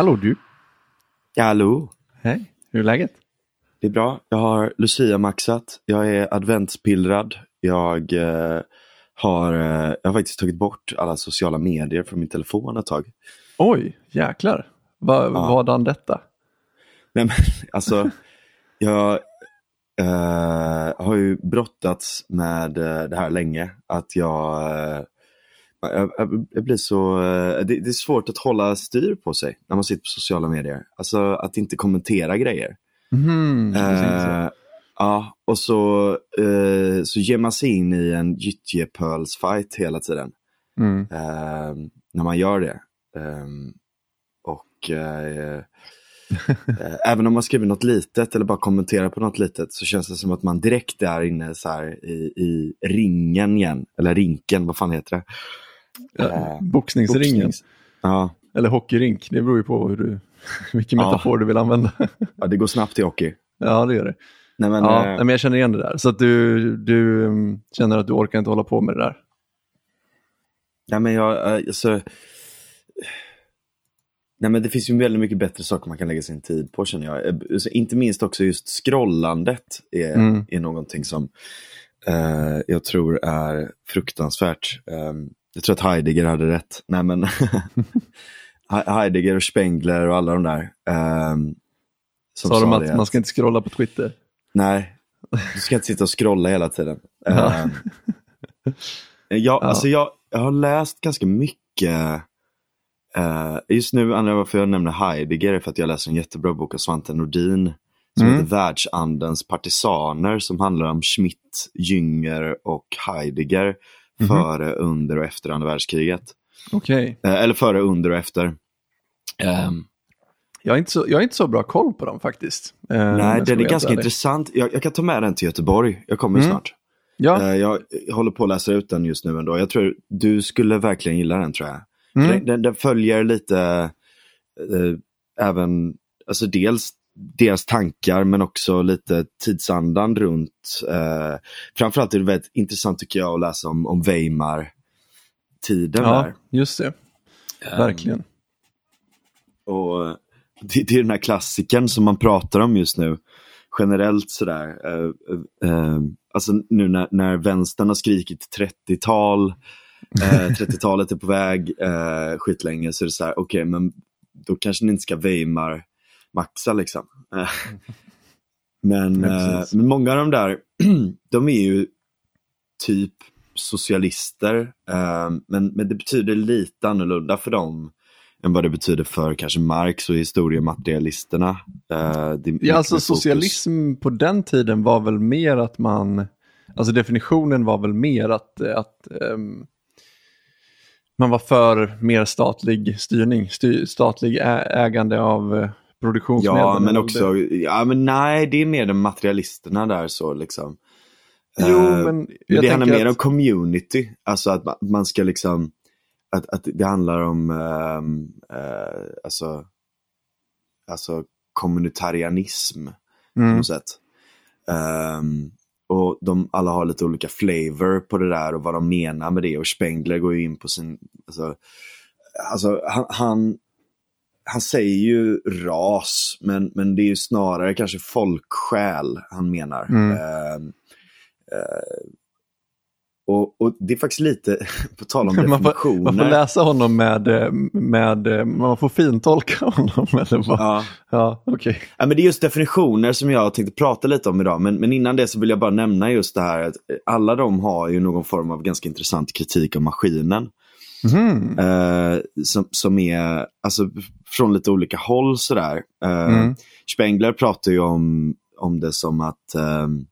Hallå du. Hallå. Hej, hur är läget? Det är bra. Jag har Lucia-maxat. Jag är adventspillrad. Jag, eh, har, eh, jag har faktiskt tagit bort alla sociala medier från min telefon ett tag. Oj, jäklar. Va, Ja. Vadan detta? Nej, men, alltså, jag eh, har ju brottats med eh, det här länge. Att jag, eh, jag, jag- jag blir så, eh, det, det är svårt att hålla styr på sig när man sitter på sociala medier. Alltså att inte kommentera grejer. Precis. Eh, ja, och så, eh, så ger man sig in i en gyttjepölsfight hela tiden. Mm. eh, när man gör det. Ehm, och även om man skriver något litet eller bara kommenterar på något litet så känns det som att man direkt är inne så här i, i ringen igen. Eller rinken, vad fan heter det? Ja, eh, boxningsringen. Boxnings- Ja, Eller hockeyrink. Det beror ju på hur du, vilken Ja. metafor du vill använda. ja, det går snabbt i hockey. ja, det gör det. Nej, men, ja, nej, men jag känner igen det där. Så att du, du mm, känner att du orkar inte hålla på med det där. Nej, men jag, eh, alltså, nej, men det finns ju väldigt mycket bättre saker man kan lägga sin tid på känner jag. Eh, alltså, Inte minst också just scrollandet är, Mm. är någonting som eh, jag tror är fruktansvärt. Eh, jag tror att Heidegger hade rätt. Nej, men He- Heidegger och Spengler och alla de där. eh, som Sa de det att man ska inte scrolla på Twitter? Nej, du ska inte sitta och scrolla hela tiden. Ehm, jag, Alltså jag, jag har läst ganska mycket. eh, just nu, anledningen varför jag nämner Heidegger är för att jag läser en jättebra bok av Svante Nordin. Som Mm. heter Världsandens partisaner som handlar om Schmidt, Jünger och Heidegger. Mhm. Före, under och efter andra världskriget. Okej. Eh, eller före, under och efter. Ehm, Jag, är inte så- jag har inte så bra koll på dem faktiskt. Eh, jag nej, den är ganska intressant. Jag, jag kan ta med den till Göteborg. Jag kommer Mm. snart. Ja, Eh, Jag håller på att läsa ut den just nu ändå. Jag tror du skulle verkligen gilla den tror jag. Mm. Den, den, den följer lite eh, även, alltså dels deras tankar men också lite tidsandan runt. Eh, framförallt är det väldigt intressant tycker jag att läsa om, om Weimar-tiden ja där. just det. Verkligen. Och eh, det, det är den här klassiken som man pratar om just nu. Generellt sådär. Eh, eh, eh, alltså nu när, när vänstern har skrikit 30-tal, eh, 30-talet är på väg eh, skitlänge så är det så här, okej men då kanske ni inte ska Weimar maxa liksom. Eh, men, Ja, eh, men många av de där, de är ju typ socialister. Eh, men, men det betyder lite annorlunda för dem än vad det betyder för kanske Marx och historiematerialisterna. Ja, alltså socialism på den tiden var väl mer att man, alltså definitionen var väl mer att, att ehm, man var för mer statlig styrning, styr, statlig ägande av produktionsmedel. Ja, men också, ja men nej, det är mer de materialisterna där så liksom. Jo, men jag det handlar mer att- om community, alltså att man, man ska liksom, att, att det handlar om, ehm, eh, alltså, alltså kommunitarianism på Mm. något sätt. Ehm, och de alla har lite olika flavor på det där och vad de menar med det. Och Spengler går ju in på sin, alltså, alltså han, han, han säger ju ras, men, men det är ju snarare kanske folksjäl han menar. Mm. Ehm, eh, och, och det är faktiskt lite, på tal om Man får, definitioner. man får läsa honom med, eh, med, eh, man får fintolka honom. Eller vad? Ja. Ja, okej. Ja, men det är just definitioner som jag tänkte prata lite om idag. Men, men innan det så vill jag bara nämna just det här att alla de har ju någon form av ganska intressant kritik av maskinen. Mhm. Eh, som, som är alltså, från lite olika håll sådär. Mm. Spengler pratar ju om, om det som att, ehm,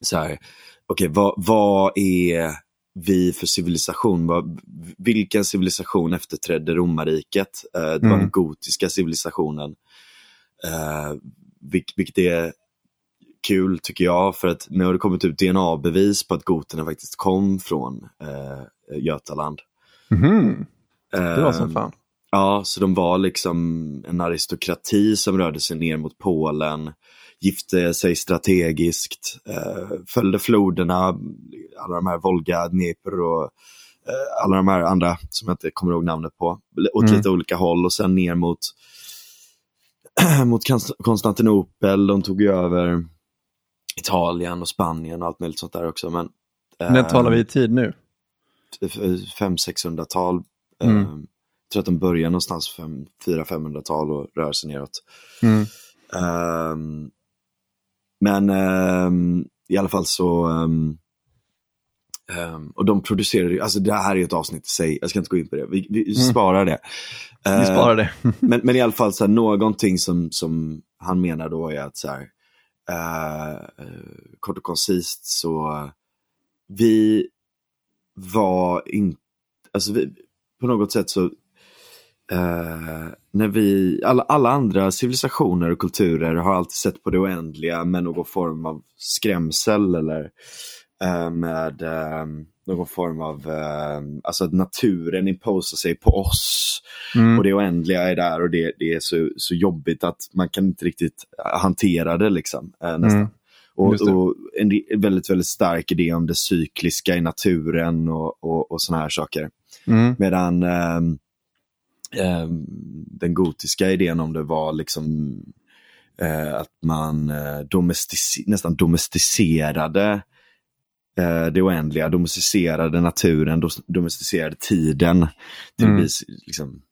så här, okej vad, vad är vi för civilisation? Vad, vilken civilisation efterträdde romarriket? Eh, det var Mm. den gotiska civilisationen. Eh, vilk, vilket är kul tycker jag, för att nu har det kommit ut DNA-bevis på att goterna faktiskt kom från eh, Götaland. Mhm. Det var som Ehm, fan. Ja, så de var liksom en aristokrati som rörde sig ner mot Polen, gifte sig strategiskt, eh, följde floderna, alla de här Volga, Dnepr och eh, alla de här andra som jag inte kommer ihåg namnet på, åt Mm. lite olika håll och sen ner mot, mot Konst- Konstantinopel. De tog ju över Italien och Spanien och allt möjligt sånt där också. Men, När eh, talar vi i tid nu? 500-600-tal. Mm. Tror att de börjar någonstans 400-500-tal och rör sig neråt. Mm. Ehm, men ehm, i alla fall så, ehm, och de producerar ju, alltså det här är ett avsnitt i sig, jag ska inte gå in på det, vi, vi sparar det. Mm. Vi sparar det. men, men i alla fall så här, någonting som, som han menar då är att så här, eh, kort och koncist så, vi var inte, alltså vi, på något sätt så, eh, när vi, alla, alla andra civilisationer och kulturer har alltid sett på det oändliga med någon form av skrämsel eller eh, med eh, någon form av, alltså att naturen imposar sig på oss. Mm. Och det oändliga är där och det, det är så, så jobbigt att man kan inte riktigt hantera det liksom. Nästan. Mm. Och, och en väldigt, väldigt stark idé om det cykliska i naturen och, och, och sådana här saker. Mm. Medan ehm, den gotiska idén om det var liksom eh, att man eh, domestic- nästan domesticerade eh, det oändliga, domesticerade naturen, domesticerade tiden. Till Mm. vis, liksom,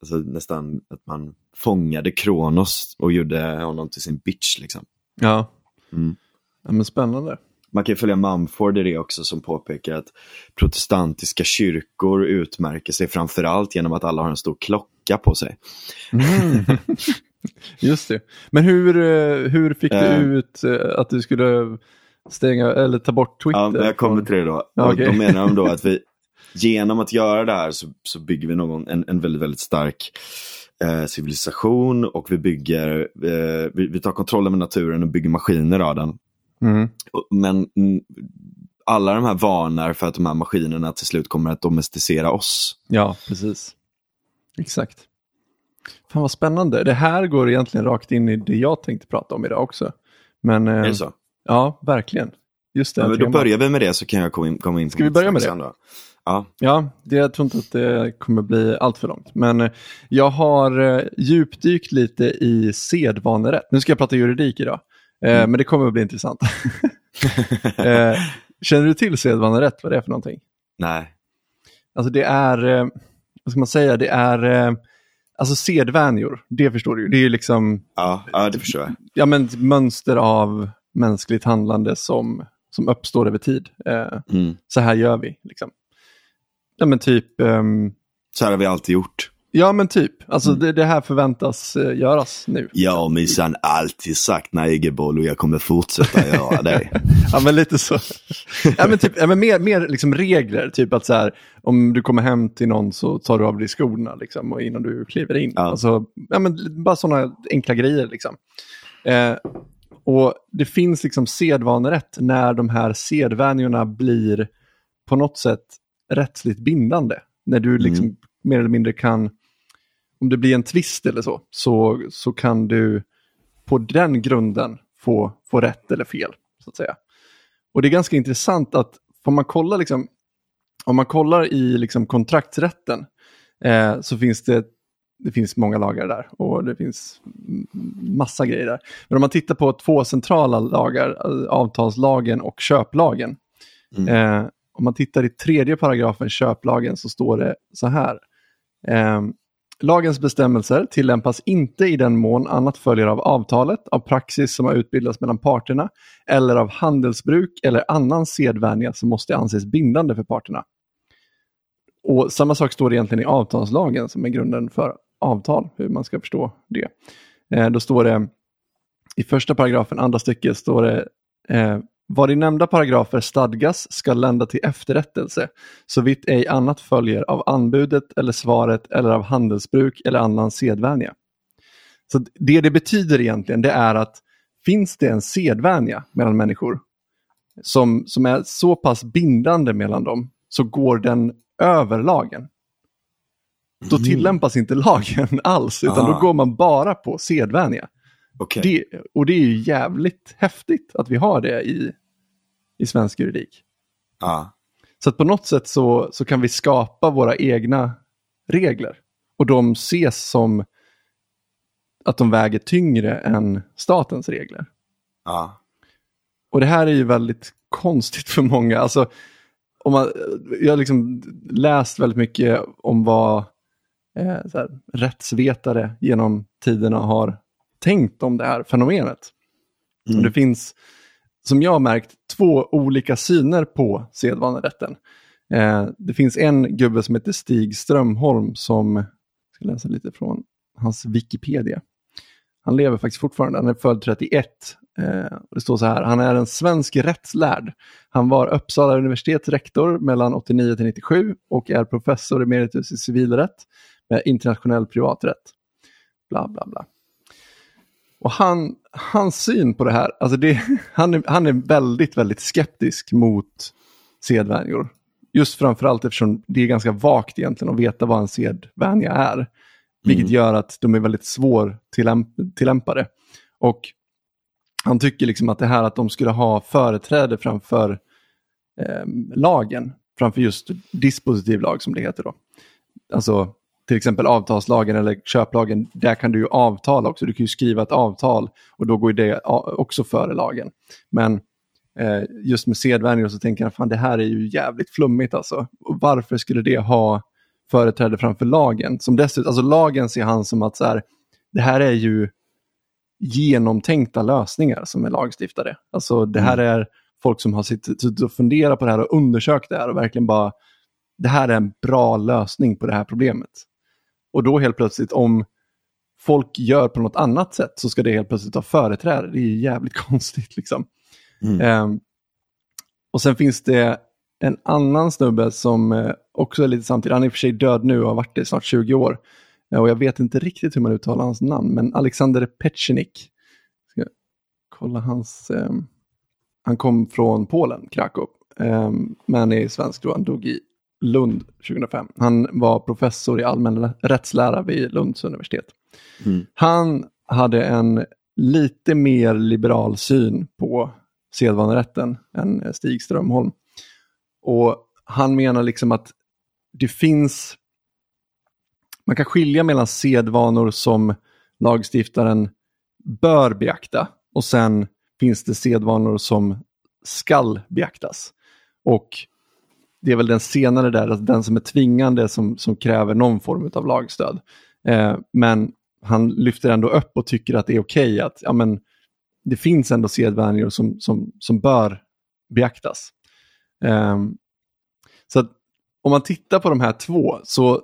alltså nästan att man fångade Kronos och gjorde honom till sin bitch. Liksom. Ja. Mm. ja, men spännande. Man kan följa Mumford i det också som påpekar att protestantiska kyrkor utmärker sig framförallt genom att alla har en stor klocka på sig. Mm. Just det. Men hur, eh, hur fick du Eh. ut eh, att du skulle stänga eller ta bort Twitter? Ja, jag kommer till det då. Och okej. Då menar de då att vi genom att göra det här så, så bygger vi någon, en, en väldigt, väldigt stark eh, civilisation och vi bygger, eh, vi, vi tar kontrollen med naturen och bygger maskiner av den. Mm. Men mm, alla de här varnar för att de här maskinerna till slut kommer att domesticera oss. Ja, precis. Exakt. Fan vad spännande. Det här går egentligen rakt in i det jag tänkte prata om idag också. Men eh, Är det så? ja, verkligen. Just det. Ja, då börjar vi med det så kan jag komma in, komma in på Ska vi börja med det? Då. Ja, Ja, det, jag tror inte att det kommer bli allt för långt. Men eh, jag har eh, djupdykt lite i sedvanerätt. Nu ska jag prata juridik idag, eh, Mm. men det kommer att bli intressant. eh, känner du till sedvanerätt, vad det är för någonting? nej. Alltså det är, eh, vad ska man säga, det är, eh, alltså sedvänjor, det förstår du ju. Det är ju liksom, Ja, ja, det förstår jag. ja men mönster av mänskligt handlande som, som uppstår över tid. Eh, Mm. så här gör vi, liksom. Ja men typ, ehm, Så här har vi alltid gjort. Ja men typ, alltså Mm. det, det här förväntas eh, göras nu. Jag har minsann alltid sagt negerboll och jag kommer fortsätta göra det. Ja men lite så. ja men typ, ja, men mer, mer liksom regler, typ att så här, om du kommer hem till någon så tar du av dig skorna liksom, och innan du kliver in. Ja. Alltså, ja, men bara sådana enkla grejer liksom. Eh, och det finns liksom sedvanerätt när de här sedvänjorna blir på något sätt rättsligt bindande. När du liksom Mm. mer eller mindre kan, om det blir en tvist eller så, så, så kan du på den grunden få, få rätt eller fel, så att säga. Och det är ganska intressant att, om man kollar, liksom, om man kollar i liksom kontraktsrätten, eh, så finns det, det finns många lagar där och det finns massa grejer där. Men om man tittar på två centrala lagar, eh, avtalslagen och köplagen, Mm. Eh, om man tittar i tredje paragrafen köplagen så står det så här. Eh, Lagens bestämmelser tillämpas inte i den mån annat följer av avtalet, av praxis som har utbildats mellan parterna eller av handelsbruk eller annan sedvänja som måste anses bindande för parterna. Och Samma sak står det egentligen i avtalslagen som är grunden för avtal, hur man ska förstå det. Eh, då står det i första paragrafen, andra stycket, står det eh, vad i nämnda paragrafer stadgas ska lända till efterrättelse, så vitt ej annat följer av anbudet eller svaret eller av handelsbruk eller annan sedvänja. Så det det betyder egentligen det är att finns det en sedvänja mellan människor som, som är så pass bindande mellan dem så går den över lagen. Då Mm. tillämpas inte lagen alls, utan då Ah. går man bara på sedvänja. Okej. Det, och det är ju jävligt häftigt att vi har det i, i svensk juridik. Ja. Så att på något sätt så, så kan vi skapa våra egna regler. Och de ses som att de väger tyngre än statens regler. Ja. Och det här är ju väldigt konstigt för många. Alltså, om man, jag har liksom läst väldigt mycket om vad eh, här, rättsvetare genom tiderna har tänkt om det här fenomenet. Mm. Det finns, som jag har märkt, två olika syner på sedvanerätten. Eh, det finns en gubbe som heter Stig Strömholm som, jag ska läsa lite från hans Wikipedia. Han lever faktiskt fortfarande, han är född 31. Eh, det står så här, han är en svensk rättslärd. Han var Uppsala universitets rektor mellan 89 till 97 och är professor emeritus i civilrätt med internationell privaträtt. Bla, bla, bla. Och han, hans syn på det här, alltså det, han, är, han är väldigt, väldigt skeptisk mot sedvänjor. Just framförallt eftersom det är ganska vagt egentligen att veta vad en sedvänja är. Vilket Mm. gör att de är väldigt svårtillämpade. Och han tycker liksom att det här att de skulle ha företräde framför eh, lagen, framför just dispositiv lag som det heter då. Alltså till exempel avtalslagen eller köplagen, där kan du ju avtala också. Du kan ju skriva ett avtal och då går det också före lagen. Men eh, just med sedvänjor så tänker jag, fan det här är ju jävligt flummigt alltså. Och varför skulle det ha företräde framför lagen? Som dessutom, alltså lagen ser han som att så här, det här är ju genomtänkta lösningar som är lagstiftade. Alltså det här är folk som har suttit och funderat på det här och undersökt det här och verkligen bara, det här är en bra lösning på det här problemet. Och då helt plötsligt om folk gör på något annat sätt så ska det helt plötsligt ha företräde. Det är jävligt konstigt liksom. Mm. Ehm, och sen finns det en annan snubbe som eh, också är lite samtidigt, han är i och för sig död nu och har varit det i snart 20 år. Eh, och jag vet inte riktigt hur man uttalar hans namn, men Alexander Petchenik. Ska kolla hans... ehm, han kom från Polen, Krakow, ehm, men är svensk då, han dog i Lund 2005. Han var professor i allmän rättslära vid Lunds universitet. Mm. Han hade en lite mer liberal syn på sedvanerätten än Stig Strömholm. Och han menar liksom att det finns, man kan skilja mellan sedvanor som lagstiftaren bör beakta och sen finns det sedvanor som skall beaktas. Och det är väl den senare där, alltså den som är tvingande som, som kräver någon form av lagstöd. Eh, men han lyfter ändå upp och tycker att det är okej att ja, men, det finns ändå sedvänjor som, som, som bör beaktas. Eh, så att om man tittar på de här två, så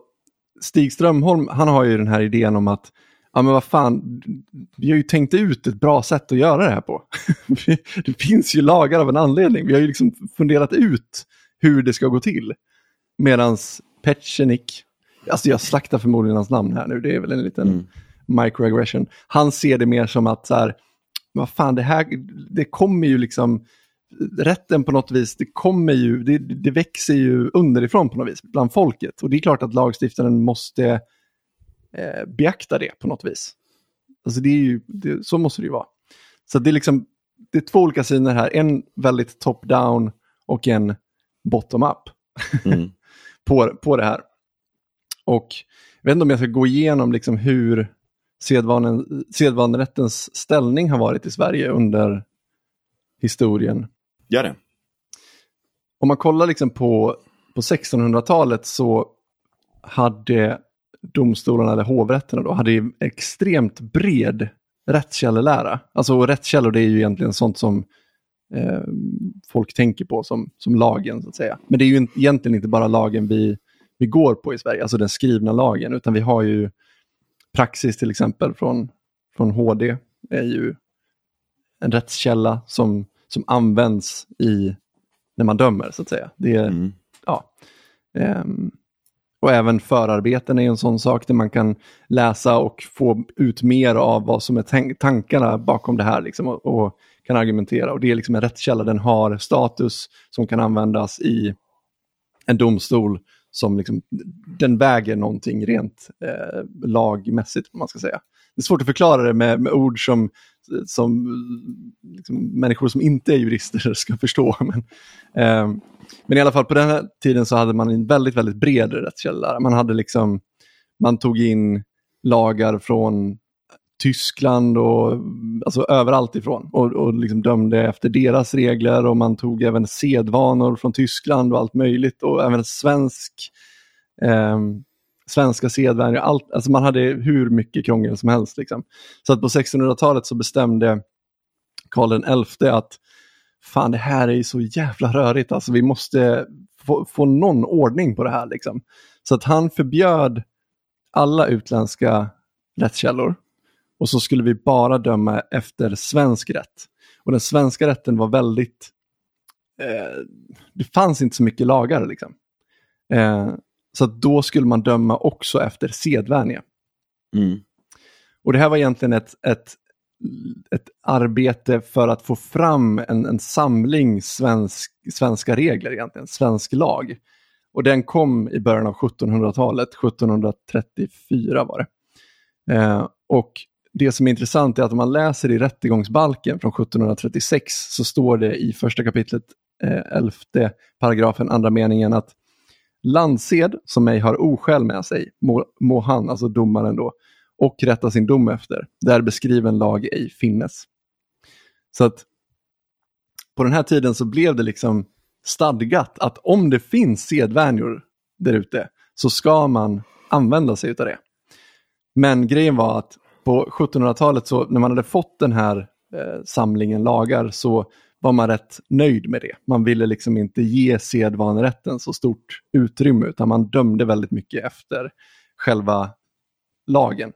Stig Strömholm, han har ju den här idén om att ja men vad fan, vi har ju tänkt ut ett bra sätt att göra det här på. det finns ju lagar av en anledning, vi har ju liksom funderat ut hur det ska gå till. Medans Petchenik, alltså jag slaktar förmodligen hans namn här nu, det är väl en liten Mm. microaggression. Han ser det mer som att så här, vad fan det här, det kommer ju liksom, rätten på något vis, det kommer ju, det, det växer ju underifrån på något vis bland folket. Och det är klart att lagstiftaren måste eh, beakta det på något vis. Alltså det är ju, det, så måste det ju vara. Så det är liksom, det är två olika syner här, en väldigt top-down och en bottom-up Mm. på, på det här. Och jag vet inte om jag ska gå igenom liksom hur sedvanen, sedvanerättens ställning har varit i Sverige under historien. Gör det. Om man kollar liksom på, på 1600-talet så hade domstolarna, eller hovrätterna då, hade extremt bred rättskällelära. Alltså rättskällor det är ju egentligen sånt som eh, folk tänker på som, som lagen så att säga. Men det är ju egentligen inte bara lagen vi, vi går på i Sverige, alltså den skrivna lagen, utan vi har ju praxis till exempel från, från HD är ju en rättskälla som, som används i när man dömer så att säga. Det är, Mm. ja. Ehm, och även förarbeten är en sån sak där man kan läsa och få ut mer av vad som är tankarna bakom det här liksom, och, och kan argumentera. Och det är liksom en rättskälla, den har status som kan användas i en domstol som liksom, den väger någonting rent eh, lagmässigt, om man ska säga. Det är svårt att förklara det med, med ord som, som liksom, människor som inte är jurister ska förstå. Men, eh, men i alla fall på den här tiden så hade man en väldigt, väldigt bred rättskälla. Man hade liksom, man tog in lagar från Tyskland och alltså överallt ifrån och, och liksom dömde efter deras regler och man tog även sedvanor från Tyskland och allt möjligt och även svensk, eh, svenska sedvänjor. Allt, alltså man hade hur mycket krångel som helst. Liksom. Så att på 1600-talet så bestämde Karl XI att fan det här är så jävla rörigt, alltså vi måste få, få någon ordning på det här. Liksom. Så att han förbjöd alla utländska rättskällor och så skulle vi bara döma efter svensk rätt. Och den svenska rätten var väldigt, eh, det fanns inte så mycket lagar liksom. Eh, så då skulle man döma också efter sedvänja. Mm. Och det här var egentligen ett, ett, ett arbete för att få fram en, en samling svensk, svenska regler, egentligen, svensk lag. Och den kom i början av 1700-talet, 1734 var det. Eh, och det som är intressant är att om man läser i rättegångsbalken från 1736 så står det i första kapitlet, eh, elfte paragrafen, andra meningen att landsed som ej har oskäl med sig må, må han, alltså domaren då, och rätta sin dom efter, där beskriven lag ej finnes. Så att på den här tiden så blev det liksom stadgat att om det finns sedvänjor där ute så ska man använda sig av det. Men grejen var att på 1700-talet så när man hade fått den här eh, samlingen lagar så var man rätt nöjd med det. Man ville liksom inte ge sedvanerätten så stort utrymme utan man dömde väldigt mycket efter själva lagen.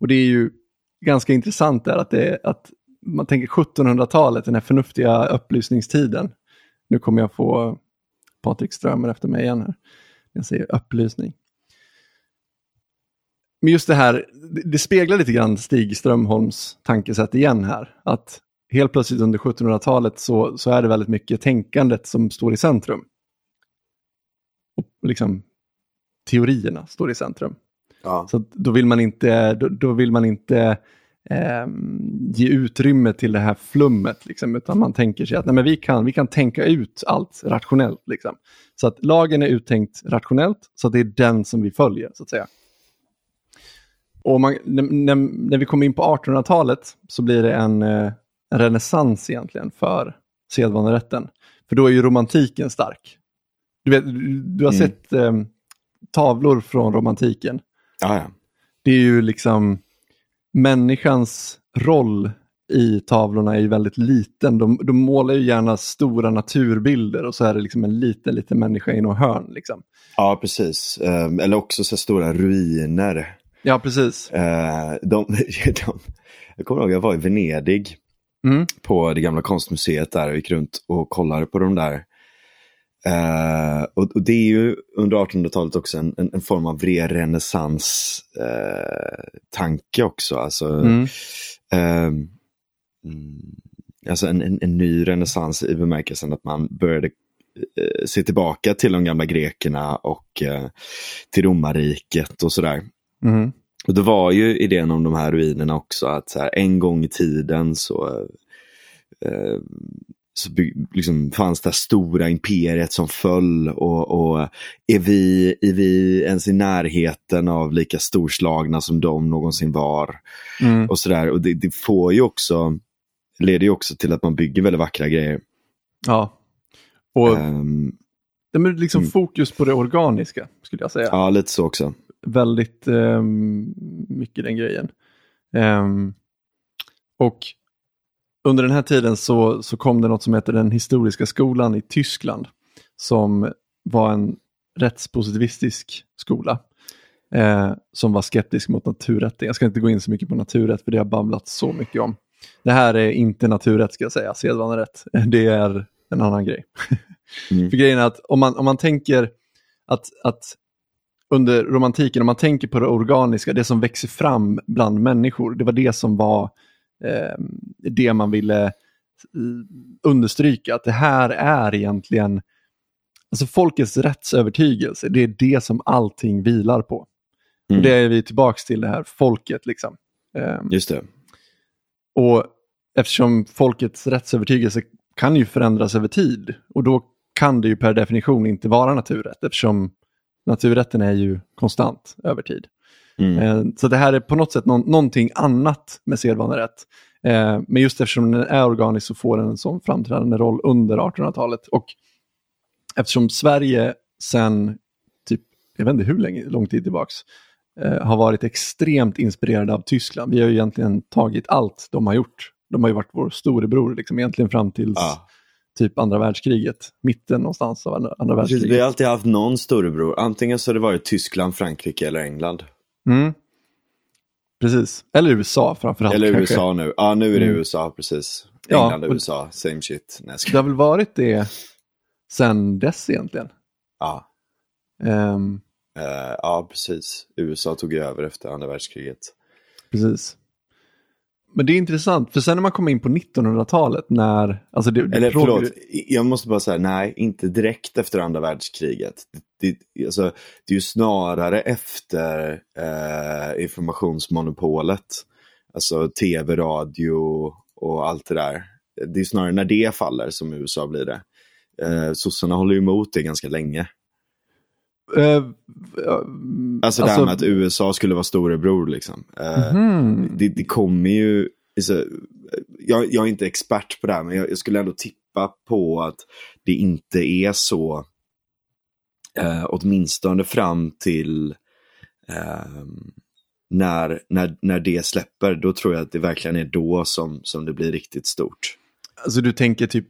Och det är ju ganska intressant där att, det, att man tänker 1700-talet, den här förnuftiga upplysningstiden. Nu kommer jag få Patrik Strömer efter mig igen här. Jag säger upplysning. Men just det här, det speglar lite grann Stig Strömholms tankesätt igen här. Att helt plötsligt under 1700-talet så, så är det väldigt mycket tänkandet som står i centrum. Och liksom teorierna står i centrum. Ja. Så då vill man inte, då, då vill man inte eh, ge utrymme till det här flummet, liksom, utan man tänker sig att nej, men vi, kan, vi kan tänka ut allt rationellt. Liksom. Så att lagen är uttänkt rationellt, så att det är den som vi följer, så att säga. Och man, när, när, vi kommer in på 1800-talet så blir det en, eh, en renässans egentligen för sedvanerätten. För då är ju romantiken stark. Du, vet, du har mm. sett eh, tavlor från romantiken. Ja, ja. Det är ju liksom människans roll i tavlorna är ju väldigt liten. De, de målar ju gärna stora naturbilder och så är det liksom en liten, liten människa i något hörn. Liksom. Ja, precis. Um, eller också så stora ruiner. Ja, precis. Uh, de, de, jag kommer ihåg, jag var i Venedig mm. på det gamla konstmuseet där och gick runt och kollade på de där. Uh, och, och, det är ju under 1800-talet också en, en, en, form av renässans uh, tanke också. Alltså, mm. Uh, alltså en, en, en, ny renässans i bemärkelsen att man började se tillbaka till de gamla grekerna och till romarriket och sådär. Mm. Och det var ju idén om de här ruinerna också, att så här, en gång i tiden så, eh, så liksom fanns det stora imperiet som föll och, och är, vi, är vi ens i närheten av lika storslagna som de någonsin var? Mm. Och sådär, och det, det, får ju också, leder ju också till att man bygger väldigt vackra grejer. Ja, och um, det är liksom mm. fokus på det organiska skulle jag säga. Ja, lite så också väldigt um, mycket den grejen. Um, och under den här tiden så, så kom det något som heter den historiska skolan i Tyskland som var en rättspositivistisk skola eh, som var skeptisk mot naturrätten. Jag ska inte gå in så mycket på naturrätt för det har babblat så mycket om. Det här är inte naturrätt ska jag säga, sedvanerätt. Det är en annan grej. Mm. för grejen är att om man, om man tänker att, att under romantiken, om man tänker på det organiska, det som växer fram bland människor, det var det som var eh, det man ville eh, understryka, att det här är egentligen alltså folkets rättsövertygelse, det är det som allting vilar på. Mm. Det är vi tillbaka till det här folket. liksom. Ehm, Just det. och eftersom folkets rättsövertygelse kan ju förändras över tid och då kan det ju per definition inte vara naturrätt eftersom naturrätten är ju konstant över tid. Mm. Eh, Så det här är på något sätt någon, någonting annat med sedvanerätt. Eh, Men just eftersom den är organisk så får den en sån framträdande roll under 1800-talet. Och eftersom Sverige sen, typ, jag vet inte hur länge, lång tid tillbaks, eh, har varit extremt inspirerade av Tyskland. Vi har ju egentligen tagit allt de har gjort. De har ju varit vår storebror liksom, egentligen fram till Ja. Typ andra världskriget. Mitten någonstans av andra, andra världskriget. vi har alltid haft någon storebror. Antingen så har det varit Tyskland, Frankrike eller England. Mm. Precis, eller USA framförallt. Eller kanske. USA nu. Ja, nu är det Mm. USA, precis. Ja, England och och- USA, same shit. Nej, jag Det har väl varit det sen dess egentligen. ja. Ehm, Eh, ja, precis. USA tog över efter andra världskriget. precis. Men det är intressant, för sen när man kommer in på 1900-talet när... Alltså det, Eller frågar förlåt, jag måste bara säga nej, inte direkt efter andra världskriget. Det, det, alltså, det är ju snarare efter eh, informationsmonopolet. Alltså tv, radio och allt det där. Det är snarare när det faller som USA blir det. Eh, sossarna håller ju emot det ganska länge. Eh, Alltså, det här med att USA skulle vara storebror liksom. Eh, mhm. det, det kommer ju, alltså, jag, jag är inte expert på det här, men jag, jag skulle ändå tippa på att det inte är så, eh, åtminstone fram till eh, när, när, när det släpper, då tror jag att det verkligen är då som, som det blir riktigt stort. Alltså du tänker typ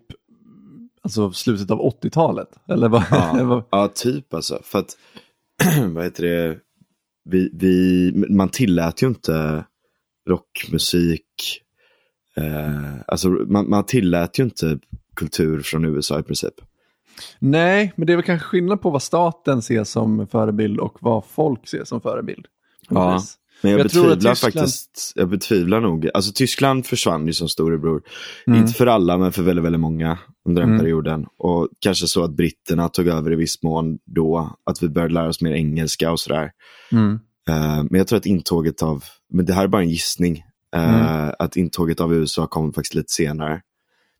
alltså, slutet av 80-talet? Eller vad? Ja, ja typ alltså. För att, vad heter det, vi, vi, man tillät ju inte rockmusik. Eh, alltså man, man tillät ju inte kultur från USA i princip. Nej, men det är väl kanske skillnad på vad staten ser som förebild och vad folk ser som förebild. Ja. Men jag, Jag betvivlar Tyskland- faktiskt, jag betvivlar nog, alltså Tyskland försvann ju som storebror. Mm. Inte för alla men för väldigt, väldigt många under den Mm. perioden. Och kanske så att britterna tog över i viss mån då, att vi började lära oss mer engelska och sådär. Mm. Eh, men jag tror att intåget av, men det här är bara en gissning, Mm. att intåget av USA kom faktiskt lite senare.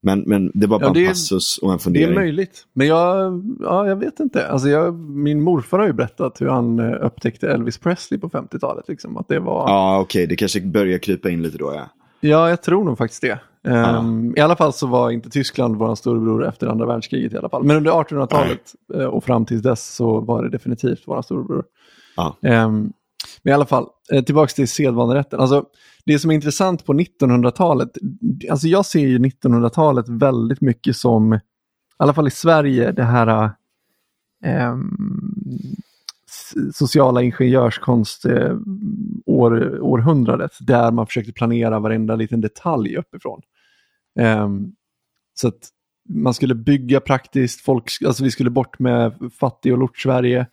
Men, men det var Ja, bara det en passus och en Det är fundering. möjligt, men jag, ja, jag vet inte. Alltså jag, min morfar har ju berättat hur han eh, upptäckte Elvis Presley på 50-talet. Liksom, att det var... Ja, okej, det kanske börjar krypa in lite då, ja. Ja, jag tror nog faktiskt det. Ehm, I alla fall så var inte Tyskland vår storebror efter andra världskriget i alla fall. Men under 1800-talet eh, och fram till dess så var det definitivt vår storebror. Ja. Ehm, men i alla fall, eh, tillbaka till sedvanerätten. Alltså, det som är intressant på 1900-talet, alltså jag ser ju 1900-talet väldigt mycket som, i alla fall i Sverige, det här eh, sociala ingenjörskonst eh, år, århundradet, där man försökte planera varenda liten detalj uppifrån. Eh, så att man skulle bygga praktiskt, folk, alltså vi skulle bort med fattig och lort-Sverige.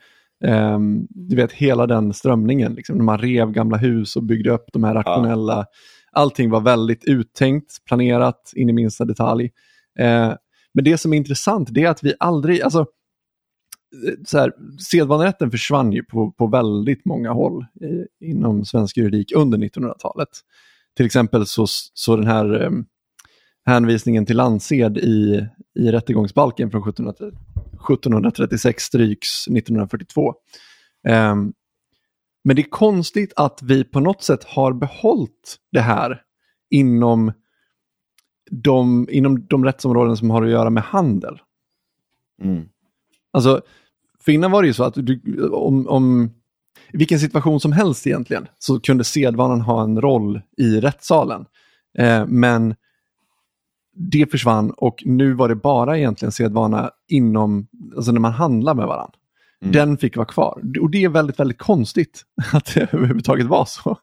Ehm, du vet hela den strömningen, liksom, när man rev gamla hus och byggde upp de här rationella. Allting var väldigt uttänkt, planerat in i minsta detalj. Eh, men det som är intressant det är att vi aldrig, alltså eh, så här, sedvanerätten försvann ju på, på väldigt många håll i, inom svensk juridik under 1900-talet. Till exempel så, så den här eh, hänvisningen till landsed i, i rättegångsbalken från 1730, 1736 stryks 1942. Ehm, men det är konstigt att vi på något sätt har behållit det här inom de, inom de rättsområden som har att göra med handel. Mm. Alltså, för innan var det ju så att du, om, om i vilken situation som helst egentligen så kunde sedvanan ha en roll i rättssalen. Eh, men det försvann och nu var det bara egentligen sedvana inom, alltså när man handlar med varandra. Mm. Den fick vara kvar. Och det är väldigt, väldigt konstigt att det överhuvudtaget var så.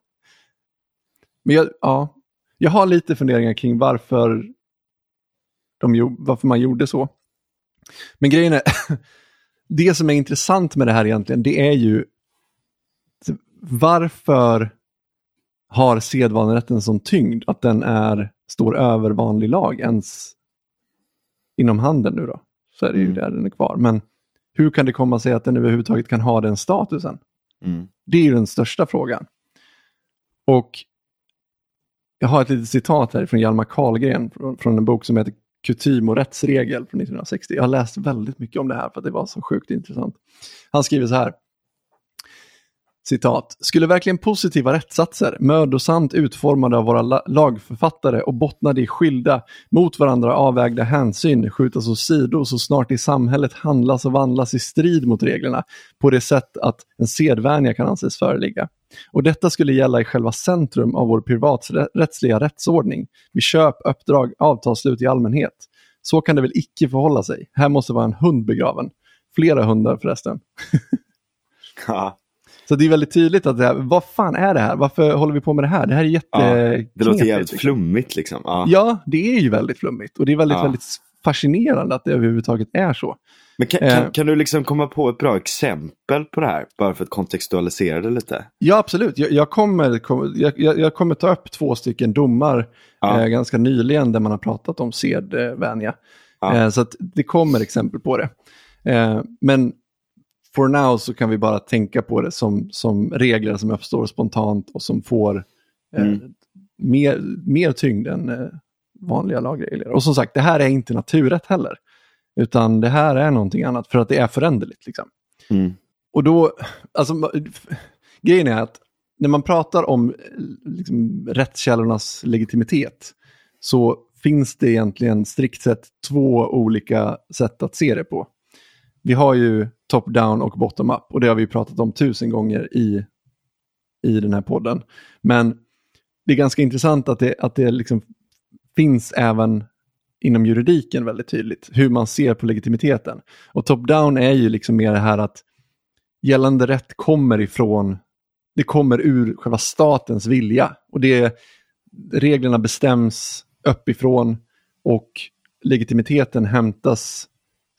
Men jag, ja, jag har lite funderingar kring varför, de, varför man gjorde så. Men grejen är, det som är intressant med det här egentligen, det är ju varför har sedvanerätten sån tyngd att den är, står över vanlig lag ens inom handeln nu då? Så är det ju Mm. där den är kvar. Men hur kan det komma sig att den överhuvudtaget kan ha den statusen? Mm. Det är ju den största frågan. Och jag har ett litet citat här från Hjalmar Karlgren från, från en bok som heter Kutym och rättsregel från 1960. Jag har läst väldigt mycket om det här för att det var så sjukt intressant. Han skriver så här. Citat. Skulle verkligen positiva rättssatser, mödosamt utformade av våra la lagförfattare och bottnade i skilda, mot varandra avvägda hänsyn skjutas åsido så snart i samhället handlas och vandlas i strid mot reglerna på det sätt att en sedvänja kan anses föreligga. Och detta skulle gälla i själva centrum av vår privaträttsliga rättsordning, vid köp, uppdrag, avtalsslut i allmänhet. Så kan det väl icke förhålla sig. Här måste vara en hund begraven. Flera hundar förresten. Ja. Så det är väldigt tydligt att det här, vad fan är det här? Varför håller vi på med det här? Det här är jätte... Ja, det låter jävligt liksom. flummigt liksom. Ja. Ja, det är ju väldigt flummigt och det är väldigt, Ja. väldigt fascinerande att det överhuvudtaget är så. Men kan, Eh. kan, kan du liksom komma på ett bra exempel på det här? Bara för att kontextualisera det lite. Ja, absolut. Jag, jag, kommer, kom- jag, jag kommer ta upp två stycken domar Ja. eh, ganska nyligen där man har pratat om sedvänja. Ja. Eh, så det kommer exempel på det. Eh, men for now så kan vi bara tänka på det som, som regler som uppstår spontant och som får eh, Mm. mer, mer tyngd än eh, vanliga lagregler. Och som sagt, det här är inte naturrätt heller. Utan det här är någonting annat för att det är föränderligt. Liksom. Mm. Och då, alltså grejen är att när man pratar om eh, liksom, rättskällornas legitimitet så finns det egentligen strikt sett två olika sätt att se det på. Vi har ju top-down och bottom-up och det har vi pratat om tusen gånger i, i den här podden. Men det är ganska intressant att det, att det liksom finns även inom juridiken väldigt tydligt hur man ser på legitimiteten. Och top-down är ju liksom mer det här att gällande rätt kommer ifrån, det kommer ur själva statens vilja. Och det reglerna bestäms uppifrån och legitimiteten hämtas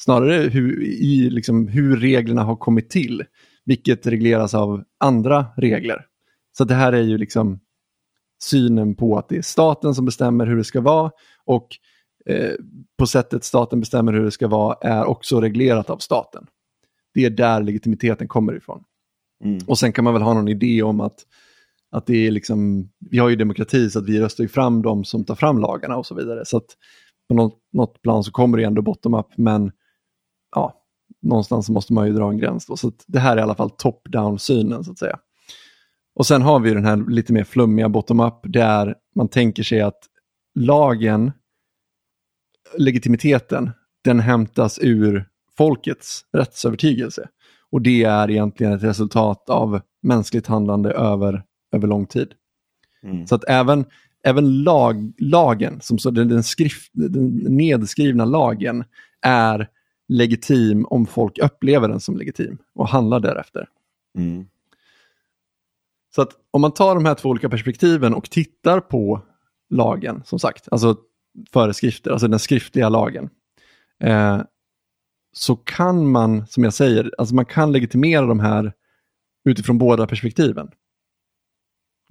snarare hur, i liksom hur reglerna har kommit till, vilket regleras av andra regler. Så det här är ju liksom synen på att det är staten som bestämmer hur det ska vara och eh, på sättet staten bestämmer hur det ska vara är också reglerat av staten. Det är där legitimiteten kommer ifrån. Mm. Och sen kan man väl ha någon idé om att, att det är liksom, vi har ju demokrati så att vi röstar ju fram de som tar fram lagarna och så vidare. Så att på något, något plan så kommer det ändå bottom-up, men ja, någonstans måste man ju dra en gräns då. Så det här är i alla fall top-down-synen så att säga. Och sen har vi den här lite mer flummiga bottom-up där man tänker sig att lagen, legitimiteten, den hämtas ur folkets rättsövertygelse. Och det är egentligen ett resultat av mänskligt handlande över, över lång tid. Mm. Så att även, även lag, lagen, som så den, den, skrift, den nedskrivna lagen, är legitim om folk upplever den som legitim och handlar därefter. Mm. Så att om man tar de här två olika perspektiven och tittar på lagen, som sagt, alltså föreskrifter, alltså den skriftliga lagen, eh, så kan man, som jag säger, alltså man kan legitimera de här utifrån båda perspektiven.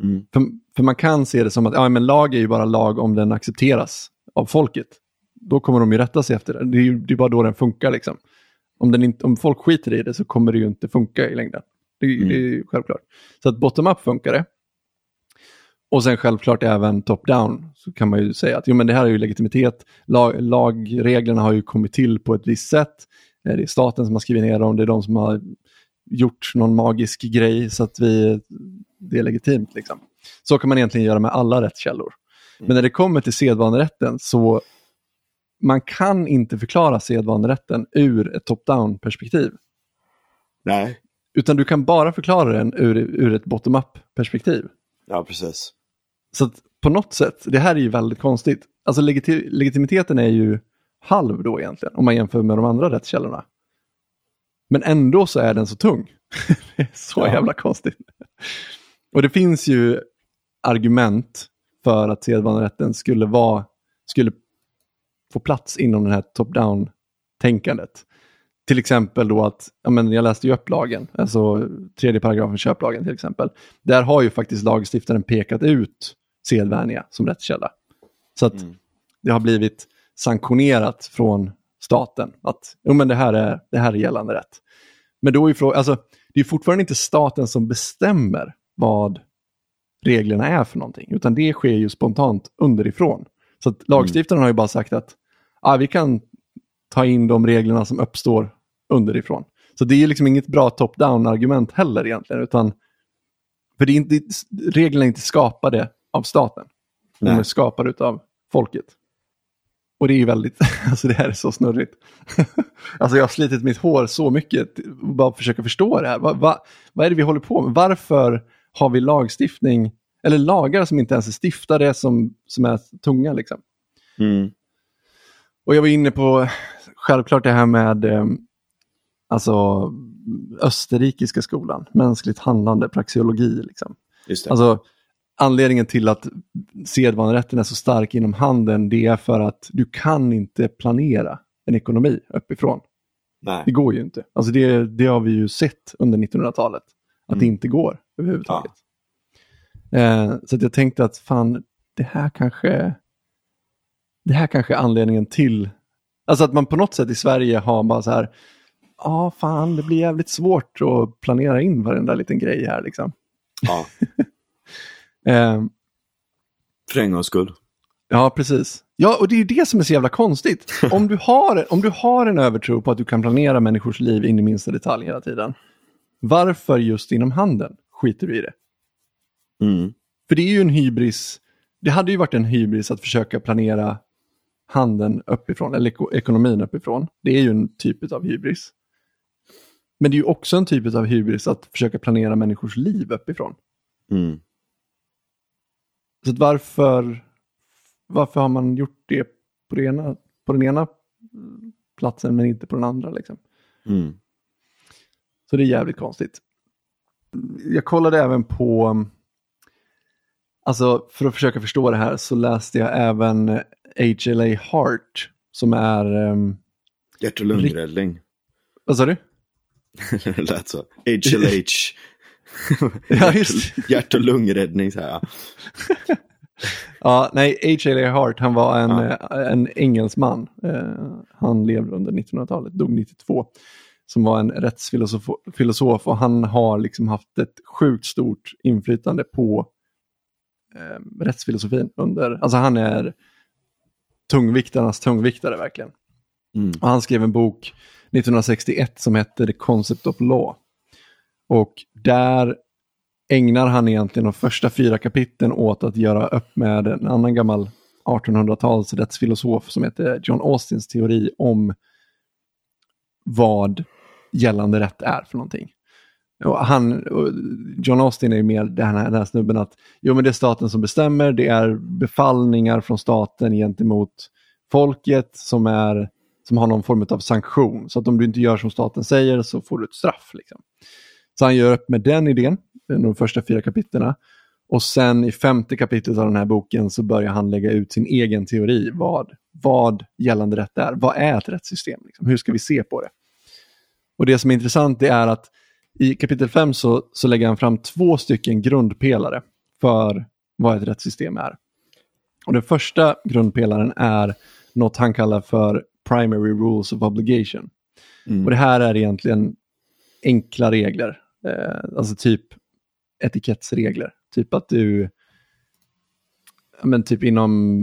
Mm. För, för man kan se det som att ja, men lag är ju bara lag om den accepteras av folket. Då kommer de ju rätta sig efter det. Det är ju det är bara då den funkar. Liksom. Om, den inte, om folk skiter i det så kommer det ju inte funka i längden. Det, Mm. det är ju självklart. Så att bottom-up funkar det. Och sen självklart även top-down så kan man ju säga att jo, men det här är ju legitimitet. Lag, lagreglerna har ju kommit till på ett visst sätt. Eh, Det är staten som har skrivit ner dem, det är de som har gjort någon magisk grej så att vi, det är legitimt. Liksom. Så kan man egentligen göra med alla rättskällor. Men när det kommer till sedvanerätten så man kan inte förklara sedvanerätten ur ett top-down perspektiv. Nej, Utan du kan bara förklara den ur, ur ett bottom-up perspektiv. ja precis. Så att på något sätt, det här är ju väldigt konstigt. Alltså legiti- legitimiteten är ju halv då egentligen, om man jämför med de andra rättskällorna. Men ändå så är den så tung. det är så Ja. jävla konstigt. Och det finns ju argument för att sedvanerätten skulle, vara, skulle få plats inom den här top-down-tänkandet. Till exempel då att, ja men jag läste ju upp lagen, alltså tredje paragrafen köplagen till exempel. Där har ju faktiskt lagstiftaren pekat ut sedvänja som rättskälla. Så att Mm. det har blivit sanktionerat från staten att jo, men det, här är, det här är gällande rätt. Men då är frågan, alltså, det är fortfarande inte staten som bestämmer vad reglerna är för någonting, utan det sker ju spontant underifrån. Så att lagstiftaren mm. har ju bara sagt att ah, vi kan ta in de reglerna som uppstår underifrån. Så det är liksom inget bra top-down argument heller egentligen, utan för det är inte, reglerna är inte skapade av staten. De är skapade av folket. Och det är ju väldigt, alltså det här är så snurrigt. alltså jag har slitit mitt hår så mycket, bara att försöka förstå det här. Va, va, vad är det vi håller på med? Varför har vi lagstiftning, eller lagar som inte ens är stiftade, som, som är tunga liksom? Mm. Och jag var inne på, självklart det här med eh, alltså, österrikiska skolan, mänskligt handlande, praxeologi. Liksom. Alltså, anledningen till att sedvanerätten är så stark inom handeln, det är för att du kan inte planera en ekonomi uppifrån. Nej. Det går ju inte. Alltså det, det har vi ju sett under 1900-talet, att mm. det inte går överhuvudtaget. Ja. Eh, så jag tänkte att fan, det här kanske det här kanske är anledningen till, alltså att man på något sätt i Sverige har bara så här, ja fan det blir jävligt svårt att planera in varenda liten grej här liksom. Ja. eh, För en gångs skull. Ja, precis. Ja, och det är ju det som är så jävla konstigt. Om du, har, om du har en övertro på att du kan planera människors liv in i minsta detalj hela tiden, varför just inom handeln skiter du i det? Mm. För det är ju en hybris. Det hade ju varit en hybris att försöka planera handeln uppifrån, eller ekonomin uppifrån. Det är ju en typ av hybris. Men det är ju också en typ av hybris att försöka planera människors liv uppifrån. Mm. Så varför, varför har man gjort det på, det ena, på den ena platsen men inte på den andra? Liksom? Mm. Så det är jävligt konstigt. Jag kollade även på, alltså för att försöka förstå det här så läste jag även HLA Heart som är... Um, Hjärt och lungräddning. Vad sa du? det lät så. HLH. ja, just Hjärt och lungräddning så här. ja, nej, H.L.A. Hart, han var en, ja. Eh, en engelsman. Uh, han levde under 1900-talet, dog 92. Som var en rättsfilosof och han har liksom haft ett sjukt stort inflytande på uh, rättsfilosofin. Under, alltså han är tungviktarnas tungviktare verkligen. Mm. Och han skrev en bok 1961 som hette The Concept of Law. Och där ägnar han egentligen de första fyra kapitlen åt att göra upp med en annan gammal 1800-tals rättsfilosof som heter John Austins teori om vad gällande rätt är för någonting. Och han, John Austin är ju mer den här, den här snubben att jo, men det är staten som bestämmer, det är befallningar från staten gentemot folket som, är, som har någon form av sanktion. Så att om du inte gör som staten säger så får du ett straff. Liksom. Så han gör upp med den idén, de första fyra kapitlerna. Och sen i femte kapitlet av den här boken så börjar han lägga ut sin egen teori. Vad, vad gällande rätt är. Vad är ett rättssystem? Liksom? Hur ska vi se på det? Och det som är intressant det är att i kapitel 5 så, så lägger han fram två stycken grundpelare för vad ett rättssystem är. Och Den första grundpelaren är något han kallar för primary rules of obligation. Mm. Och Det här är egentligen enkla regler, eh, alltså typ etikettsregler. Typ att du, men typ inom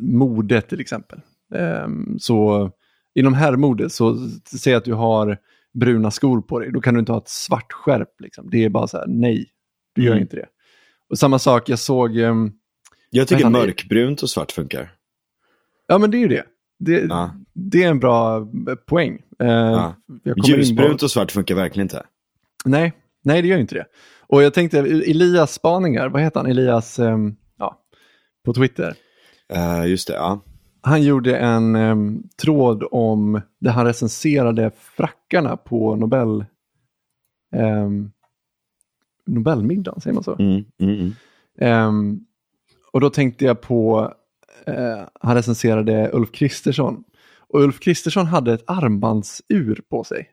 mode till exempel. Eh, så inom herrmode, så säg att du har bruna skor på dig, då kan du inte ha ett svart skärp. Liksom. Det är bara så här, nej, du gör mm. inte det. Och samma sak, jag såg... Um, jag tycker mörkbrunt och svart funkar. Ja, men det är ju det. Det, ja. det är en bra poäng. Uh, ja. Ljusbrunt och svart funkar verkligen inte. Nej, nej det gör inte det. Och jag tänkte, Elias spaningar, vad heter han? Elias, um, ja, på Twitter. Uh, just det, ja han gjorde en um, tråd om där han recenserade frackarna på Nobel um, Nobelmiddagen, säger man så? Mm, mm, mm. Um, och då tänkte jag på, uh, han recenserade Ulf Kristersson. Och Ulf Kristersson hade ett armbandsur på sig.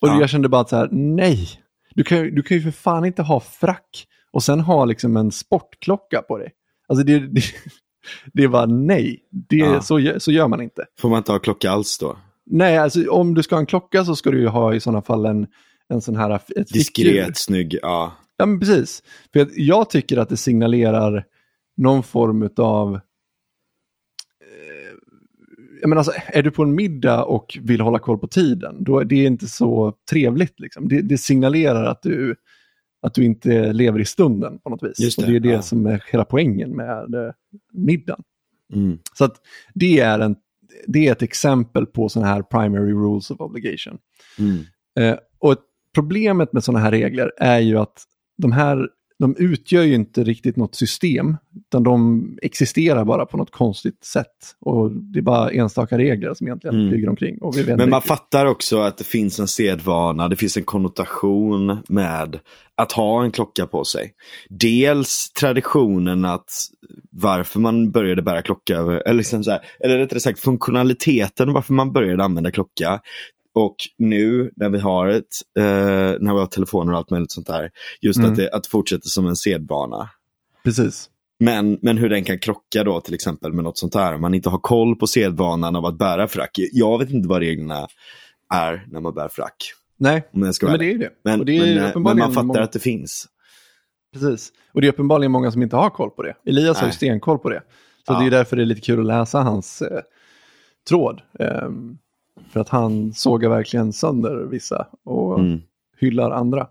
Och ja. jag kände bara att så här, nej, du kan, du kan ju för fan inte ha frack och sen ha liksom en sportklocka på dig. Alltså det, det, det bara nej, det, Ja. så, så gör man inte. Får man inte ha klocka alls då? Nej, alltså om du ska ha en klocka så ska du ju ha i sådana fall en, en sån här... Ett fickur. Diskret, snygg, ja. Ja, men precis. För jag, jag tycker att det signalerar någon form av... Eh, jag menar, alltså, är du på en middag och vill hålla koll på tiden, då är det inte så trevligt. Liksom. Det, det signalerar att du, att du inte lever i stunden på något vis. Just det, och det är det ja. som är hela poängen med eh, middagen. Mm. Så att det är, en, det är ett exempel på sådana här primary rules of obligation. Mm. Eh, och problemet med sådana här regler är ju att de här de utgör ju inte riktigt något system, utan de existerar bara på något konstigt sätt. Och det är bara enstaka regler som egentligen Mm. flyger omkring. Men man riktigt. fattar också att det finns en sedvana, det finns en konnotation med att ha en klocka på sig. Dels traditionen att varför man började bära klocka, eller, liksom så här, eller rättare sagt funktionaliteten varför man började använda klocka. Och nu när vi har ett, eh, när vi har telefoner och allt möjligt sånt där, just Mm. att, det, att det fortsätter som en sedvana. Precis. Men, men hur den kan krocka då till exempel med något sånt här. Om man inte har koll på sedvanan av att bära frack. Jag vet inte vad reglerna är när man bär frack. Nej, men det är ju det. men, det men, eh, men man fattar många- att det finns. Precis. Och det är uppenbarligen många som inte har koll på det. Elias har ju Nej. stenkoll på det. Så Ja. det är därför det är lite kul att läsa hans eh, tråd. Ehm, för att han sågar verkligen sönder vissa och Mm. hyllar andra.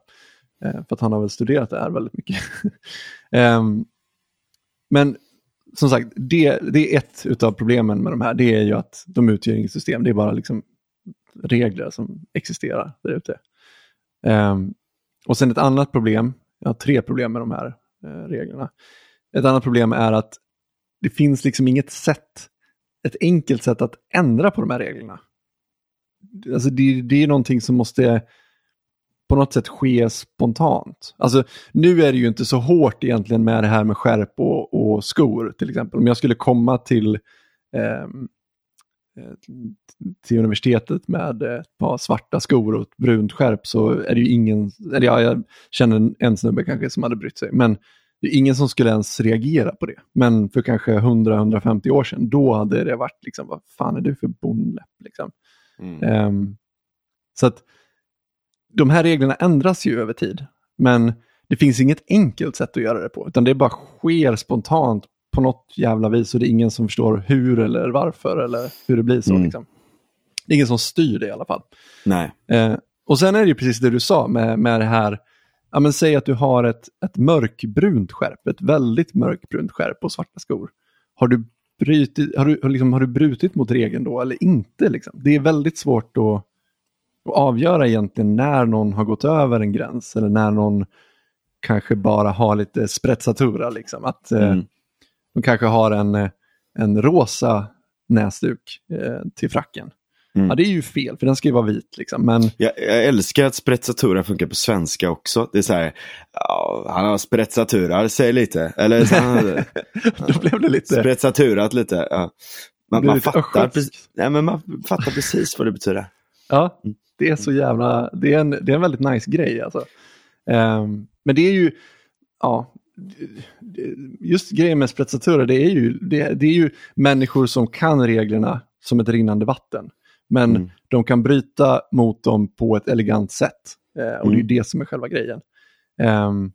Eh, för att han har väl studerat det här väldigt mycket. Ehm, men som sagt, det, det är ett utav problemen med de här. Det är ju att de utgör inget system. Det är bara liksom regler som existerar där ute. Ehm, och sen ett annat problem, jag har tre problem med de här eh, reglerna. Ett annat problem är att det finns liksom inget sätt, ett enkelt sätt att ändra på de här reglerna. Alltså det, det är någonting som måste på något sätt ske spontant. Alltså nu är det ju inte så hårt egentligen med det här med skärp och, och skor till exempel. Om jag skulle komma till ehm, eh, till universitetet med ett par svarta skor och ett brunt skärp så är det ju ingen, eller ja, jag känner en, snubbe kanske som hade brytt sig, men det är ingen som skulle ens reagera på det. Men för kanske 100-150 år sedan, då hade det varit liksom, vad fan är du för bondläpp? Liksom. Mm. Ehm, så att de här reglerna ändras ju över tid, men det finns inget enkelt sätt att göra det på, utan det bara sker spontant på något jävla vis och det är ingen som förstår hur eller varför eller hur det blir så. Mm. Liksom. Det är ingen som styr det i alla fall. Nej. Eh, och sen är det ju precis det du sa med, med det här, ja men säg att du har ett, ett mörkbrunt skärp, ett väldigt mörkbrunt skärp och svarta skor. Har du, brutit, har, du, liksom, har du brutit mot regeln då eller inte? Liksom? Det är väldigt svårt att, att avgöra egentligen när någon har gått över en gräns eller när någon kanske bara har lite sprezzatura. Liksom. Att eh, Mm. de kanske har en, eh, en rosa näsduk eh, till fracken. Mm. Ja, det är ju fel, för den ska ju vara vit. Liksom. Men Jag, jag älskar att sprezzatura funkar på svenska också. Det är så här, ja, han har sprezzaturar, säg lite. Eller så han, då blev det lite... sprezzaturat lite. Ja. Man, man, lite fattar, precis, nej, men man fattar precis vad det betyder. Ja, det är så jävla... Det är en, det är en väldigt nice grej alltså. Ehm, men det är ju... Ja, just grejen med sprezzatura, det är, ju, det, det är ju människor som kan reglerna som ett rinnande vatten. Men Mm. de kan bryta mot dem på ett elegant sätt. Eh, och det är ju Mm. det som är själva grejen. Ehm,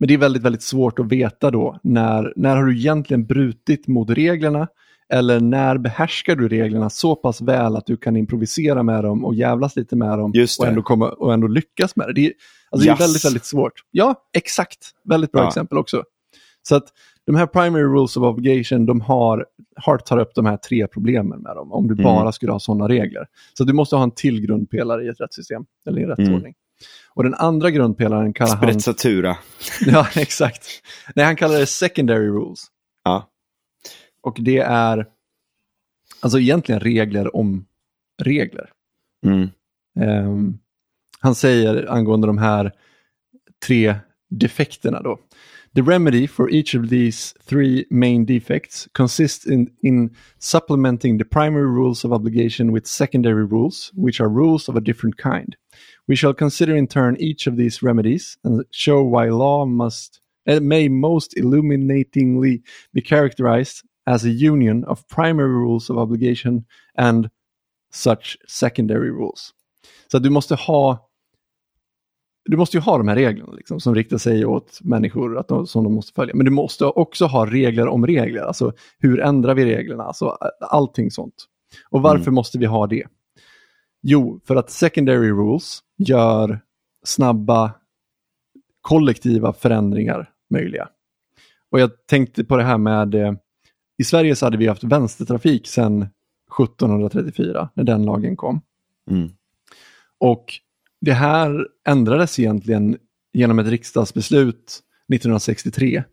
men det är väldigt, väldigt svårt att veta då. När, när har du egentligen brutit mot reglerna? Eller när behärskar du reglerna så pass väl att du kan improvisera med dem och jävlas lite med dem och ändå, komma, och ändå lyckas med det? Det är, alltså det är Yes. väldigt, väldigt svårt. Ja, exakt. Väldigt bra Ja. exempel också. Så att de här primary rules of obligation, de har, Hart tar upp de här tre problemen med dem, om du Mm. bara skulle ha sådana regler. Så du måste ha en till grundpelare i ett rättssystem, eller i en rättsordning. Och den andra grundpelaren kallar han... Sprezzatura. Ja, exakt. Nej, han kallar det secondary rules. Ja. Och det är alltså egentligen regler om regler. Mm. Ehm, han säger angående de här tre defekterna då. The remedy for each of these three main defects consists in, in supplementing the primary rules of obligation with secondary rules, which are rules of a different kind. We shall consider in turn each of these remedies and show why law must uh, may most illuminatingly be characterized as a union of primary rules of obligation and such secondary rules. Så du måste ha du måste ju ha de här reglerna liksom, som riktar sig åt människor att de, som de måste följa. Men du måste också ha regler om regler. Alltså hur ändrar vi reglerna? Alltså allting sånt. Och varför mm. måste vi ha det? Jo, för att secondary rules gör snabba kollektiva förändringar möjliga. Och jag tänkte på det här med, eh, i Sverige så hade vi haft vänstertrafik sedan 1734 när den lagen kom. Mm. Och det här ändrades egentligen genom ett riksdagsbeslut 1963.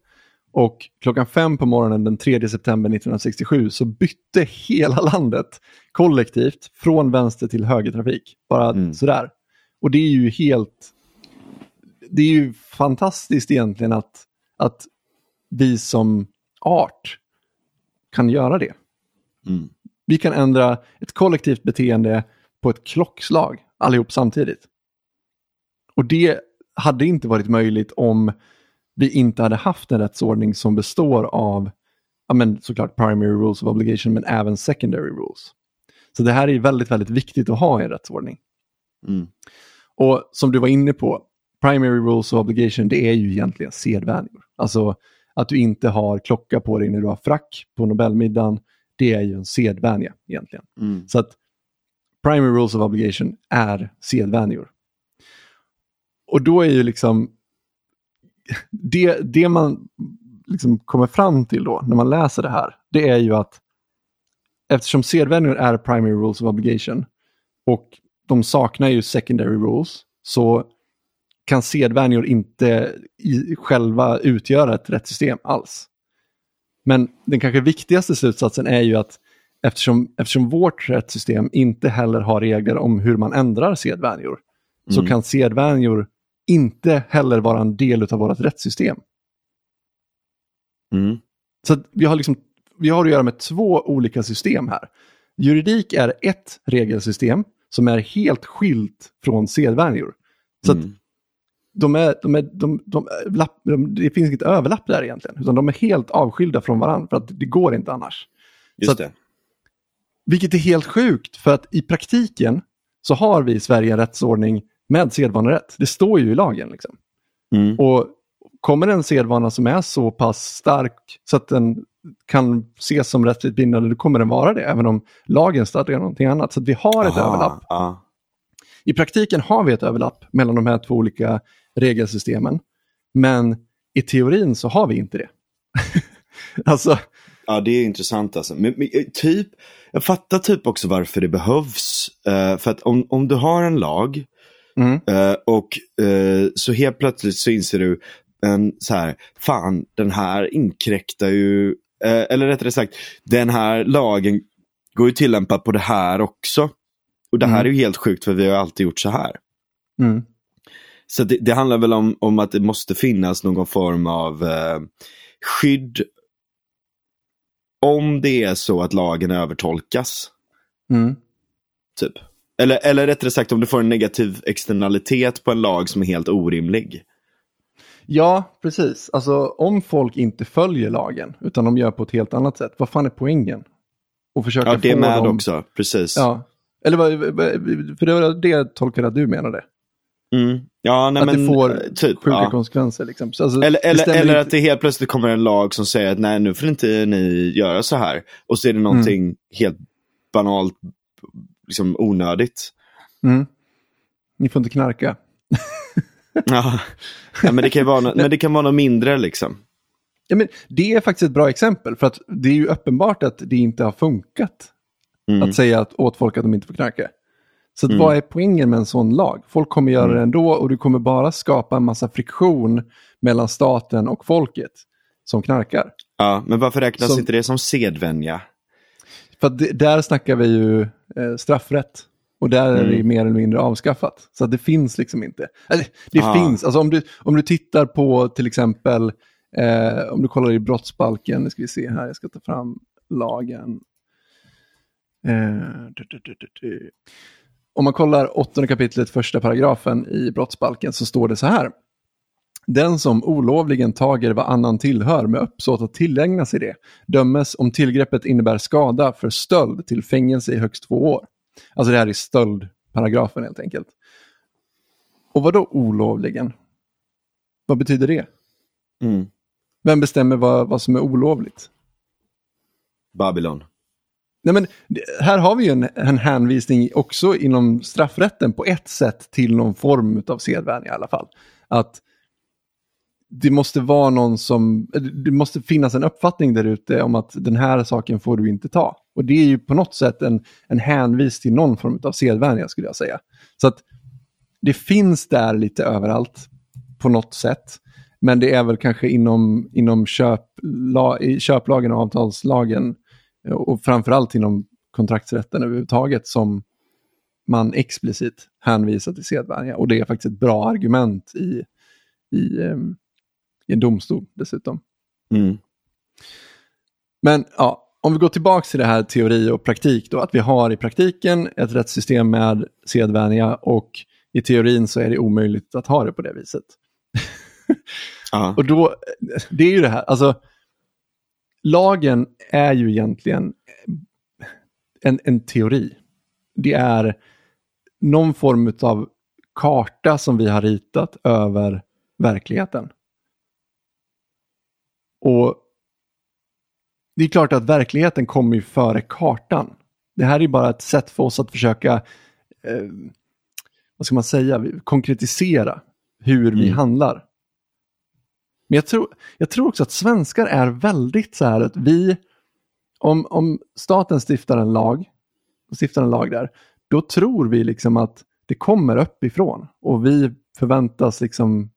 Och klockan fem på morgonen den 3 september 1967 så bytte hela landet kollektivt från vänster till högertrafik. Bara mm. sådär. Och det är ju helt... Det är ju fantastiskt egentligen att, att vi som art kan göra det. Mm. Vi kan ändra ett kollektivt beteende på ett klockslag allihop samtidigt. Och det hade inte varit möjligt om vi inte hade haft en rättsordning som består av ja, men såklart primary rules of obligation men även secondary rules. Så det här är väldigt, väldigt viktigt att ha i en rättsordning. Mm. Och som du var inne på, primary rules of obligation det är ju egentligen sedvänjor. Alltså att du inte har klocka på dig när du har frack på Nobelmiddagen, det är ju en sedvänja egentligen. Mm. Så att primary rules of obligation är sedvänjor. Och då är ju liksom det, det man liksom kommer fram till då när man läser det här, det är ju att eftersom sedvänjor är primary rules of obligation och de saknar ju secondary rules så kan sedvänjor inte i, själva utgöra ett rättssystem alls. Men den kanske viktigaste slutsatsen är ju att eftersom, eftersom vårt rättssystem inte heller har regler om hur man ändrar sedvänjor mm. så kan sedvänjor inte heller vara en del av vårt rättssystem. Mm. Så vi har, liksom, vi har att göra med två olika system här. Juridik är ett regelsystem som är helt skilt från sedvänjor. Så mm. de är, de är, de, de, de, det finns inget överlapp där egentligen, utan de är helt avskilda från varandra för att det går inte annars. Just att, det. Vilket är helt sjukt, för att i praktiken så har vi i Sverige en rättsordning med sedvanerätt. Det står ju i lagen. Liksom. Mm. Och kommer en sedvana som är så pass stark så att den kan ses som rättsligt bindande, då kommer den vara det, även om lagen stadgar någonting annat. Så vi har ett Aha, överlapp. Ja. I praktiken har vi ett överlapp mellan de här två olika regelsystemen, men i teorin så har vi inte det. alltså... Ja, det är intressant alltså. Men, men, typ, jag fattar typ också varför det behövs. Uh, för att om, om du har en lag Mm. Uh, och uh, så helt plötsligt så inser du, um, så här, fan den här inkräktar ju, uh, eller rättare sagt, den här lagen går ju tillämpa på det här också. Och det här mm. är ju helt sjukt för vi har alltid gjort så här. Mm. Så det, det, handlar väl om, om att det måste finnas någon form av skydd om det är så att lagen övertolkas. Mm. Typ. Eller, eller rättare sagt om du får en negativ externalitet på en lag som är helt orimlig. Ja, precis. Alltså om folk inte följer lagen utan de gör på ett helt annat sätt, vad fan är poängen? Och försöka ja, det är med dem... också, precis. Ja. Eller vad, för det var det jag tolkade att du menade. Mm. Ja, nej, att men, det får eh, typ, sjuka ja. konsekvenser. Liksom. Alltså, eller eller, eller att det helt plötsligt kommer en lag som säger att nej, nu får inte ni göra så här. Och så är det någonting mm. helt banalt liksom onödigt. Mm. Ni får inte knarka. ja. men det kan vara, no men det kan vara något mindre liksom. Ja, men det är faktiskt ett bra exempel för att det är ju uppenbart att det inte har funkat mm. att säga att, åt folk att de inte får knarka. Så mm. vad är poängen med en sån lag? Folk kommer göra mm. det ändå och du kommer bara skapa en massa friktion mellan staten och folket som knarkar. Ja, men varför räknas som, inte det som sedvänja? För det, där snackar vi ju eh, straffrätt. Och där är det mm. mer eller mindre avskaffat. Så det finns liksom inte. Eller, det ah. finns, alltså om du, om du tittar på till exempel, eh, om du kollar i brottsbalken, nu ska vi se här, jag ska ta fram lagen. Eh, du, du, om man kollar åttonde kapitlet, första paragrafen i brottsbalken så står det så här. Den som olovligen tager vad annan tillhör med uppsåt att tillägna sig det dömes om tillgreppet innebär skada för stöld till fängelse i högst två år. Alltså det här är stöldparagrafen helt enkelt. Och vad då olovligen? Vad betyder det? Mm. Vem bestämmer vad, vad som är olovligt? Babylon. Nej, men, här har vi ju en, en hänvisning också inom straffrätten på ett sätt till någon form av sedvänja i alla fall. Att det måste vara någon som, det måste finnas en uppfattning där ute om att den här saken får du inte ta. Och det är ju på något sätt en, en hänvis till någon form av sedvänja skulle jag säga. Så att det finns där lite överallt på något sätt. Men det är väl kanske inom, inom köpla, i köplagen och avtalslagen och framförallt inom kontraktsrätten överhuvudtaget som man explicit hänvisar till sedvänja. Och det är faktiskt ett bra argument i, i, um, i en domstol dessutom. Mm. Men ja, om vi går tillbaka till det här teori och praktik då, att vi har i praktiken ett rättssystem med sedvänja och i teorin så är det omöjligt att ha det på det viset. Och då, det är ju det här, alltså lagen är ju egentligen en, en teori. Det är någon form av karta som vi har ritat över verkligheten. Och det är klart att verkligheten kommer ju före kartan. Det här är bara ett sätt för oss att försöka, eh, vad ska man säga, konkretisera hur vi Mm. handlar. Men jag tror, jag tror också att svenskar är väldigt så här att vi, om, om staten stiftar en lag, stiftar en lag där, då tror vi liksom att det kommer uppifrån och vi förväntas liksom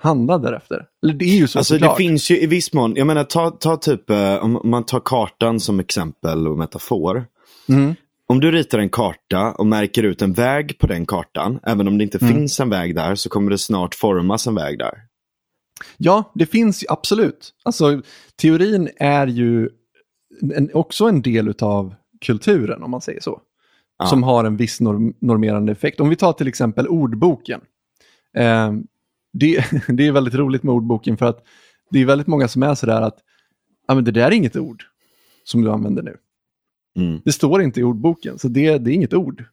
handla därefter. Eller det är ju så Alltså det såklart. finns ju i viss mån, jag menar ta, ta typ, eh, om man tar kartan som exempel och metafor. Mm. Om du ritar en karta och märker ut en väg på den kartan, även om det inte Mm. finns en väg där, så kommer det snart formas en väg där. Ja, det finns absolut. Alltså, teorin är ju en, också en del av kulturen, om man säger så. Ja. Som har en viss norm, normerande effekt. Om vi tar till exempel ordboken. Eh, det, det är väldigt roligt med ordboken för att det är väldigt många som är sådär att ja, men det där är inget ord som du använder nu. Mm. Det står inte i ordboken, så det, det är inget ord.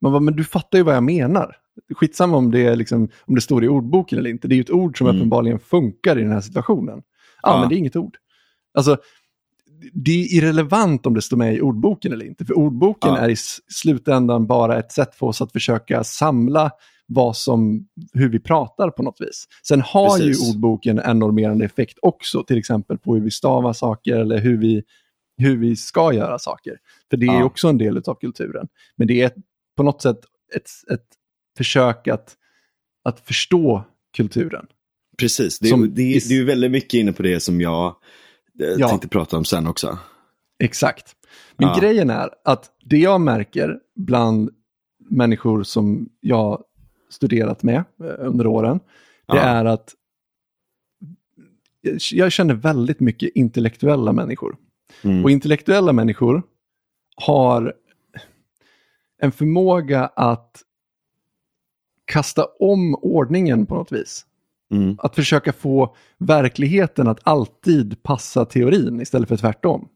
Man bara, men du fattar ju vad jag menar. Skitsamma om det, är liksom, om det står i ordboken eller inte. Det är ju ett ord som Mm. uppenbarligen funkar i den här situationen. Ja, Ja. men det är inget ord. Alltså, det är irrelevant om det står med i ordboken eller inte. För ordboken Ja. är i slutändan bara ett sätt för oss att försöka samla vad som, hur vi pratar på något vis. Sen har Precis. ju ordboken en normerande effekt också, till exempel på hur vi stavar saker eller hur vi, hur vi ska göra saker. För det är Ja. också en del av kulturen. Men det är på något sätt ett, ett försök att, att förstå kulturen. Precis, det, Som det, is- det är väldigt mycket inne på det som jag eh, Ja. tänkte prata om sen också. Exakt. Men Ja. grejen är att det jag märker bland människor som jag studerat med eh, under åren, det Ja. är att jag känner väldigt mycket intellektuella människor. Mm. Och intellektuella människor har en förmåga att kasta om ordningen på något vis. Mm. Att försöka få verkligheten att alltid passa teorin istället för tvärtom.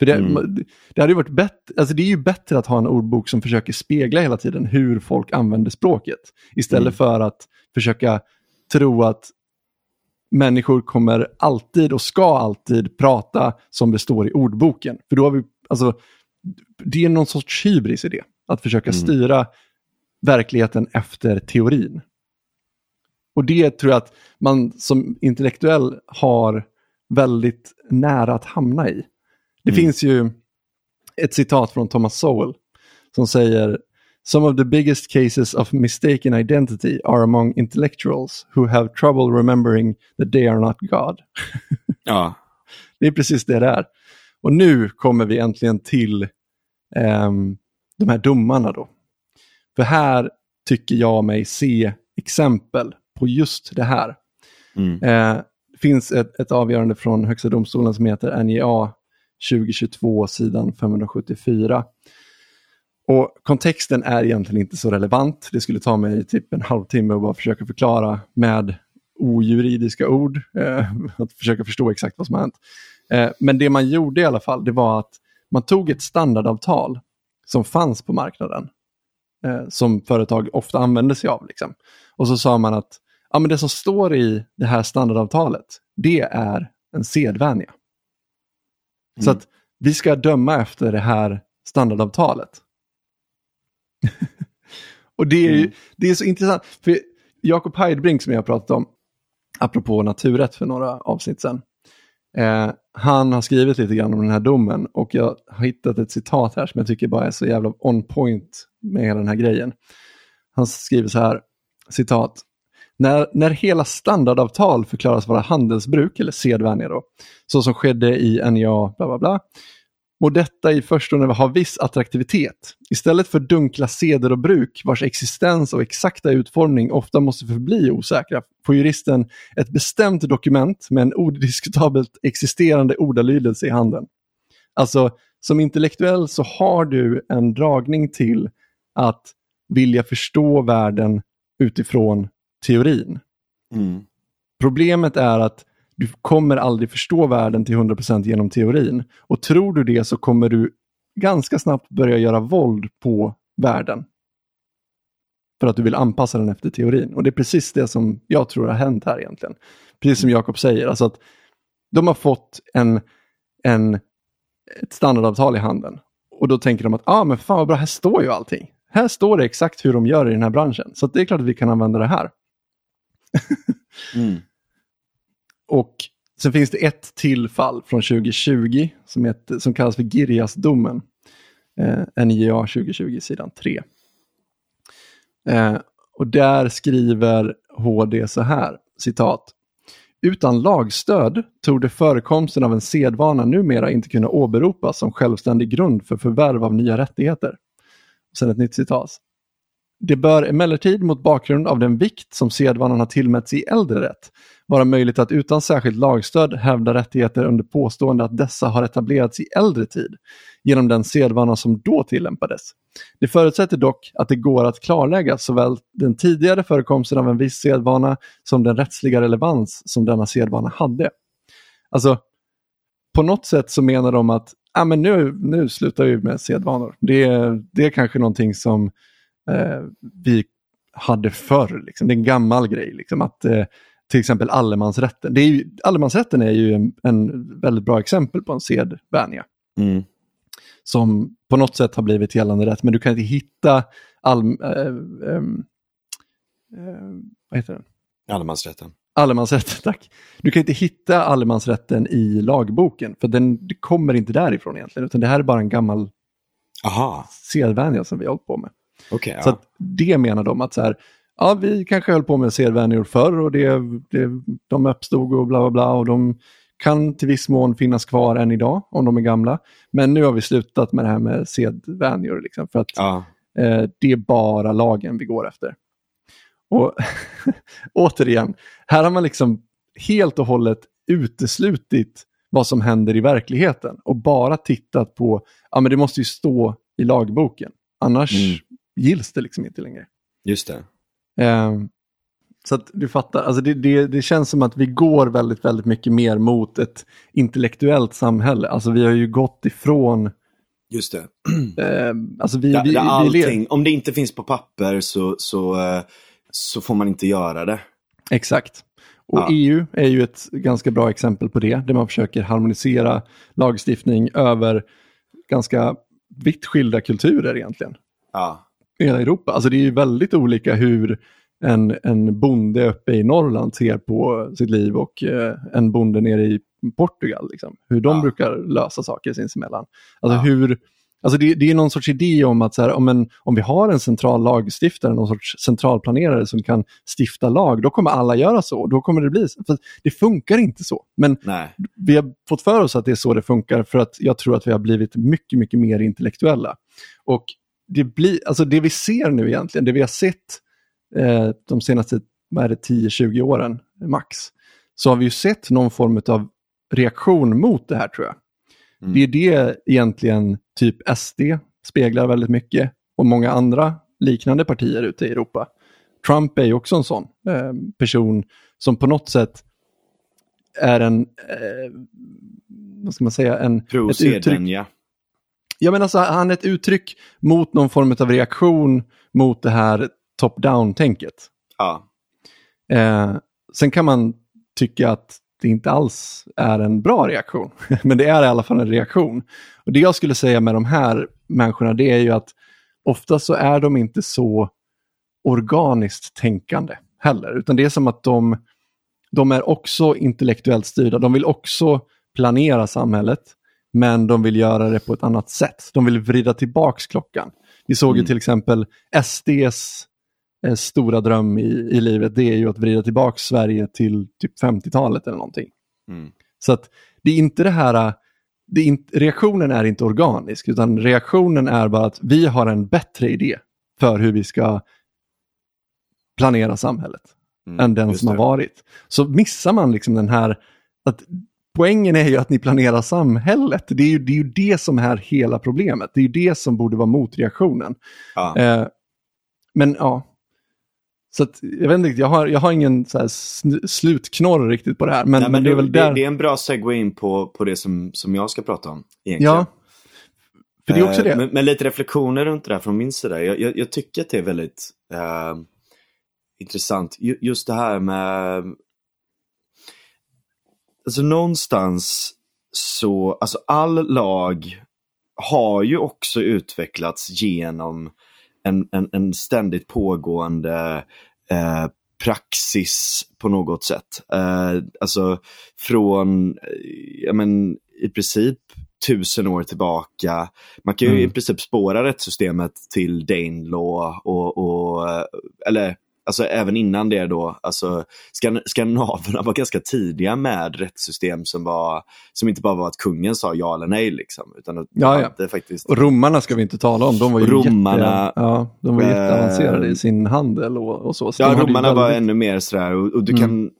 För det, Mm. det hade varit bättre, alltså det är ju bättre att ha en ordbok som försöker spegla hela tiden hur folk använder språket. Istället Mm. för att försöka tro att människor kommer alltid och ska alltid prata som det står i ordboken. För då har vi, alltså, det är någon sorts hybris i det. Att försöka Mm. styra verkligheten efter teorin. Och det tror jag att man som intellektuell har väldigt nära att hamna i. Det Mm. finns ju ett citat från Thomas Sowell som säger Some of the biggest cases of mistaken identity are among intellectuals who have trouble remembering that they are not God. Ja, Det är precis det det är. Och nu kommer vi äntligen till ehm, de här domarna då. För här tycker jag mig se exempel på just det här. mm. Eh, det finns ett, ett avgörande från Högsta domstolen som heter NJA 2022 sidan 574. Och kontexten är egentligen inte så relevant. Det skulle ta mig typ en halvtimme att bara försöka förklara med ojuridiska ord, eh, att försöka förstå exakt vad som har hänt. Eh, men det man gjorde i alla fall, det var att man tog ett standardavtal som fanns på marknaden, eh, som företag ofta använder sig av. Liksom. Och så sa man att ja, men det som står i det här standardavtalet, det är en sedvänja. Mm. Så att vi ska döma efter det här standardavtalet. och det är, mm. det är så intressant, för Jakob Heidbrink som jag pratat om, apropå naturrätt för några avsnitt sedan, eh, han har skrivit lite grann om den här domen och jag har hittat ett citat här som jag tycker bara är så jävla on point med hela den här grejen. Han skriver så här, citat, när, när hela standardavtal förklaras vara handelsbruk eller sedvänja då, så som skedde i NJA, bla bla bla, må detta i förstone ha viss attraktivitet. Istället för dunkla seder och bruk vars existens och exakta utformning ofta måste förbli osäkra får juristen ett bestämt dokument med en odiskutabelt existerande ordalydelse i handen. Alltså, som intellektuell så har du en dragning till att vilja förstå världen utifrån teorin. Mm. Problemet är att du kommer aldrig förstå världen till 100% genom teorin. Och tror du det så kommer du ganska snabbt börja göra våld på världen. För att du vill anpassa den efter teorin. Och det är precis det som jag tror har hänt här egentligen. Precis som Jakob säger, alltså att de har fått en, en, ett standardavtal i handen. Och då tänker de att, ja ah, men fan vad bra, här står ju allting. Här står det exakt hur de gör i den här branschen. Så det är klart att vi kan använda det här mm. Och sen finns det ett till fall från 2020 som, heter, som kallas för Girjasdomen. Eh, NJA 2020, sidan 3. Eh, och där skriver HD så här, citat. Utan lagstöd tog det förekomsten av en sedvana numera inte kunna åberopas som självständig grund för förvärv av nya rättigheter. Sen ett nytt citat. Det bör emellertid mot bakgrund av den vikt som sedvanan har tillmätts i äldre rätt vara möjligt att utan särskilt lagstöd hävda rättigheter under påstående att dessa har etablerats i äldre tid genom den sedvana som då tillämpades. Det förutsätter dock att det går att klarlägga såväl den tidigare förekomsten av en viss sedvana som den rättsliga relevans som denna sedvana hade. Alltså, på något sätt så menar de att ah, men nu, nu slutar vi med sedvanor. Det, det är kanske någonting som eh, vi hade förr. Liksom. Det är en gammal grej. Liksom, att eh, Till exempel allemansrätten. Det är ju, allemansrätten är ju en, en väldigt bra exempel på en sedvänja. Mm. Som på något sätt har blivit gällande rätt, men du kan inte hitta all, äh, äh, äh, vad heter den? Allemansrätten. Allemansrätten, tack. Du kan inte hitta allemansrätten i lagboken, för den det kommer inte därifrån egentligen, utan det här är bara en gammal sedvänja som vi har hållit på med. Okay, ja. Så det menar de att så här, ja vi kanske höll på med sedvänjor förr och det, det, de uppstod och bla bla bla och de kan till viss mån finnas kvar än idag om de är gamla. Men nu har vi slutat med det här med sedvänjor liksom, för att ja. eh, det är bara lagen vi går efter. Och återigen, här har man liksom helt och hållet uteslutit vad som händer i verkligheten och bara tittat på, ja men det måste ju stå i lagboken, annars mm gills det liksom inte längre. Just det. Eh, så att du fattar, alltså det, det, det, känns som att vi går väldigt, väldigt mycket mer mot ett intellektuellt samhälle. Alltså vi har ju gått ifrån Just det. Eh, alltså vi, ja, vi, allting, vi om det inte finns på papper så, så, eh, så får man inte göra det. Exakt. Och ja. EU är ju ett ganska bra exempel på det, där man försöker harmonisera lagstiftning över ganska vitt skilda kulturer egentligen. Ja hela Europa. Alltså det är ju väldigt olika hur en, en bonde uppe i Norrland ser på sitt liv och eh, en bonde nere i Portugal. Liksom. Hur de ja. brukar lösa saker sinsemellan. Alltså ja. hur, alltså det, det, är någon sorts idé om att så här, om, en, om vi har en central lagstiftare, någon sorts centralplanerare som kan stifta lag, då kommer alla göra så. Då kommer det bli så. För det funkar inte så. Men Nej. vi har fått för oss att det är så det funkar för att jag tror att vi har blivit mycket, mycket mer intellektuella. Och det, blir, alltså det vi ser nu egentligen, det vi har sett eh, de senaste 10-20 åren max, så har vi ju sett någon form av reaktion mot det här tror jag. Mm. Det är det egentligen typ SD speglar väldigt mycket och många andra liknande partier ute i Europa. Trump är ju också en sån eh, person som på något sätt är en, eh, vad ska man säga, en, Pro ett uttryck. Ja, men alltså, han är ett uttryck mot någon form av reaktion mot det här top-down-tänket. Ja. Eh, sen kan man tycka att det inte alls är en bra reaktion, men det är i alla fall en reaktion. Och Det jag skulle säga med de här människorna det är ju att ofta så är de inte så organiskt tänkande heller, utan det är som att de, de är också intellektuellt styrda. De vill också planera samhället, men de vill göra det på ett annat sätt. De vill vrida tillbaks klockan. Vi såg ju Mm. till exempel SDs eh, stora dröm i, i livet, det är ju att vrida tillbaka Sverige till typ 50-talet eller någonting. Mm. Så att det är inte det här, det är inte, reaktionen är inte organisk, utan reaktionen är bara att vi har en bättre idé för hur vi ska planera samhället Mm, än den som har det. varit. Så missar man liksom den här, att poängen är ju att ni planerar samhället. Det är ju det, är ju det som är hela problemet. Det är ju det som borde vara motreaktionen. Ja. Eh, men ja, så att, jag vet inte jag har, jag har ingen så slutknorr riktigt på det här. Men, Nej, men det är väl där... det är en bra segway in på, på det som, som jag ska prata om. Egentligen. ja, för det är också Eh, det. Men, men lite reflektioner runt det här från min sida. Jag, jag, jag tycker att det är väldigt eh, intressant. Ju, just det här med... Alltså någonstans så, alltså all lag har ju också utvecklats genom en, en, en ständigt pågående eh, praxis på något sätt. Eh, alltså från, eh, ja men i princip tusen år tillbaka. Man kan ju Mm. i princip spåra rättssystemet till Danelaw och, och eh, eller alltså även innan det då, alltså skan- skandinaverna var ganska tidiga med rättssystem som var, som inte bara var att kungen sa ja eller nej liksom, utan att Ja, ja. faktiskt Och romarna ska vi inte tala om. De var ju Romarna, jätte, ja, de var eh, jätteavancerade i sin handel och, och så. så Ja, romarna var väldigt- ännu mer sådär och, och du Mm. kan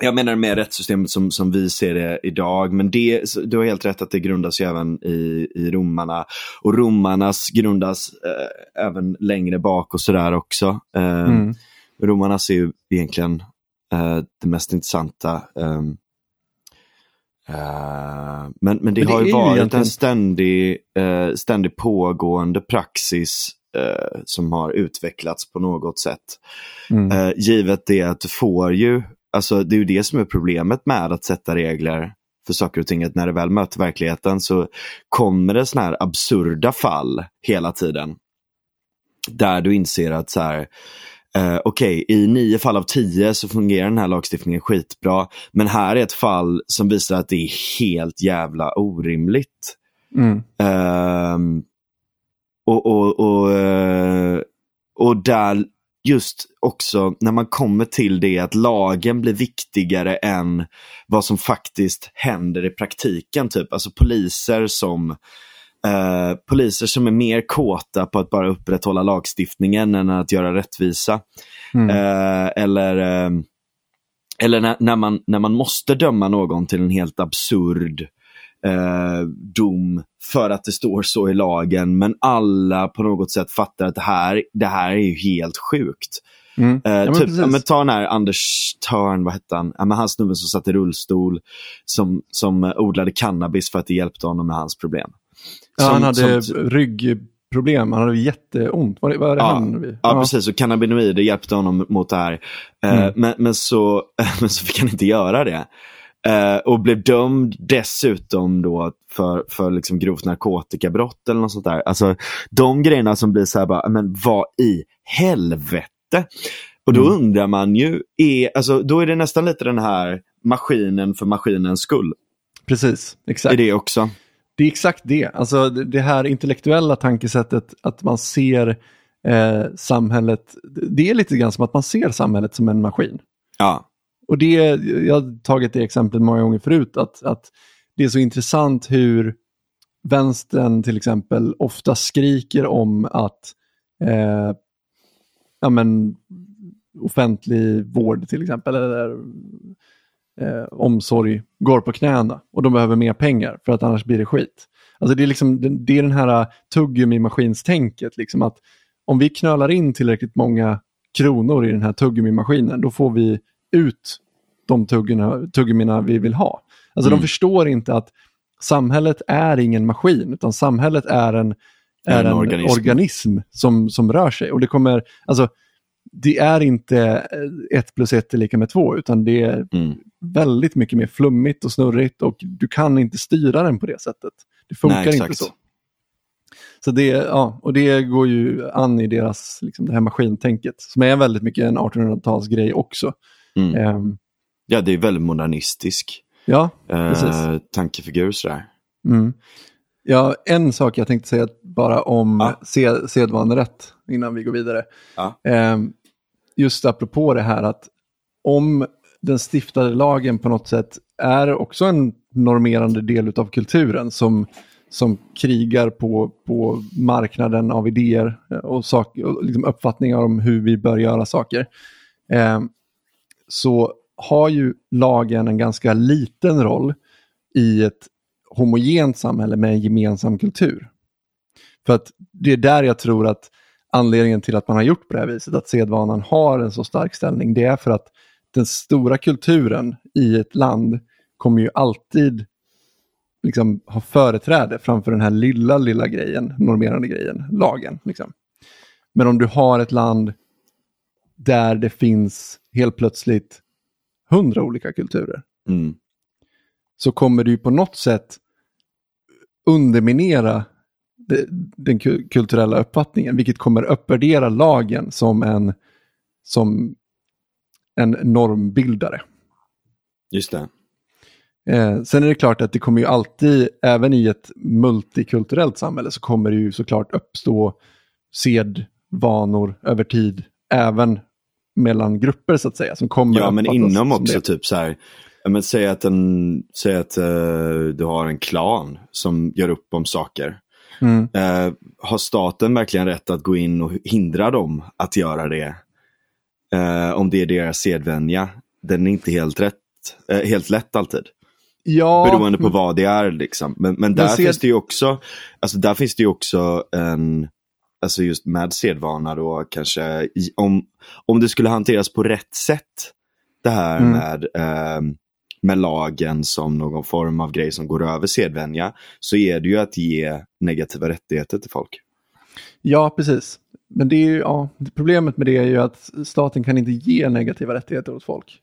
jag menar med rättssystemet som, som vi ser det idag, men det, du har helt rätt att det grundas ju även i, i romarna. Och romarnas grundas eh, även längre bak och sådär också. Eh, Mm. Romarnas är ju egentligen eh, det mest intressanta. ehm, eh, men, men det Men har ju ju varit egentligen- en ständig, eh, ständig pågående praxis eh, som har utvecklats på något sätt. Mm. Eh, givet det att du får ju, alltså det är ju det som är problemet med att sätta regler för saker och ting, att när det väl möter verkligheten så kommer det sådana här absurda fall hela tiden. Där du inser att så här, eh, okej, i nio fall av tio så fungerar den här lagstiftningen skitbra, men här är ett fall som visar att det är helt jävla orimligt. Mm. Ehm, och, och, och, eh, och där just också när man kommer till det att lagen blir viktigare än vad som faktiskt händer i praktiken. Typ. Alltså poliser som eh, poliser som är mer kåta på att bara upprätthålla lagstiftningen än att göra rättvisa. Mm. Eh, eller eh, eller när, när, man, när man måste döma någon till en helt absurd eh, dom för att det står så i lagen, men alla på något sätt fattar att det här, det här är ju helt sjukt. Mm. Eh, Ja, men typ, ja, men ta den här Anders Törn, vad hette han? Ja, men han snubben som satt i rullstol, som, som odlade cannabis för att det hjälpte honom med hans problem. Ja, Som- han hade som- ryggproblem, han hade jätteont. Var det, var det Ja, han? Ja, precis. Och cannabinoider hjälpte honom mot det här. Eh, Mm. men, men, så, men så fick han inte göra det. Eh, och blev dömd dessutom då för, för liksom grovt narkotikabrott eller något sånt där. Alltså de grejerna som blir så här bara, men vad i helvete? Och då Mm. undrar man ju, är, alltså, då är det nästan lite den här maskinen för maskinens skull. Precis, exakt. Är det också? Det är exakt det. Alltså det här intellektuella tankesättet att man ser eh, samhället, det är lite grann som att man ser samhället som en maskin. Ja. Och det, jag har tagit det exemplet många gånger förut, att, att det är så intressant hur vänstern till exempel ofta skriker om att eh, ja, men, offentlig vård till exempel, eller eh, omsorg går på knäna och de behöver mer pengar för att annars blir det skit. Alltså det är, liksom, det, är den här eh, tuggummi-maskinstänket, liksom att om vi knölar in tillräckligt många kronor i den här tuggummi-maskinen, då får vi ut de tuggummina vi vill ha. Alltså Mm. de förstår inte att samhället är ingen maskin, utan samhället är en, är En en organism. organism, som, som rör sig. Och det kommer, alltså, det är inte eh, ett plus ett är lika med två, utan det är Mm. väldigt mycket mer flummigt och snurrigt och du kan inte styra den på det sättet. Det funkar Nej, inte så. Så det, ja, och det går ju an i deras, liksom det här maskintänket, som är väldigt mycket en 1800-talsgrej också. Mm. Ehm, Ja, det är väldigt modernistisk ja, eh, tankefigur sådär. mm. ja, en sak jag tänkte säga bara om Ja. se, sedvanerätt innan vi går vidare. Ja. Ehm, just apropå det här att om den stiftade lagen på något sätt är också en normerande del av kulturen som, som krigar på, på marknaden av idéer och, sak, och liksom uppfattningar om hur vi bör göra saker. Eh, så har ju lagen en ganska liten roll i ett homogent samhälle med en gemensam kultur. För att det är där jag tror att anledningen till att man har gjort på det här viset, att sedvanan har en så stark ställning, det är för att den stora kulturen i ett land kommer ju alltid liksom ha företräde framför den här lilla, lilla grejen, normerande grejen, lagen. Liksom. Men om du har ett land där det finns helt plötsligt hundra olika kulturer, Mm. så kommer du ju på något sätt underminera de- den ku- kulturella uppfattningen, vilket kommer uppvärdera lagen som en, som en normbildare. Just det. Eh, sen är det klart att det kommer ju alltid, även i ett multikulturellt samhälle, så kommer det ju såklart uppstå sedvanor över tid, även mellan grupper så att säga. Som kommer Ja, men inom också det. typ så här. Men säg att, en, säg att eh, du har en klan som gör upp om saker. Mm. Eh, har staten verkligen rätt att gå in och hindra dem att göra det? Eh, om det är deras sedvänja. Den är inte helt rätt, helt lätt alltid. Ja, Beroende på vad det är liksom. Men, men där sed- finns det ju också, alltså där finns det också en, alltså just med sedvana då kanske, i, om, om det skulle hanteras på rätt sätt, det här Mm. med, ehm, med lagen som någon form av grej som går över sedvänja, så är det ju att ge negativa rättigheter till folk. Ja, precis. Men det är ju, ja, problemet med det är ju att staten kan inte ge negativa rättigheter åt folk.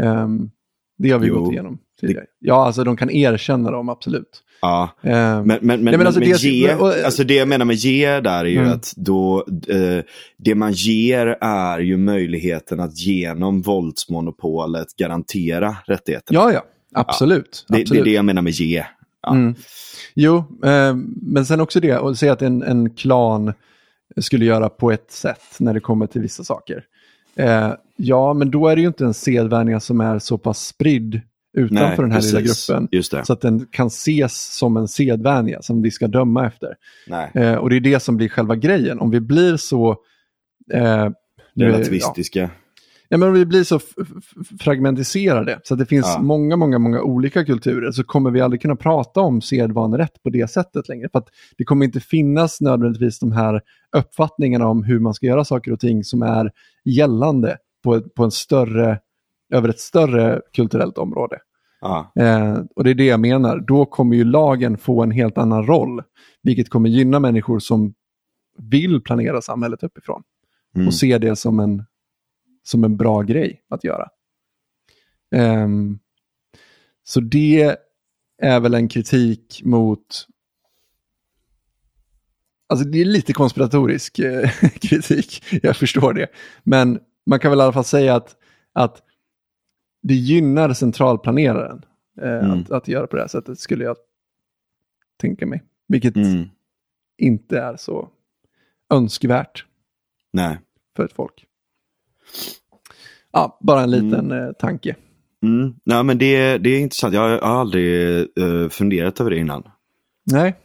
Ehm, det har vi Jo, gått igenom tidigare. Ja, alltså de kan erkänna dem, absolut. Ja, Ehm, men, men, men, men alltså men det- ge, och- alltså det jag menar med ge där är ju Mm. att då, eh, det man ger är ju möjligheten att genom våldsmonopolet garantera rättigheterna. ja, ja, absolut. det, det absolut. är det jag menar med ge. Ja. Mm. Jo, eh, men sen också det, och säga att en, en klan skulle göra på ett sätt när det kommer till vissa saker. Eh, ja, men då är det ju inte en sedvänja som är så pass spridd utanför Nej, den här lilla precis. gruppen. Just det. Så att den kan ses som en sedvänja som vi ska döma efter. Eh, och det är det som blir själva grejen. Om vi blir så... Eh, Relativistiska. Ja, ja, men om vi blir så fragmentiserade så att det finns Ja. många, många, många olika kulturer så kommer vi aldrig kunna prata om sedvanerätt på det sättet längre. För att det kommer inte finnas nödvändigtvis de här uppfattningarna om hur man ska göra saker och ting som är gällande på, på en större, över ett större kulturellt område. Eh, och det är det jag menar. Då kommer ju lagen få en helt annan roll. Vilket kommer gynna människor som vill planera samhället uppifrån. Mm. Och se det som en, som en bra grej att göra. Ehm, så det är väl en kritik mot... Alltså det är lite konspiratorisk eh, kritik, jag förstår det. Men man kan väl i alla fall säga att, att det gynnar centralplaneraren eh, Mm. att, att göra på det här sättet, skulle jag tänka mig. Vilket Mm. inte är så önskvärt Nej. för ett folk. Ja, bara en liten eh, tanke. Mm. Nej, men det, det är intressant. Jag har, jag har aldrig eh, funderat över det innan. Nej,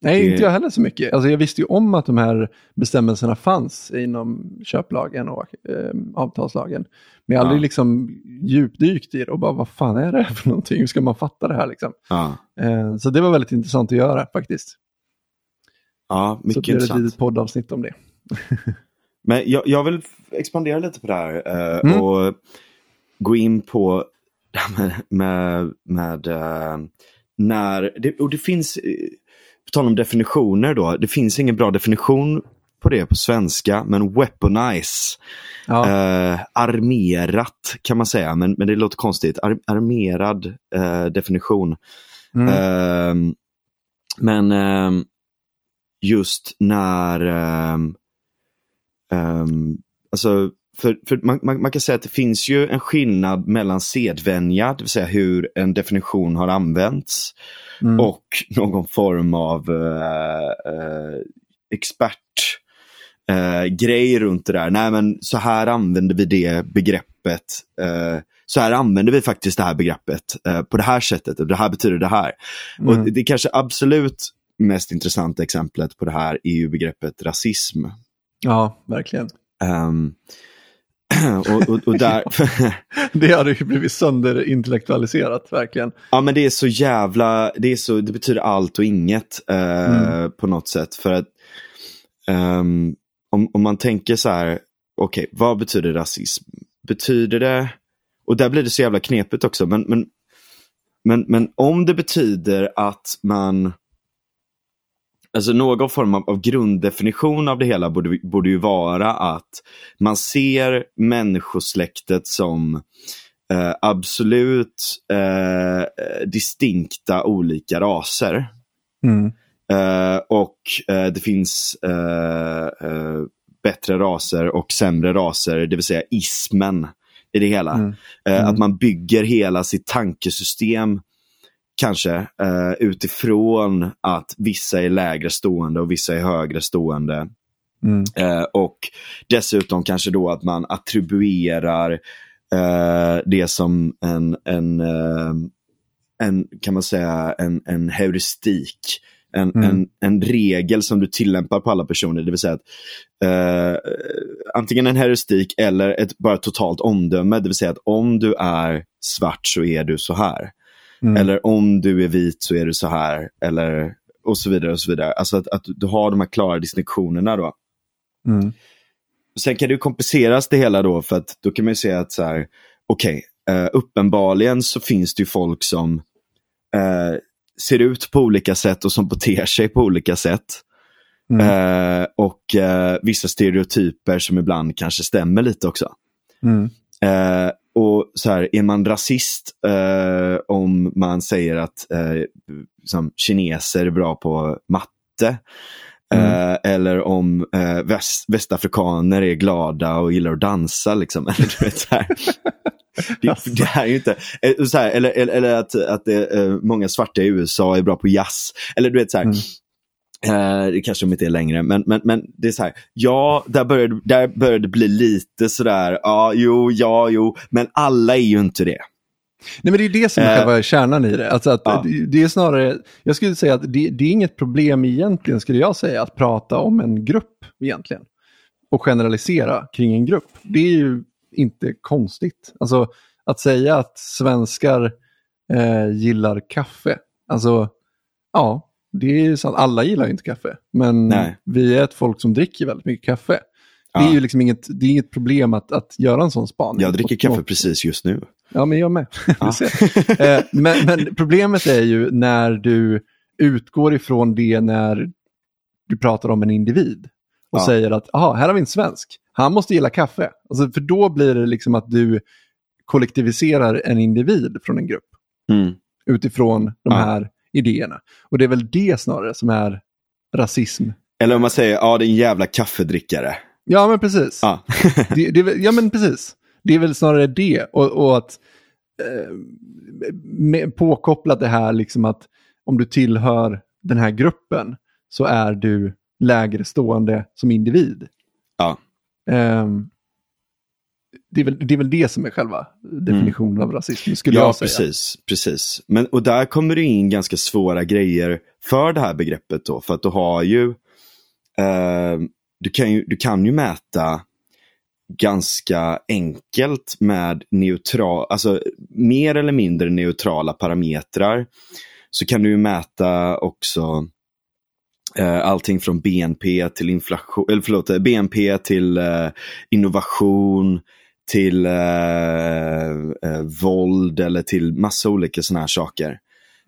Nej Det- inte jag heller så mycket. Alltså, jag visste ju om att de här bestämmelserna fanns inom köplagen och eh, avtalslagen. Men jag har aldrig Ja. liksom djupdykt i det och bara vad fan är det här för någonting? Hur ska man fatta det här liksom? Ja, Eh, så det var väldigt intressant att göra faktiskt. ja Så mycket blir det ett intressant. litet poddavsnitt om det. Men jag, jag vill expandera lite på det här eh, Mm. och gå in på det här med, med, med eh, när, det, och det finns, eh, på tal om definitioner då, det finns ingen bra definition på det på svenska, men weaponize, Ja. eh, armerat kan man säga, men, men det låter konstigt, Ar, armerad eh, definition. Mm. Ehm, men ehm, just när, ehm, alltså, för, för man, man, man kan säga att det finns ju en skillnad mellan sedvänja, det vill säga hur en definition har använts, Mm. och någon form av eh, eh, expert eh, runt det där. Nej men så här använder vi det begreppet. Eh, så här använder vi faktiskt det här begreppet eh, på det här sättet och det här betyder det här. Mm. Och det kanske absolut mest intressanta exemplet på det här är ju begreppet rasism. Ja, verkligen. Ehm, och, och, och där, Det hade ju blivit sönderintellektualiserat, verkligen. Ja men det är så jävla, det, är så, det betyder allt och inget eh, på något sätt. För att ehm, om, om man tänker så här, okej vad betyder rasism? Betyder det, och där blir det så jävla knepigt också, men, men, men, men om det betyder att man, alltså någon form av, av grunddefinition av det hela borde, borde ju vara att man ser människosläktet som eh, absolut eh, distinkta olika raser. Mm. Eh, och eh, det finns eh, eh, bättre raser och sämre raser, det vill säga ismen i det hela. Mm. Mm. Att man bygger hela sitt tankesystem kanske eh, utifrån att vissa är lägre stående och vissa är högre stående. Mm. Eh, och dessutom kanske då att man attribuerar eh, det som en, en, eh, en, kan man säga, en, en heuristik. En, Mm. en, en regel som du tillämpar på alla personer. Det vill säga att eh, antingen en heuristik eller ett bara totalt omdöme. Det vill säga att om du är svart så är du så här. Mm. Eller om du är vit så är du så här. Eller och så vidare. och så vidare. Alltså att, att du har de här klara distinktionerna då. Mm. Sen kan det kompliceras det hela då för att då kan man ju säga att så här, okej, eh, uppenbarligen så finns det ju folk som eh, ser ut på olika sätt och som beter sig på olika sätt. Mm. Eh, och eh, vissa stereotyper som ibland kanske stämmer lite också. Mm. Och så här, är man rasist eh, om man säger att eh, som kineser är bra på matte? Eh, eller om eh, väst, västafrikaner är glada och gillar att dansa. Liksom. Eller, du vet, så här. Det, det här är ju inte, eh, här, eller, eller, eller att, att det, eh, många svarta i USA är bra på jazz. Eller du vet så här, Mm. Eh, det kanske de inte är längre, men, men, men det är så här. Ja, där började, där började det bli lite sådär, ja, jo, ja, jo, men alla är ju inte det. Nej, men det är det som är Eh, själva kärnan i det. Alltså att ja. det, det är snarare, jag skulle säga att det, det är inget problem egentligen, skulle jag säga, att prata om en grupp egentligen. Och generalisera kring en grupp. Det är ju inte konstigt. Alltså att säga att svenskar eh, gillar kaffe. Alltså, ja, det är sant. Alla gillar inte kaffe. Men Nej. vi är ett folk som dricker väldigt mycket kaffe. Det är Ja. ju liksom inget, det är inget problem att, att göra en sån spaning. Jag dricker kaffe precis just nu. Ja, men jag med. Ja. Eh, men, men problemet är ju när du utgår ifrån det när du pratar om en individ och Ja. säger att aha, här har vi en svensk, han måste gilla kaffe. Alltså, för då blir det liksom att du kollektiviserar en individ från en grupp Mm. utifrån de Ja. här idéerna. Och det är väl det snarare som är rasism. Eller om man säger, ja det är en jävla kaffedrickare. Ja, men precis. Ja. det, det, ja, men precis. Det är väl snarare det. Och, och att eh, med, påkopplat det här liksom att om du tillhör den här gruppen så är du lägre stående som individ. Ja. Ehm, det, är väl, det är väl det som är själva definitionen av rasism, skulle ja, jag säga. precis. precis. Men, och där kommer det in ganska svåra grejer för det här begreppet då. För att du har ju, eh, du, kan ju du kan ju mäta ganska enkelt med neutral, alltså mer eller mindre neutrala parametrar. Så kan du mäta också eh, allting från BNP till inflation, eller förlåt, BNP till eh, innovation, till eh, eh, våld eller till massa olika sådana här saker.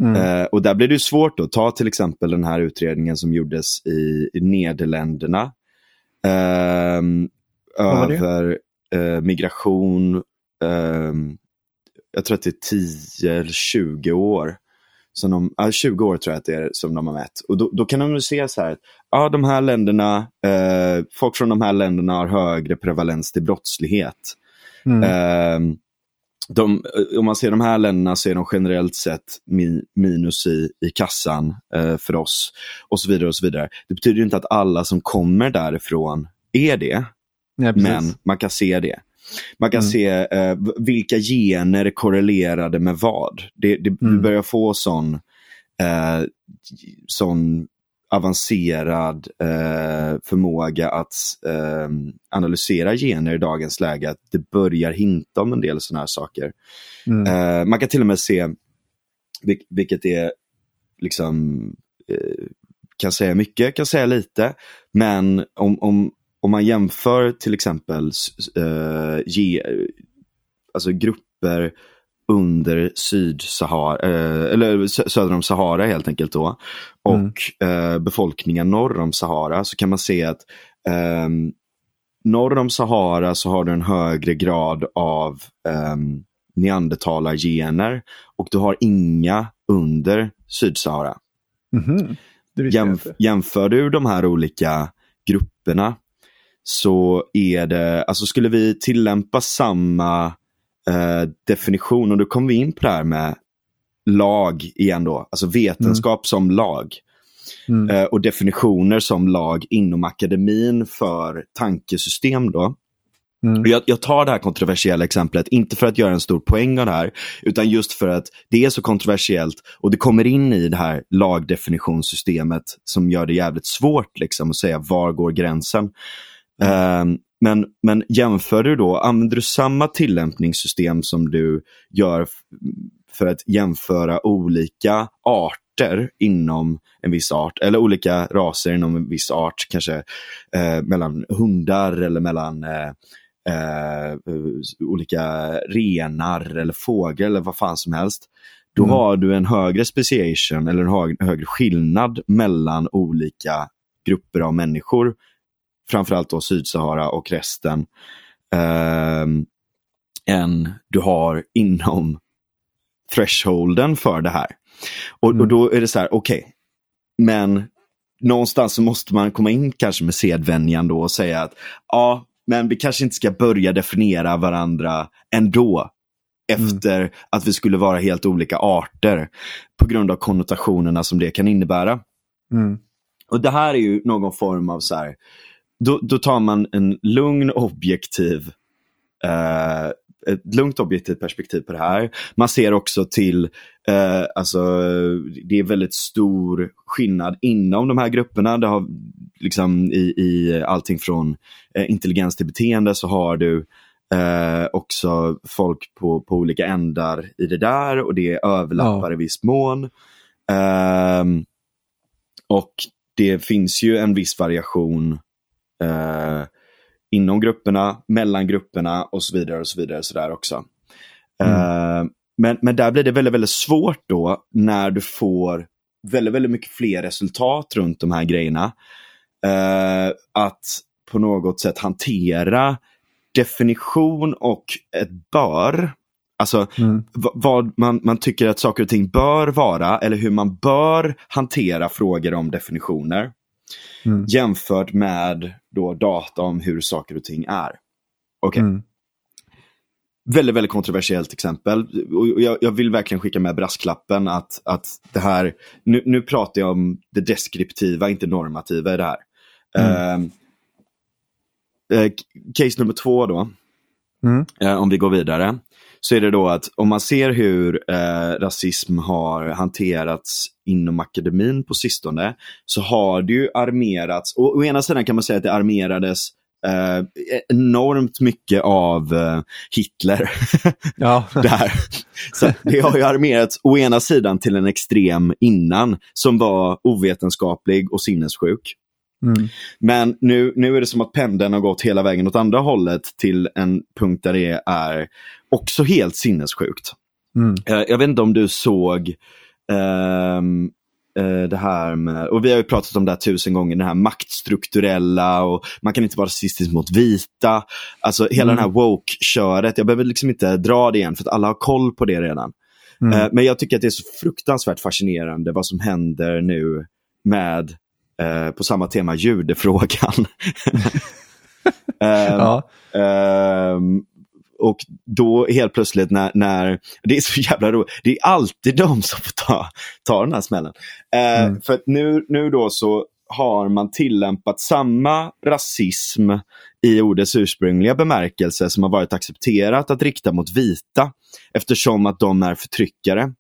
Mm. Eh, och där blir det svårt att ta till exempel den här utredningen som gjordes i, i Nederländerna. Ehm, över eh, migration, ehm, jag tror att det är 10 eller 20 år. Som de, äh, 20 år tror jag att det är som de har mätt. Och då, då kan de se så här, ja de här länderna, eh, folk från de här länderna har högre prevalens till brottslighet. Mm. Eh, de, om man ser de här länderna så är de generellt sett mi, minus i, i kassan eh, för oss. Och så vidare och så vidare. Det betyder inte att alla som kommer därifrån är det. Ja, men man kan se det. Man kan mm. se eh, vilka gener korrelerade med vad. Det, det mm. börjar få sån, eh, sån avancerad eh, förmåga att eh, analysera gener i dagens läge. Att det börjar hinta om en del sådana här saker. Mm. Eh, man kan till och med se, vil vilket är liksom eh, kan säga mycket, kan säga lite. Men om, om, om man jämför till exempel uh, ge, alltså grupper under Sydsahara, uh, eller söder om Sahara helt enkelt då, och mm. uh, befolkningen norr om Sahara så kan man se att um, norr om Sahara så har du en högre grad av um, neandertalargener och du har inga under Sydsahara. Mm -hmm. Jämf jämför du de här olika grupperna så är det, alltså skulle vi tillämpa samma eh, definition, och då kommer vi in på det här med lag igen då, alltså vetenskap mm. som lag. Mm. Eh, och definitioner som lag inom akademin för tankesystem då. Mm. Jag, jag, tar det här kontroversiella exemplet, inte för att göra en stor poäng av det här, utan just för att det är så kontroversiellt och det kommer in i det här lagdefinitionssystemet som gör det jävligt svårt liksom, att säga var går gränsen. Mm. men, men jämför du då, använder du samma tillämpningssystem som du gör för att jämföra olika arter inom en viss art, eller olika raser inom en viss art, kanske eh, mellan hundar eller mellan eh, eh, olika renar eller fåglar eller vad fan som helst. Då mm. har du en högre speciation eller en högre skillnad mellan olika grupper av människor framförallt då Sydsahara och resten, eh, än du har inom thresholden för det här. Och, mm. och då är det så här, okej, okay, men någonstans så måste man komma in kanske med sedvänjan då och säga att ja, men vi kanske inte ska börja definiera varandra ändå. Efter mm. att vi skulle vara helt olika arter på grund av konnotationerna som det kan innebära. Mm. Och det här är ju någon form av så här, då, då tar man en lugn objektiv eh, ett lugnt objektivt perspektiv på det här. Man ser också till, eh, alltså det är väldigt stor skillnad inom de här grupperna. Det har liksom i, i allting från eh, intelligens till beteende så har du eh, också folk på, på olika ändar i det där och det överlappar ja. i viss mån. Ehm, och det finns ju en viss variation eh, inom grupperna, mellan grupperna och så vidare. och så vidare så där också. Mm. Eh, men, men där blir det väldigt, väldigt svårt då när du får väldigt, väldigt mycket fler resultat runt de här grejerna. Eh, att på något sätt hantera definition och ett bör. Alltså mm. vad man, man tycker att saker och ting bör vara eller hur man bör hantera frågor om definitioner. Mm. Jämfört med då data om hur saker och ting är. Okej. Okay. Mm. Väldigt, väldigt kontroversiellt exempel. Och jag, jag, vill verkligen skicka med brasklappen att, att det här, nu, nu pratar jag om det deskriptiva, inte normativa i det här. Mm. Uh, case nummer två då, mm. uh, om vi går vidare så är det då att om man ser hur eh, rasism har hanterats inom akademin på sistone så har det ju armerats, och å ena sidan kan man säga att det armerades eh, enormt mycket av eh, Hitler. Ja. där. Så det har ju armerats å ena sidan till en extrem innan som var ovetenskaplig och sinnessjuk. Mm. Men nu, nu är det som att pendeln har gått hela vägen åt andra hållet till en punkt där det är också helt sinnessjukt. Mm. Eh, Jag vet inte om du såg eh, det här med, och vi har ju pratat om det här tusen gånger, det här maktstrukturella och man kan inte vara rasistisk mot vita. Alltså hela Mm. det här woke-köret, jag behöver liksom inte dra det igen för att alla har koll på det redan. Mm. Eh, Men jag tycker att det är så fruktansvärt fascinerande vad som händer nu med, eh, på samma tema, judefrågan. Ehm, ja. Ehm, och då helt plötsligt när, när, det är så jävla roligt, det är alltid de som får ta, ta den här smällen. Eh, Mm. För att nu, nu då så har man tillämpat samma rasism i ordets ursprungliga bemärkelse som har varit accepterat att rikta mot vita eftersom att de är förtryckare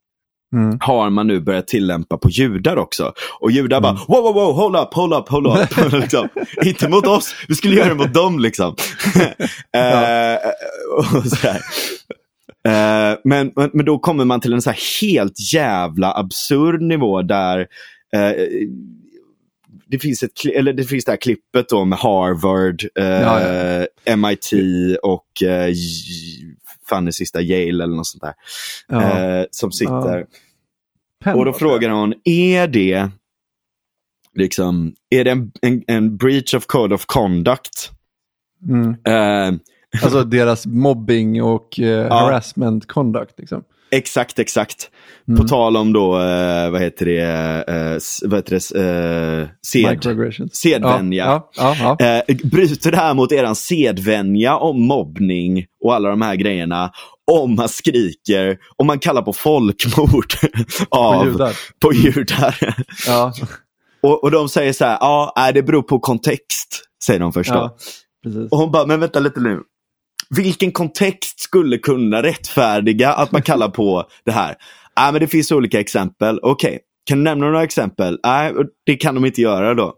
Mm. har man nu börjat tillämpa på judar också. Och judar Mm. bara, wow, wow, wow, hold up, hold up, hold up. liksom. Inte mot oss, vi skulle göra det mot dem liksom. eh, så här. Eh, men, men, men då kommer man till en så här helt jävla absurd nivå där eh, det finns, ett, eller det finns det här klippet då med Harvard, Ja, ja. MIT och fan är sista Yale eller något sånt där. Ja. Eh, som sitter. Penn Och då frågar hon, är det liksom, är det en, en, en breach of code of conduct? Mm. Eh, Alltså deras mobbing och eh, harassment conduct. Liksom. Exakt, exakt. Mm. På tal om då, eh, vad heter det, eh, vad heter det, eh, sed, sedvänja. Ja, ja, ja. Eh, bryter det här mot eran sedvänja om mobbning och alla de här grejerna. Om man skriker, om man kallar på folkmord av, På judar. På judar. Ja, Och, och de säger så här, ja, nej, det beror på kontext, säger de först då. Och hon bara, men vänta lite nu. Vilken kontext skulle kunna rättfärdiga att man kallar på det här? Nej, men det finns olika exempel. Okej, kan du nämna några exempel? Nej, och det kan de inte göra då.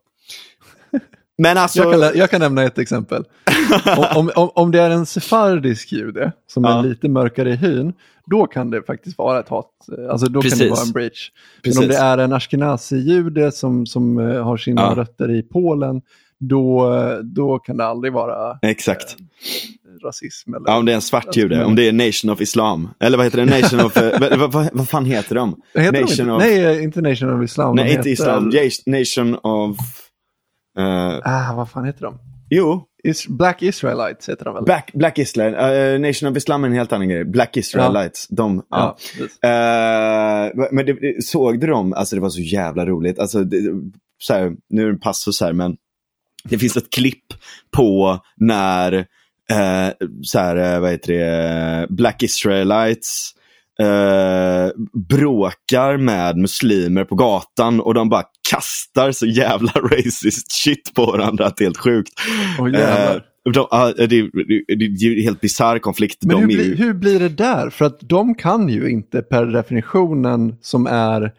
Men alltså, Jag, kan, jag kan nämna ett exempel. om, om, om, det är en sefardisk jude som Ja. är lite mörkare i hyn, då kan det faktiskt vara ett hat. Alltså då kan Precis. det vara en breach. Men om Precis. det är en ashkenazi-jude som, som eh, har sina Ja. rötter i Polen, då, eh, då kan det aldrig vara exakt. Rasism. Eller, Ja, om det är en svart jude, om det är Nation of Islam. Eller vad heter det? Nation of... eh, vad, vad, vad, fan heter de? Heter de Nation inte? of... Nej, inte Nation of Islam. de nej, inte heter- Islam. Ja- Nation of... eh, Ah, vad fan heter de? jo, Is Black Israelites heter de väl? Black, Black Israel. eh, Nation of Islam är en helt annan grej. Black Israelites. De, ja. Ja. Eh, men det, det- såg du dem? Alltså det var så jävla roligt. Alltså, det, så här, nu är det en passus här, men det finns ett klipp på när eh, så här, eh, vad heter det, Black Israelites eh, bråkar med muslimer på gatan och de bara kastar så jävla racist shit på varandra att det är helt sjukt. Eh, de, ja, det, det, det är en helt bisarr konflikt. Men hur, ju- hur blir det där? För att de kan ju inte per definitionen som är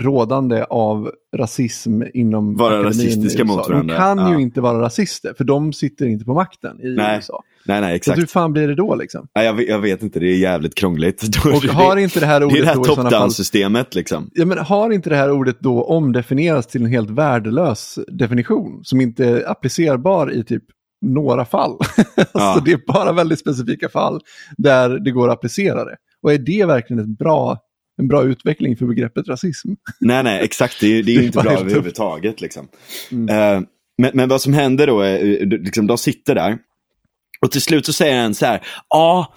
rådande av rasism inom Vara akademin rasistiska mot varandra. De kan Ja. ju inte vara rasister, för de sitter inte på makten i Nej, USA. Nej, nej, Så exakt. hur fan blir det då liksom? Nej, jag, vet- jag vet inte, det är jävligt krångligt. Och har inte det här det är ordet det här top-down-systemet liksom. Ja, men har inte det här ordet då omdefinierats till en helt värdelös definition som inte är applicerbar i typ några fall? Ja. alltså, det är bara väldigt specifika fall där det går att applicera det. Och är det verkligen ett bra, en bra utveckling för begreppet rasism? Nej, nej, exakt. Det är, det är Det inte bra överhuvudtaget. Liksom. Mm. Eh, men, men vad som händer då är, eh, liksom, de sitter där och till slut så säger en så här, ja,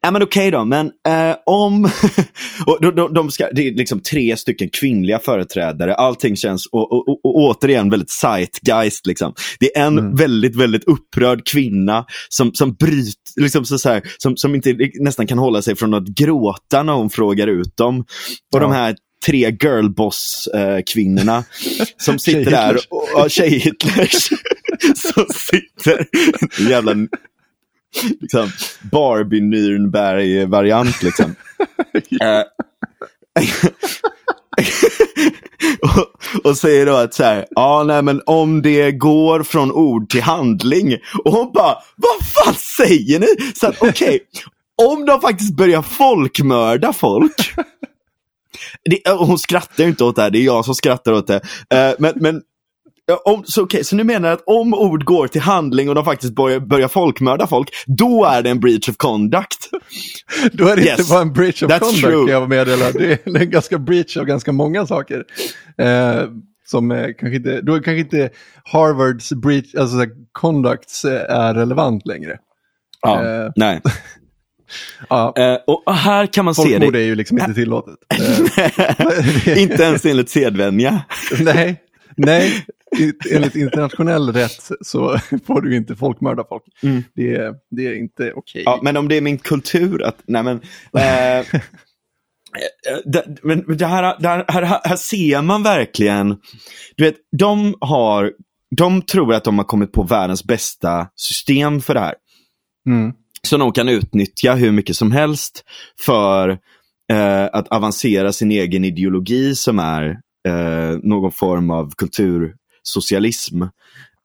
Ja men okej då, men eh, om... och de, de, de ska, det är liksom tre stycken kvinnliga företrädare, allting känns och, och, och, och återigen väldigt zeitgeist. Liksom. Det är en Mm. väldigt, väldigt upprörd kvinna som, som bryter, liksom så, så här, som, som inte nästan kan hålla sig från att gråta när hon frågar ut dem. Och de Ja. här tre girlboss-kvinnorna som sitter där, och, tjej-Hitlers, som sitter, jävla liksom, Barbie Nürnberg-variant. Liksom. Eh, och, och säger då att så här, ja nej men om det går från ord till handling. Och hon bara, vad fan säger ni? Så okej, okay, om de faktiskt börjar folkmörda folk. Det, hon skrattar ju inte åt det här, det är jag som skrattar åt det. Uh, men, men om, så, okay, så nu menar jag att om ord går till handling och de faktiskt börjar, börjar folkmörda folk, då är det en breach of conduct. då är det yes, inte bara en breach of conduct true. jag meddela. Det är en ganska breach av ganska många saker. Eh, som eh, kanske inte, då kanske inte Harvards breach, alltså conducts eh, är relevant längre. Ja, eh, nej. ja. Eh, och här kan man Folkmord se det. Är ju liksom inte tillåtet. inte ens enligt sedvänja. nej, nej, enligt internationell rätt så får du inte folkmörda folk. Mm. Det, det, är inte okej. Okay. Ja, men om det är min kultur att, nej men, eh, det, men det här, det här, här, här, ser man verkligen, du vet, de har, de tror att de har kommit på världens bästa system för det här. Mm. Så de kan utnyttja hur mycket som helst för eh, att avancera sin egen ideologi som är eh, någon form av kultur socialism.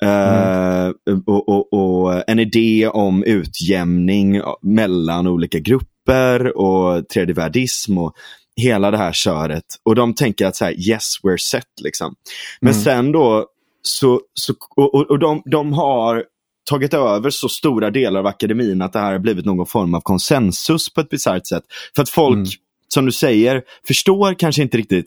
Mm. Uh, och, och, och, en idé om utjämning mellan olika grupper och tredjevärldism och hela det här köret. Och de tänker att så här, yes, we're set. Liksom. Men mm. sen då, så, så, och, och de, de har tagit över så stora delar av akademin att det här har blivit någon form av konsensus på ett bisarrt sätt. För att folk, mm. som du säger, förstår kanske inte riktigt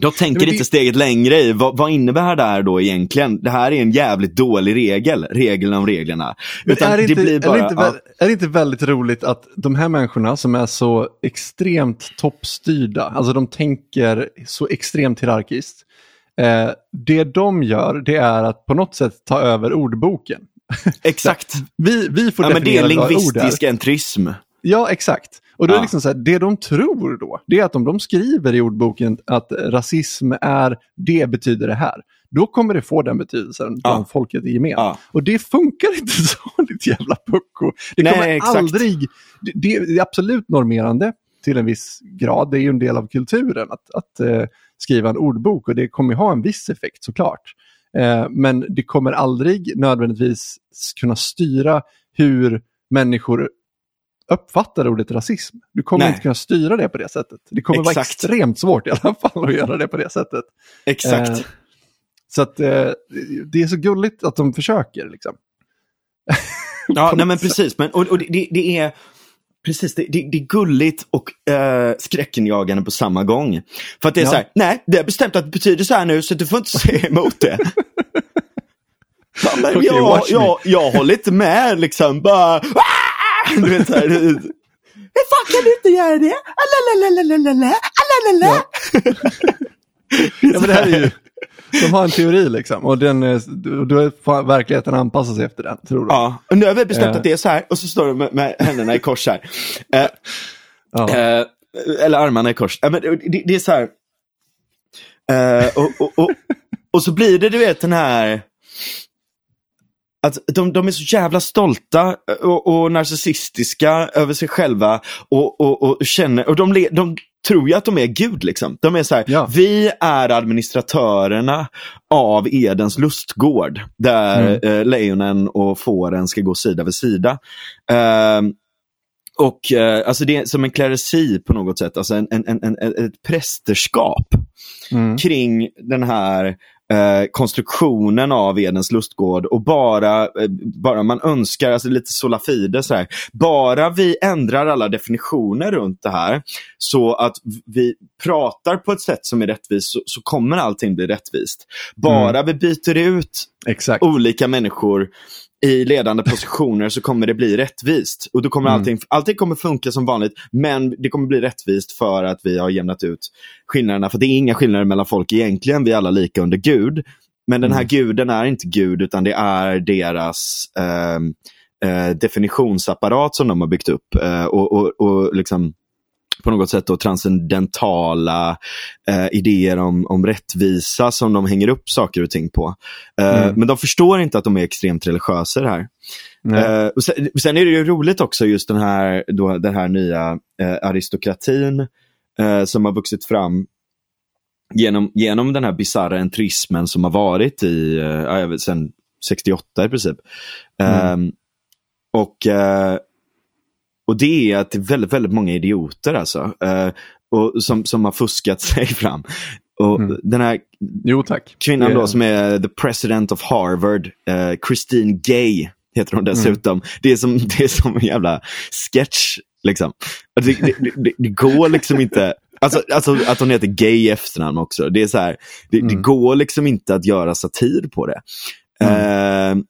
de tänker det... inte steget längre i, vad, vad, innebär det här då egentligen? Det här är en jävligt dålig regel, regeln om reglerna. Utan är, det inte, det blir bara, är, det inte, ja. är det inte väldigt roligt att de här människorna som är så extremt toppstyrda, alltså de tänker så extremt hierarkiskt. Eh, det de gör, det är att på något sätt ta över ordboken. Exakt. vi, vi får ja, men Det är lingvistisk entrism. Ja, exakt. Och då ja. är det liksom så här, det de tror då, det är att om de skriver i ordboken att rasism är, det betyder det här. Då kommer det få den betydelsen ja. bland folket i gemen. Ja. Och det funkar inte så, ditt jävla pucko. Det kommer Nej, aldrig, det, det, är absolut normerande till en viss grad. Det är ju en del av kulturen att, att uh, skriva en ordbok och det kommer ha en viss effekt såklart. Uh, men det kommer aldrig nödvändigtvis kunna styra hur människor uppfattar ordet rasism. Du kommer Nej. inte kunna styra det på det sättet. Det kommer Exakt. vara extremt svårt i alla fall att göra det på det sättet. Exakt. Eh, så att eh, det är så gulligt att de försöker. Liksom. ja, nej men precis. Men, och, och det, det, är... Precis, det, det, är gulligt och eh, skräckenjagande på samma gång. För att det är ja. så här, nej, det är bestämt att det betyder så här nu så du får inte säga emot det. ja, men okay, jag, jag, jag håller inte med liksom, bara, ah! Du vet så här, hur fan kan du inte göra det? Alalalalala, alalala. Ja, men det här är ju, de har en teori liksom och den, då verkligheten anpassa sig efter den, tror du? Ja, och nu har vi bestämt att det är så här och så står de med, med händerna i kors här. Eh, ja. eh, eller armarna i kors. Eh, men det, det, är så här. Eh, och, och, och, och, så blir det, du vet, den här att de, de är så jävla stolta och, och narcissistiska över sig själva och, och, och känner, och de, de tror ju att de är Gud. Liksom. De är så här, ja. vi är administratörerna av Edens lustgård där mm. eh, lejonen och fåren ska gå sida vid sida. Eh, och eh, alltså det är som en kleresi på något sätt, alltså en, en, en, en ett prästerskap mm. kring den här eh, konstruktionen av Edens lustgård och bara, eh, bara man önskar, alltså lite sola fide så här, bara vi ändrar alla definitioner runt det här så att vi pratar på ett sätt som är rättvist så, så kommer allting bli rättvist. Bara mm. vi byter ut Exakt. olika människor i ledande positioner så kommer det bli rättvist. Och då kommer mm. allting, allting kommer funka som vanligt, men det kommer bli rättvist för att vi har jämnat ut skillnaderna. För det är inga skillnader mellan folk egentligen, vi är alla lika under Gud. Men den här mm. guden är inte Gud, utan det är deras eh, eh, definitionsapparat som de har byggt upp. Eh, och, och, och liksom på något sätt då transcendentala eh, idéer om, om rättvisa som de hänger upp saker och ting på. Eh, mm. Men de förstår inte att de är extremt religiösa det här. Eh, och sen, sen, är det ju roligt också just den här, då, den här nya eh, aristokratin eh, som har vuxit fram genom, genom den här bisarra entrismen som har varit i, uh, sen 68 i princip. Mm. Um, och, uh, och det är att det är väldigt, väldigt många idioter alltså. Uh, och som, som har fuskat sig fram. Och mm. Den här jo, kvinnan då som är the president of Harvard, uh, Christine Gay heter hon dessutom. Mm. Det, är som, det är som en jävla sketch. Liksom. Det, det, det, det går liksom inte Alltså, alltså att hon heter gay i efternamn också. Det är så här, det, mm. går liksom inte att göra satir på det. Mm. Eh,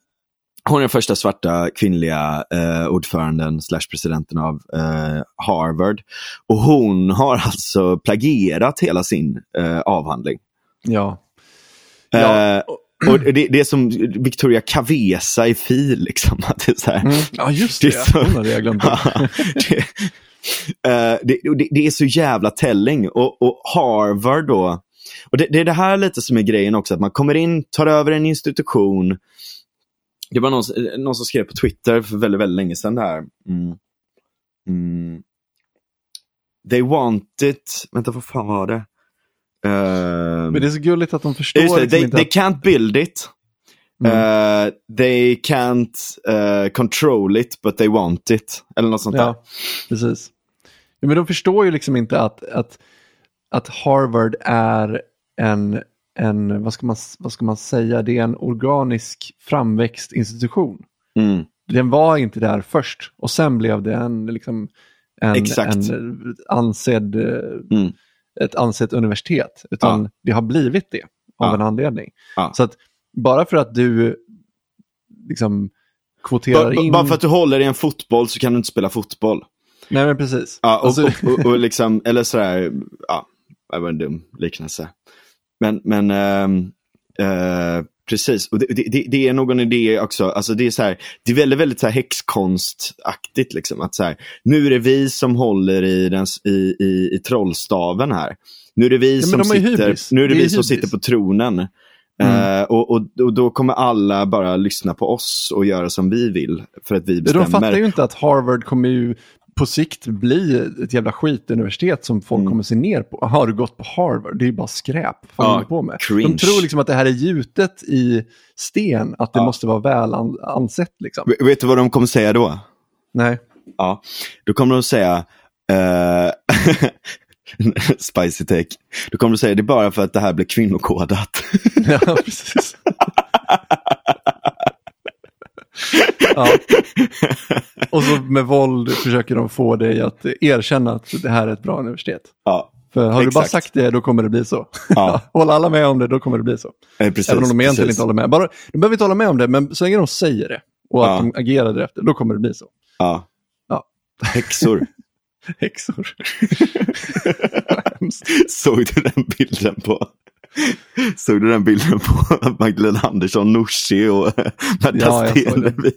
hon är den första svarta kvinnliga eh, ordföranden slash presidenten av eh, Harvard. Och hon har alltså plagierat hela sin eh, avhandling. Ja. Eh, ja. Och det, det, är som Victoria Cavesa i FIL. Liksom, att det är så här, mm. Ja, just det. det så, hon hade jag glömt. det, Uh, det, det, det, är så jävla telling. Och, och Harvard då, och det, det, är det här lite som är grejen också, att man kommer in, tar över en institution. Det var någon, någon som skrev på Twitter för väldigt, väldigt länge sedan här. Mm. Mm. They want it, vänta vad fan var det? Uh, Men det är så gulligt att de förstår. Just det, liksom they, they can't build it. Mm. Uh, they can't uh, control it but they want it. Eller något sånt ja, där. Precis. Ja, men de förstår ju liksom inte att, att, att Harvard är en, en vad, ska man, vad ska man säga, det är en organisk framväxtinstitution. Mm. Den var inte där först och sen blev det en, liksom, en, en ansedd, mm. ett ansett universitet. Utan ja. det har blivit det av ja. en anledning. Ja. Så att bara för att du liksom kvoterar in... Bara för att du håller i en fotboll så kan du inte spela fotboll. Nej men precis. Ja, och, alltså... och, och, och, liksom, eller sådär, ja, det var en dum liknelse. Men, men äh, äh, precis, och det, det, det, är någon idé också, alltså det är så här, det är väldigt, väldigt så här häxkonstaktigt liksom. Att så här, nu är det vi som håller i, den, i, i, i trollstaven här. Nu är det vi, ja, som, sitter, nu är det det vi som sitter på tronen. Mm. Uh, och, och, och, då kommer alla bara lyssna på oss och göra som vi vill. För att vi bestämmer. De fattar ju inte att Harvard kommer ju på sikt bli ett jävla skituniversitet som folk mm. kommer se ner på. Har du gått på Harvard? Det är ju bara skräp. Ja, på med? De tror liksom att det här är gjutet i sten, att det ja. måste vara väl ansett. Liksom. Vet du vad de kommer säga då? Nej. Ja, då kommer de säga uh... Spicy take. Då kommer du säga det är bara för att det här blir kvinnokodat. ja, precis. ja. Och så med våld försöker de få dig att erkänna att det här är ett bra universitet. Ja. För har Exakt. du bara sagt det, då kommer det bli så. Ja. Håller alla med om det, då kommer det bli så. Eh, precis, Även om de egentligen inte håller med. Bara, de behöver inte hålla med om det, men så länge de säger det och att ja. de agerar därefter, då kommer det bli så. Ja. ja. Häxor. Häxor. Såg du den bilden på Såg du den bilden på Magdalena Andersson, Nooshi och Märta Stenevi?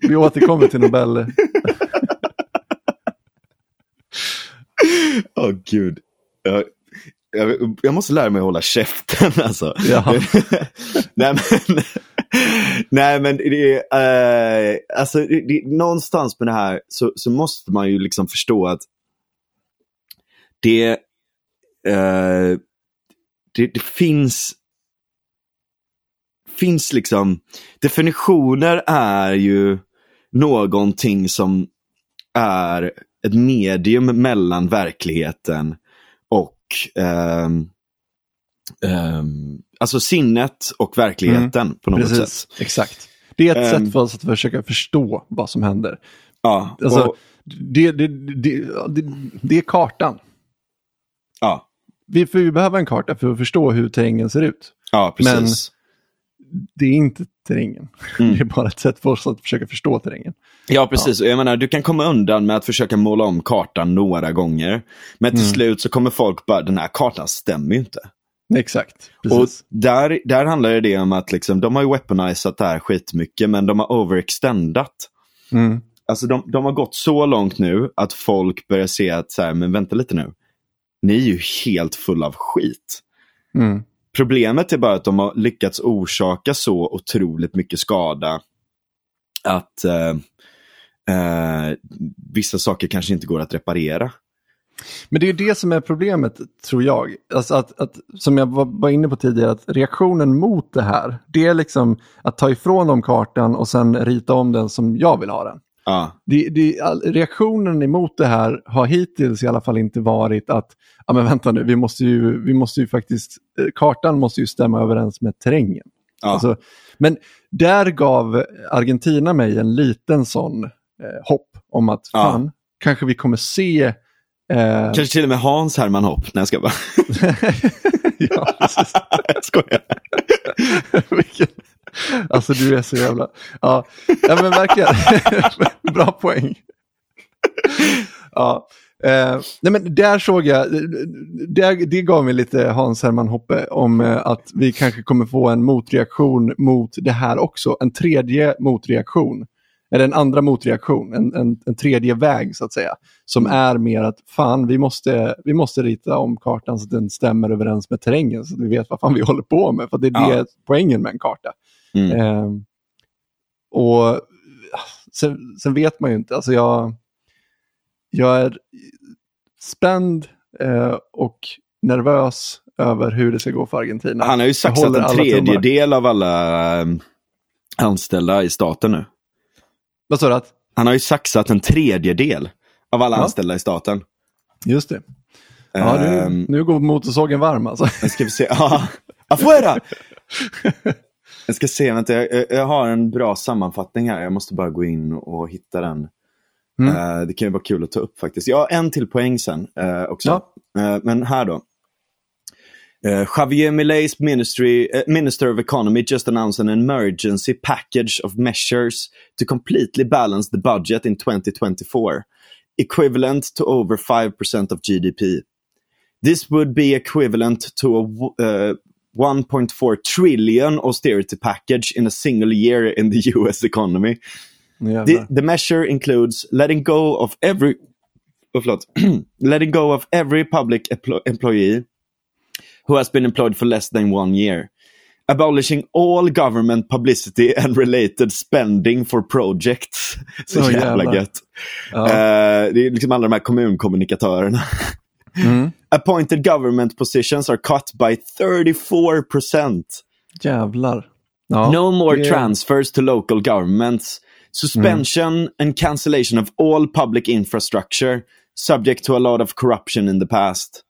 Vi återkommer till Nobel. Åh oh, gud. Jag, jag, jag, måste lära mig att hålla käften alltså. Ja. nej men, nej, men det är, uh, alltså, det, någonstans med det här så, så måste man ju liksom förstå att det, uh, det, det finns finns liksom, definitioner är ju någonting som är ett medium mellan verkligheten och um, um, alltså sinnet och verkligheten mm, på något precis, sätt. Exakt. Det är ett um, sätt för oss att försöka förstå vad som händer. Ja, alltså, och, det, det, det, det, är kartan. Ja. Vi, vi behöver en karta för att förstå hur terrängen ser ut. Ja, precis. Men det är inte terrängen. Mm. Det är bara ett sätt för oss att försöka förstå terrängen. Ja, precis. Ja. Jag menar, du kan komma undan med att försöka måla om kartan några gånger. Men till mm. slut så kommer folk bara, den här kartan stämmer ju inte. Exakt. Precis. Och där, där handlar det om att liksom, de har ju weaponizat det här skitmycket, men de har overextendat. Mm. Alltså de, de har gått så långt nu att folk börjar se att, så här, men vänta lite nu. Ni är ju helt fulla av skit. Mm. Problemet är bara att de har lyckats orsaka så otroligt mycket skada att eh, eh, vissa saker kanske inte går att reparera. Men det är det som är problemet, tror jag. Alltså att, att, som jag var inne på tidigare, att reaktionen mot det här, det är liksom att ta ifrån dem kartan och sen rita om den som jag vill ha den. Ja. Det, det, reaktionen emot det här har hittills i alla fall inte varit att, ja men vänta nu, vi måste ju, vi måste ju faktiskt, eh, kartan måste ju stämma överens med terrängen. Ja. Alltså, men där gav Argentina mig en liten sån eh, hopp om att Ja. fan, kanske vi kommer se eh, Kanske till och med Hans Herman Hopp. Nej, jag ska bara. ja, precis. jag skojar. Vilken... Alltså du är så jävla... Ja, ja men verkligen. Bra poäng. Ja. Eh, nej men där såg jag, där, det gav mig lite Hans Herman Hoppe om eh, att vi kanske kommer få en motreaktion mot det här också. En tredje motreaktion. Eller en andra motreaktion, en, en, en tredje väg så att säga. Som är mer att fan, vi måste, vi måste rita om kartan så att den stämmer överens med terrängen så att vi vet vad fan vi håller på med. För det är Ja. det poängen med en karta. Mm. Eh, och sen, sen vet man ju inte, alltså jag, jag är spänd eh, och nervös över hur det ska gå för Argentina. Han har ju saxat en alla tredjedel av alla eh, anställda i staten nu. Vad sa du? att- Han har ju saxat en tredjedel av alla Ja. anställda i staten. Just det. Ja, nu, Ehm, nu går motorsågen varm alltså. Nu ska vi se. Ja, afuera! Jag ska se, vänta, jag, jag- har en bra sammanfattning här. Jag måste bara gå in och hitta den. Mm. Eh, det kan ju vara kul att ta upp faktiskt. Jag har en till poäng sen eh, också. Ja. Eh, men här då. Uh, Javier Milei's ministry, uh, Minister of Economy just announced an emergency package of measures to completely balance the budget in 2024, equivalent to over 5% of GDP. This would be equivalent to a uh, 1.4 trillion austerity package in a single year in the US economy. The, the measure includes letting go of every oh, förlåt. letting go of every public emplo- employee who has been employed for less than one year. Abolishing all government publicity and related spending for projects. Så Åh, jävla jävlar. gött. Ja. Eh, det är liksom alla de här kommunkommunikatörerna. Mm. Appointed government positions are cut by 34%. Jävlar. Ja, no more det- transfers to local governments. Suspension and cancellation of all public infrastructure, subject to a lot of corruption in the past.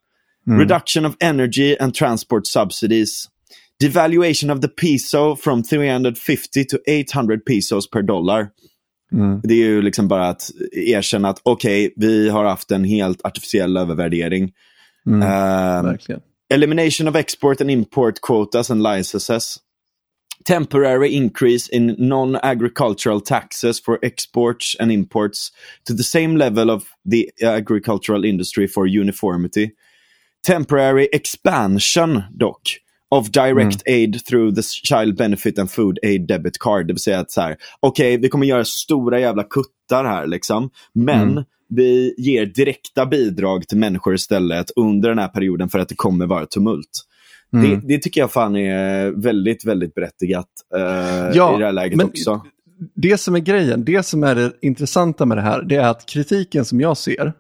Reduction of energy and transport subsidies. Devaluation of the peso from 350 to 800 pesos per dollar. Mm. Det är ju liksom bara att erkänna att okej, vi har haft en helt artificiell övervärdering. Mm. Ehm, Verkligen. elimination of export and import quotas and licenses, temporary increase in non-agricultural taxes for exports and imports to the same level of the agricultural industry for uniformity, temporary expansion dock of direct aid through the child benefit and food aid debit card. Det vill säga att så här, okej, vi kommer göra stora jävla kuttar här liksom, men Mm. vi ger direkta bidrag till människor istället under den här perioden för att det kommer vara tumult. Mm. Det, det tycker jag fan är väldigt, väldigt berättigat eh, Ja, i det här läget men- också. det som är grejen, det som är det intressanta med det här, det är att kritiken som jag ser,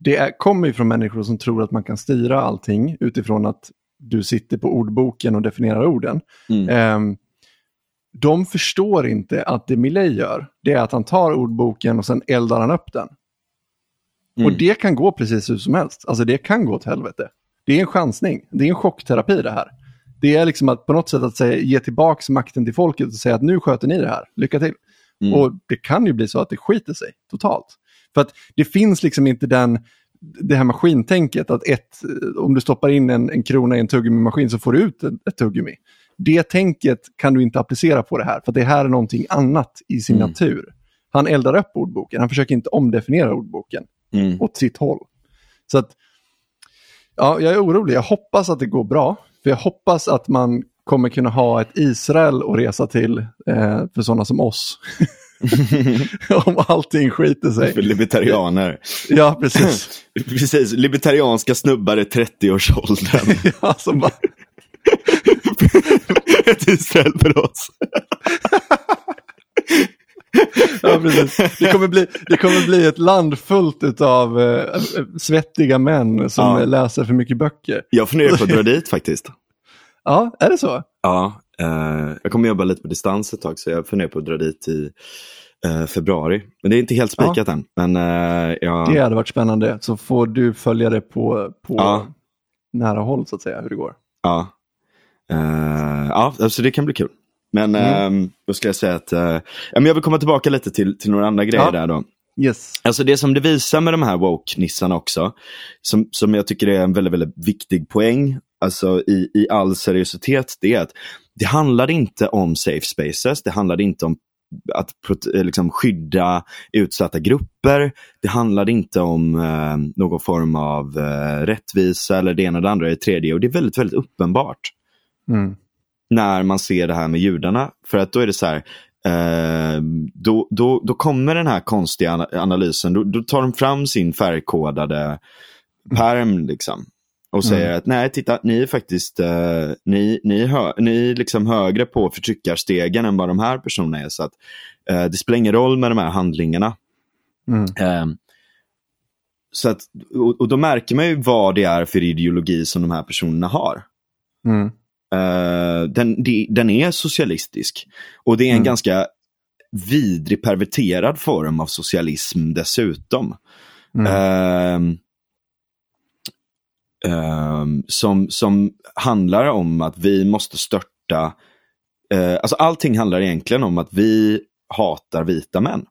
det är, kommer ju från människor som tror att man kan styra allting utifrån att du sitter på ordboken och definierar orden. Mm. Ehm, de förstår inte att det Milley gör, det är att han tar ordboken och sen eldar han upp den. Mm. Och det kan gå precis hur som helst. Alltså det kan gå åt helvete. Det är en chansning. Det är en chockterapi det här. Det är liksom att på något sätt att säga, ge tillbaka makten till folket och säga att nu sköter ni det här. Lycka till. Mm. Och det kan ju bli så att det skiter sig totalt. För att det finns liksom inte den, det här maskintänket att ett, om du stoppar in en, en krona i en tuggummi-maskin så får du ut ett, ett tuggummi. Det tänket kan du inte applicera på det här, för det här är någonting annat i sin Mm. natur. Han eldar upp ordboken, han försöker inte omdefiniera ordboken Mm. åt sitt håll. Så att, ja, jag är orolig. Jag hoppas att det går bra. För jag hoppas att man kommer kunna ha ett Israel att resa till eh, för sådana som oss. Om allting skiter För sig. libertarianer. Ja, precis. Precis, libertarianska snubbar i 30-årsåldern. Ja, som bara, Ett Israel för oss. ja, precis. Det, kommer bli, det kommer bli ett land fullt av eh, svettiga män som Ja. läser för mycket böcker. Jag funderar på att dra dit faktiskt. Ja, är det så? Ja, eh, jag kommer jobba lite på distans ett tag så jag funderar på att dra dit i eh, februari. Men det är inte helt spikat än. Men eh, jag, Det hade varit spännande. Så får du följa det på, på Ja. nära håll så att säga, hur det går. ja. Ja, så det kan bli kul. Men Mm. eh, då ska jag säga att ja, jag vill komma tillbaka lite till, till några andra grejer Ja. där då. Yes. Alltså det som det visar med de här woke-nissarna också, som, som jag tycker är en väldigt, väldigt viktig poäng, alltså i, i all seriositet, det är att det handlar inte om safe spaces, det handlar inte om att eh, liksom skydda utsatta grupper, det handlar inte om eh, någon form av eh, rättvisa eller det ena, det andra, det tredje. Och det är väldigt, väldigt uppenbart Mm. när man ser det här med judarna. För att då är det så här, eh, då, då, då kommer den här konstiga ana- analysen, då, då tar de fram sin färgkodade perm liksom. Och säger att nej, titta, ni är faktiskt eh, ni, ni hö, ni är liksom högre på förtryckarstegen än vad de här personerna är. Så att eh, det spelar ingen roll med de här handlingarna. Mm. Eh, så att, och, och då märker man ju vad det är för ideologi som de här personerna har. Mm. Eh, den, de, den är socialistisk. Och det är en Mm. ganska vidrig, perverterad form av socialism dessutom. Mm. Ehm, som, som handlar om att vi måste störta, eh, alltså allting handlar egentligen om att vi hatar vita män.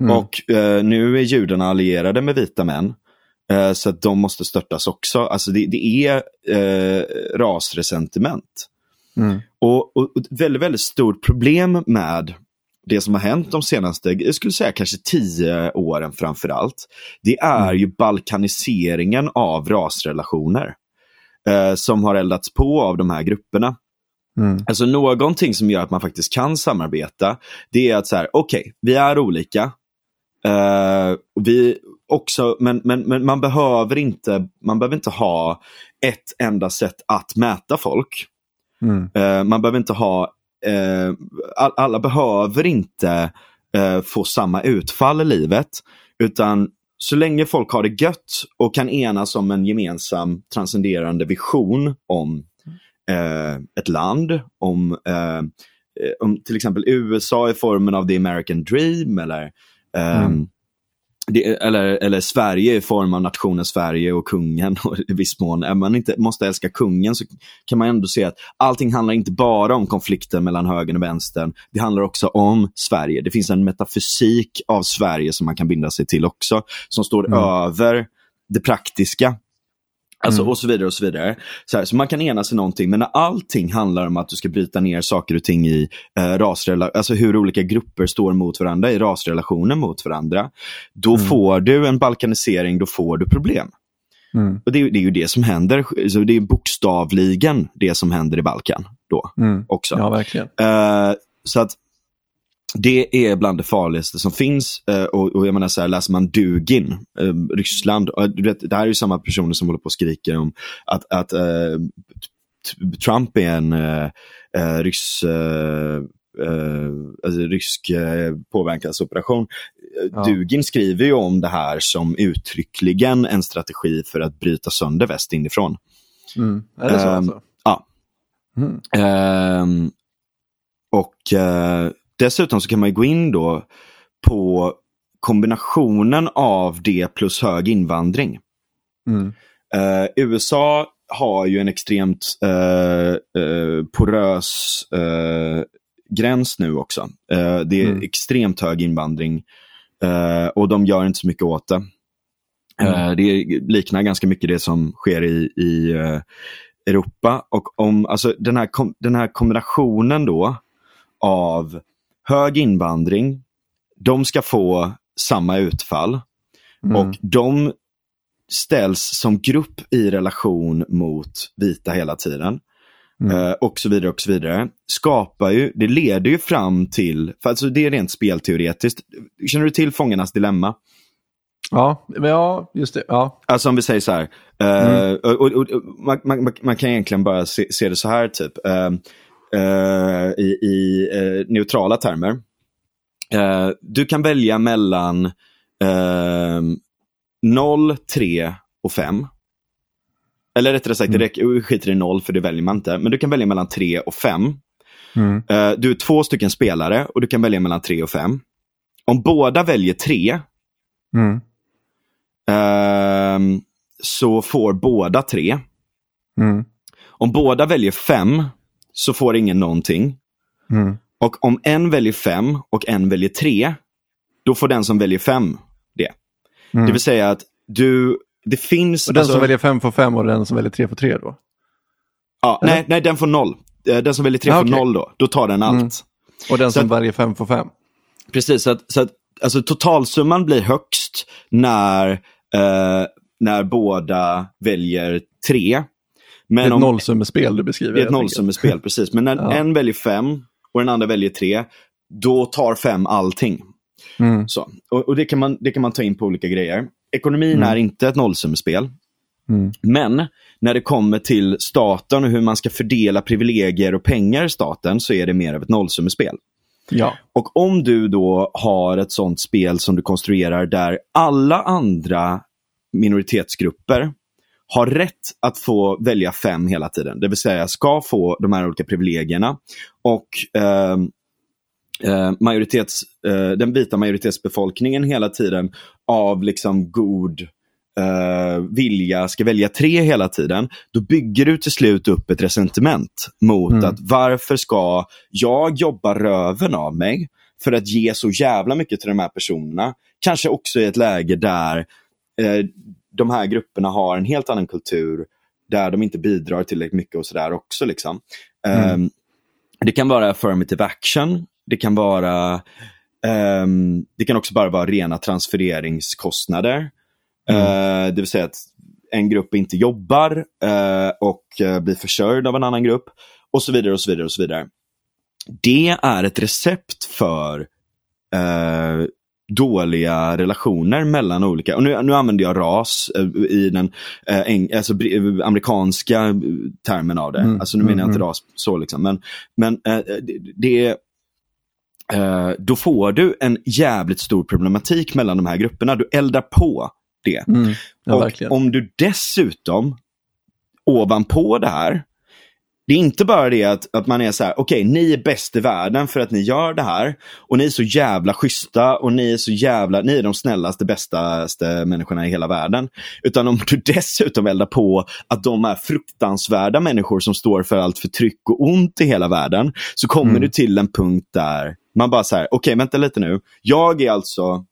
Mm. Och eh, nu är judarna allierade med vita män. Eh, så att de måste störtas också. Alltså det, det är eh, rasresentiment. Mm. Och, och, och ett väldigt, väldigt stort problem med det som har hänt de senaste, jag skulle säga kanske tio åren framför allt. Det är Mm. ju balkaniseringen av rasrelationer. Eh, som har eldats på av de här grupperna. Mm. Alltså någonting som gör att man faktiskt kan samarbeta, det är att så här, okej, vi är olika. Eh, vi också, men, men, men man, behöver inte, man behöver inte ha ett enda sätt att mäta folk. Mm. Eh, man behöver inte ha, eh, alla behöver inte eh, få samma utfall i livet. Utan så länge folk har det gött och kan enas om en gemensam transcenderande vision om eh, ett land, om, eh, eh om till exempel USA i formen av the American dream eller ehm, Mm det, eller, eller Sverige i form av nationen Sverige och kungen. Och I viss mån, om man inte måste älska kungen så kan man ändå se att allting handlar inte bara om konflikten mellan högern och vänstern. Det handlar också om Sverige. Det finns en metafysik av Sverige som man kan binda sig till också, som står Mm. över det praktiska. Alltså Mm. och så vidare och så vidare. Så, här, så man kan enas i någonting, men när allting handlar om att du ska bryta ner saker och ting i eh, rasrela- alltså hur olika grupper står mot varandra i rasrelationer mot varandra, då Mm. får du en balkanisering, då får du problem. Mm. Och det, är ju- det är ju det som händer, så det är bokstavligen det som händer i Balkan då Mm. också. Ja, verkligen. Eh, så att det är bland det farligaste som finns. Eh, och, och jag menar så här, läser man Dugin, eh, Ryssland, du vet, det här är ju samma personer som håller på och skriker om att, att t- Trump är en eh, ryss, eh, alltså rysk påverkansoperation. Ja. Dugin skriver ju om det här som uttryckligen en strategi för att bryta sönder väst inifrån. Mm. Är det så Ehm, alltså? ja. Mm. Ehm, och dessutom så kan man gå in då på kombinationen av det plus hög invandring. Mm. Eh, USA har ju en extremt eh, eh, porös gräns nu också. Det är Mm. extremt hög invandring och de gör inte så mycket åt det. Mm. Det liknar ganska mycket det som sker i, i Europa. Och om, alltså, den, här den här kombinationen då av hög invandring, de ska få samma utfall Mm. och de ställs som grupp i relation mot vita hela tiden. Mm. Eh, och så vidare och så vidare. Skapar ju, det leder ju fram till, för alltså det är rent spelteoretiskt. Känner du till Fångarnas dilemma? Ja, men ja, just det. Ja. Alltså om vi säger så här, eh, och, och, och, man, man, man kan egentligen bara se, se det så här typ. eh, I i eh, neutrala termer eh, du kan välja mellan eh, 0, 3 och 5. Eller rättare sagt, Mm. det skiter i 0 för det väljer man inte. Men du kan välja mellan 3 och 5. Mm. Eh, du är två stycken spelare och du kan välja mellan 3 och 5. Om båda väljer 3 Mm. ehm, så får båda 3. Mm. Om båda väljer 5 så får ingen någonting. Mm. Och om en väljer 5 och en väljer 3, då får den som väljer 5 det. Mm. Det vill säga att du, det finns... Och den alltså- som väljer fem får fem och den som väljer tre får tre då? ja, nej, nej, den får 0. Den som väljer 3 Ah, får okej. 0 då. Då tar den allt. Mm. Och den Så som att- väljer fem får fem? Precis, så att, så att alltså, totalsumman blir högst när, eh, när båda väljer 3. Det Men är ett nollsummespel du beskriver. Det är ett nollsummespel, precis. Men när Ja. en väljer 5 och den andra väljer 3, då tar 5 allting. Mm. Så. Och, och det, kan man, det kan man ta in på olika grejer. Ekonomin Mm. är inte ett nollsummespel. Mm. Men när det kommer till staten och hur man ska fördela privilegier och pengar i staten så är det mer av ett nollsummespel. Ja. Och om du då har ett sånt spel som du konstruerar där alla andra minoritetsgrupper har rätt att få välja fem hela tiden. Det vill säga ska få de här olika privilegierna. Och eh, eh, majoritets, eh, den vita majoritetsbefolkningen hela tiden av liksom god eh, vilja ska välja tre hela tiden, då bygger du till slut upp ett resentiment mot Mm. att varför ska jag jobba röven av mig för att ge så jävla mycket till de här personerna? Kanske också i ett läge där eh, de här grupperna har en helt annan kultur där de inte bidrar tillräckligt mycket och sådär också. Liksom. Mm. Ehm, det kan vara affirmative action, det kan vara ehm, det kan också bara vara rena transfereringskostnader. Eh, det vill säga att en grupp inte jobbar eh, och eh, blir försörjd av en annan grupp och så vidare och så vidare och så vidare. Det är ett recept för dåliga relationer mellan olika, och nu, nu använder jag ras eh, i den eh, alltså, br- amerikanska eh, termen av det. Mm, Alltså nu menar jag mm, inte ras så liksom, men, men eh, det, det är eh, då får du en jävligt stor problematik mellan de här grupperna. Du eldar på det. Mm. Ja, och verkligen. om du dessutom, ovanpå det här, det är inte bara det att, att man är så här, okej, ni är bäst i världen för att ni gör det här. Och ni är så jävla schyssta och ni är så jävla, ni är de snällaste, bästaste människorna i hela världen. Utan om du dessutom eldar på att de är fruktansvärda människor som står för allt förtryck och ont i hela världen. Så kommer Mm. du till en punkt där man bara så här, okej, vänta lite nu. Jag är alltså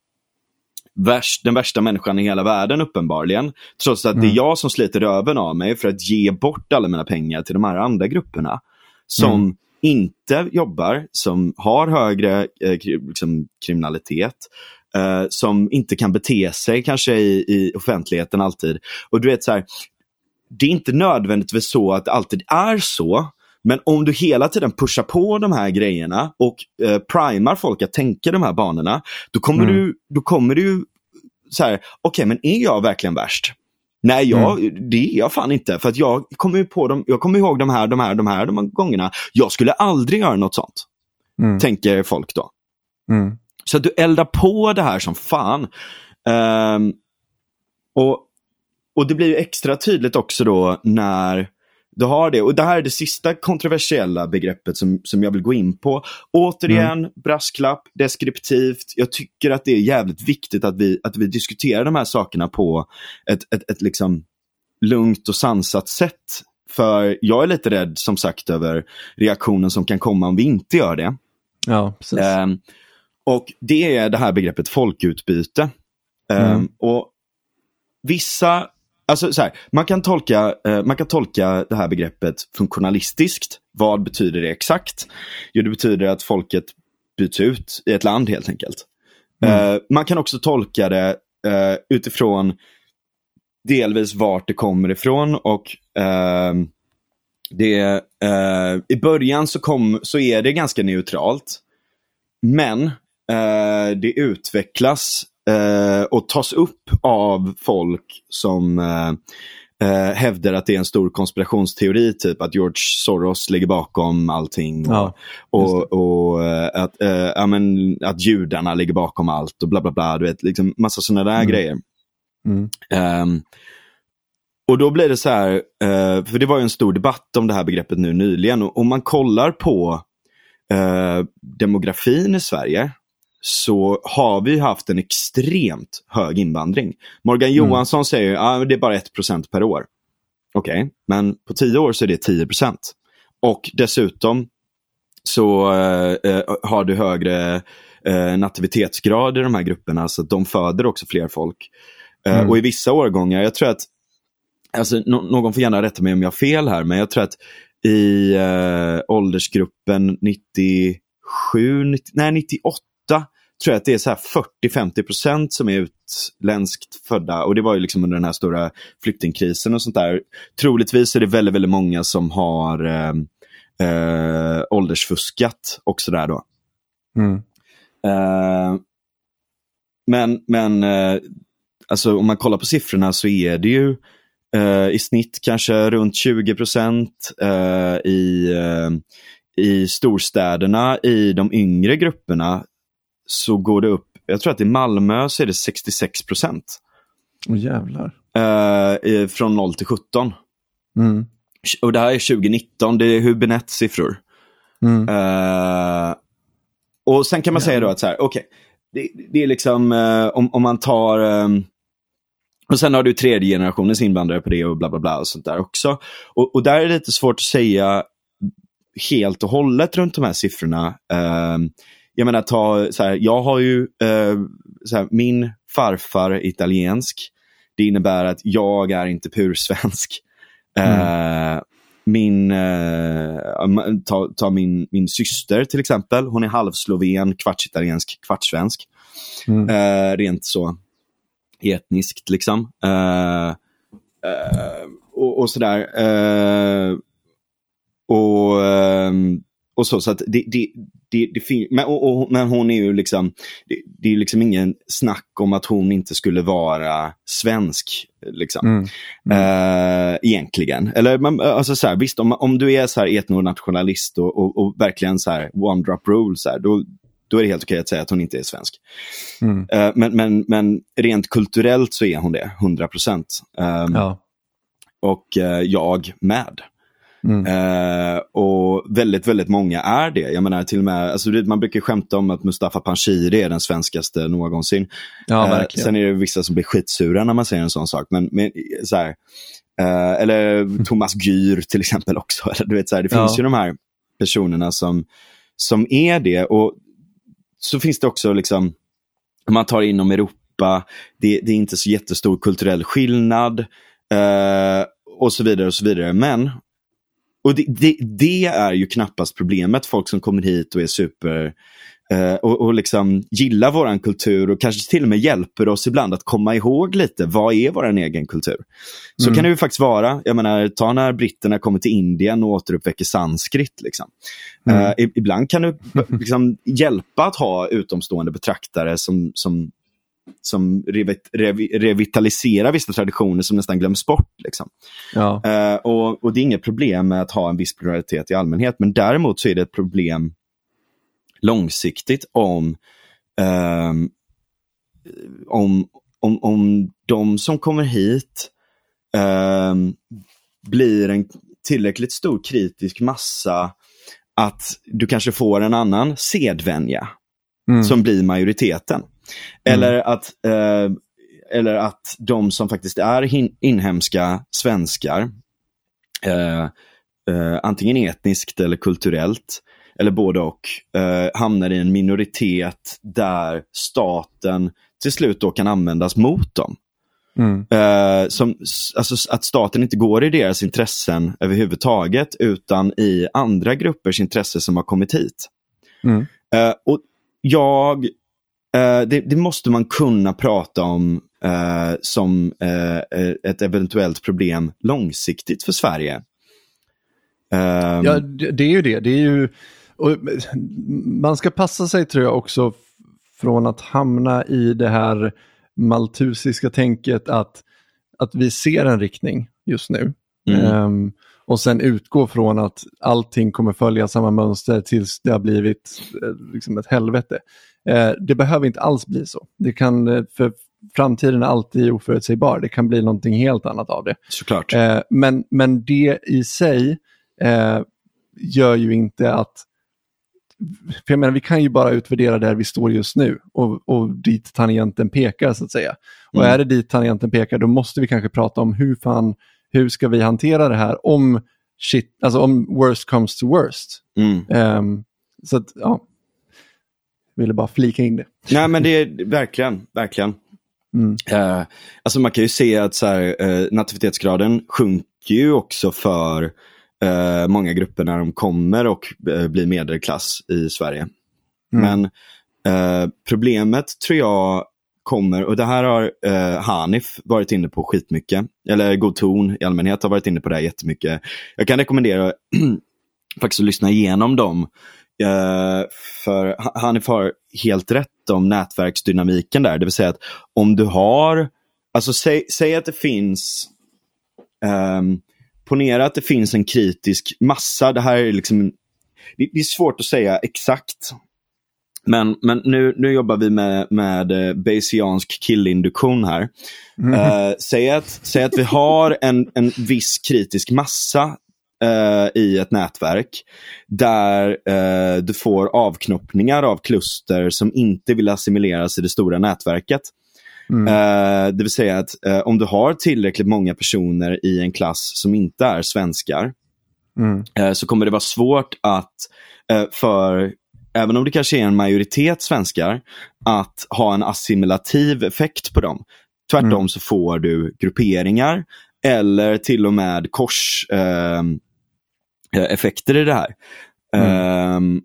värst, den värsta människan i hela världen uppenbarligen. Trots att det Mm. är jag som sliter röven av mig för att ge bort alla mina pengar till de här andra grupperna. Som Mm. inte jobbar, som har högre eh, liksom, kriminalitet. Eh, som inte kan bete sig kanske i, i offentligheten alltid. Och du vet så här, det är inte nödvändigtvis så att det alltid är så. Men om du hela tiden pushar på de här grejerna och eh, primar folk att tänka de här banorna, då kommer Mm. du, då kommer du så här, okej men är jag verkligen värst? Nej, jag, Mm. det är jag fan inte. För att jag kommer på dem, jag kommer ihåg de här, de här, de här, de här gångerna. Jag skulle aldrig göra något sånt, Mm. tänker folk då. Mm. Så att du eldar på det här som fan. Ehm, och, och det blir ju extra tydligt också då när du har det. Och det här är det sista kontroversiella begreppet som, som jag vill gå in på. Återigen, brasklapp, deskriptivt. Jag tycker att det är jävligt viktigt att vi, att vi diskuterar de här sakerna på ett, ett, ett liksom lugnt och sansat sätt. För jag är lite rädd som sagt över reaktionen som kan komma om vi inte gör det. Ja, precis. Ehm, och det är det här begreppet folkutbyte. Ehm, Mm. Och vissa, alltså så här, man kan, tolka, eh, man kan tolka det här begreppet funktionalistiskt. Vad betyder det exakt? Jo, det betyder att folket byts ut i ett land helt enkelt. Mm. Eh, man kan också tolka det eh, utifrån delvis vart det kommer ifrån och ehm, det, eh, I början så, kom, så är det ganska neutralt. Men eh, det utvecklas eh, och tas upp av folk som, eh, eh, hävdar att det är en stor konspirationsteori, typ att George Soros ligger bakom allting. Och, Ja, och, och eh, att, eh, ja, men, att judarna ligger bakom allt och bla bla bla. Du vet, liksom massa sådana där Mm. grejer. Mm. Ehm, och då blir det så här, eh, för det var ju en stor debatt om det här begreppet nu nyligen. Och om man kollar på demografin i Sverige så har vi haft en extremt hög invandring. Morgan Mm. Johansson säger att ah, det är bara 1% per år. Okej, men på 10 år så är det 10%. Och dessutom så eh, eh, har du högre eh, nativitetsgrad i de här grupperna så de föder också fler folk. Eh, Mm. Och i vissa årgångar, jag tror att, alltså, nå- någon får gärna rätta mig om jag har fel här, men jag tror att i eh, åldersgruppen 97, 90, nej 98, tror jag att det är så här 40-50% som är utländskt födda. Och det var ju liksom under den här stora flyktingkrisen och sånt där. Troligtvis är det väldigt, väldigt många som har eh, eh, åldersfuskat också där då. Mm. Eh, men men eh, alltså, om man kollar på siffrorna så är det ju eh, i snitt kanske runt 20 procent eh, i, eh, i storstäderna. I de yngre grupperna så går det upp, jag tror att i Malmö så är det 66 procent. Åh jävlar. Eh, från 0 till 17. Mm. Och det här är 2019, det är Hubinets siffror. Mm. Eh, och sen kan man Ja. säga då att så här, okej, det, det är liksom eh, om, om man tar ehm, och sen har du tredje generationens invandrare på det och bla bla bla och sånt där också. Och, och där är det lite svårt att säga helt och hållet runt de här siffrorna. Ehm, jag menar, ta, så här, jag har ju, eh, så här, min farfar är italiensk. Det innebär att jag är inte pursvensk. Eh, min, eh, ta, ta min, min syster till exempel. Hon är halvsloven, kvarts-italiensk, kvarts-svensk. Mm. Eh, rent så etniskt liksom. Eh, eh, och, och sådär. Eh, och, ehm, och så, så att det, det, det, det fin- men, och, och, men hon är ju liksom, det, det är liksom ingen snack om att hon inte skulle vara svensk. Liksom. Mm. Eh, egentligen. Eller man, alltså så här, visst, om, om du är så här etnonationalist och, och, och verkligen så här one drop rule, så här, då, då är det helt okej att säga att hon inte är svensk. Mm. Eh, men, men, men rent kulturellt så är hon det, 100 procent. Ja. Och eh, jag med. Mm. Eh, och väldigt, väldigt många är det. Jag menar till och med, alltså, man brukar skämta om att Mustafa Panshiri är den svenskaste någonsin. ja, Eh, sen är det vissa som blir skitsura när man säger en sån sak. Men, men så här, eh, eller Thomas Gyr till exempel också. Eller, du vet, så här, det finns Ja. ju de här personerna som, som är det. Och så finns det också, liksom, om man tar inom Europa, det, det är inte så jättestor kulturell skillnad. Eh, och så vidare och så vidare. Men, och det, det, det är ju knappast problemet, folk som kommer hit och är super eh, och, och liksom gillar våran kultur och kanske till och med hjälper oss ibland att komma ihåg lite, vad är våran egen kultur? Så Mm. kan det ju faktiskt vara. Jag menar, ta när britterna kommer till Indien och återuppväcker sanskrit. Liksom. Mm. Eh, ibland kan det liksom, hjälpa att ha utomstående betraktare som, som, som revi- revi- revitaliserar vissa traditioner som nästan glöms bort. Liksom. Ja. Eh, och, och det är inget problem med att ha en viss pluralitet i allmänhet, men däremot så är det ett problem långsiktigt om, ehm, om, om, om de som kommer hit ehm, blir en tillräckligt stor kritisk massa att du kanske får en annan sedvänja Mm. som blir majoriteten. Eller, att, eh, eller att de som faktiskt är inhemska svenskar, eh, eh, antingen etniskt eller kulturellt, eller både och, eh, hamnar i en minoritet där staten till slut då kan användas mot dem. Mm. Eh, som, alltså, att staten inte går i deras intressen överhuvudtaget, utan i andra gruppers intresse som har kommit hit. Mm. Eh, och jag, eh, det, det måste man kunna prata om eh, som eh, ett eventuellt problem långsiktigt för Sverige. Ehm, Ja, det det är ju det. det är ju, och man ska passa sig tror jag också från att hamna i det här maltusiska tänket att, att vi ser en riktning just nu. Mm. Ehm, och sen utgå från att allting kommer följa samma mönster tills det har blivit liksom ett helvete. Eh, det behöver inte alls bli så. Det kan, eh, för framtiden är alltid oförutsägbar. Det kan bli någonting helt annat av det. Såklart. Eh, men, men det i sig gör ju inte att... För jag menar, vi kan ju bara utvärdera där vi står just nu och, och dit tangenten pekar så att säga. Och Mm. är det dit tangenten pekar då måste vi kanske prata om hur fan, hur ska vi hantera det här om shit, alltså om worst comes to worst. Mm. Ehm, så att, ja, ville bara flika in det. Nej men det är verkligen, verkligen. Mm. Eh, alltså man kan ju se att så här, eh, nativitetsgraden sjunker ju också för eh, många grupper när de kommer och eh, blir medelklass i Sverige. Mm. Men eh, problemet tror jag kommer, och det här har eh, Hanif varit inne på skitmycket, eller God ton i allmänhet har varit inne på det här jättemycket. Jag kan rekommendera faktiskt att lyssna igenom dem. Eh, för Ha- Hanif har helt rätt om nätverksdynamiken där, det vill säga att om du har, alltså säg, säg att det finns Um, ponera att det finns en kritisk massa. Det här är liksom, det, det är svårt att säga exakt. Men, men nu, nu jobbar vi med, med eh, Bayesiansk killinduktion här. Eh, säg, att, säg att vi har en, en viss kritisk massa eh, i ett nätverk där eh, du får avknoppningar av kluster som inte vill assimileras i det stora nätverket. Mm. Eh, det vill säga att eh, om du har tillräckligt många personer i en klass som inte är svenskar Mm. eh, så kommer det vara svårt att, för även om det kanske är en majoritet svenskar, att ha en assimilativ effekt på dem. Tvärtom Mm. så får du grupperingar eller till och med kors eh, effekter i det här. Ehm,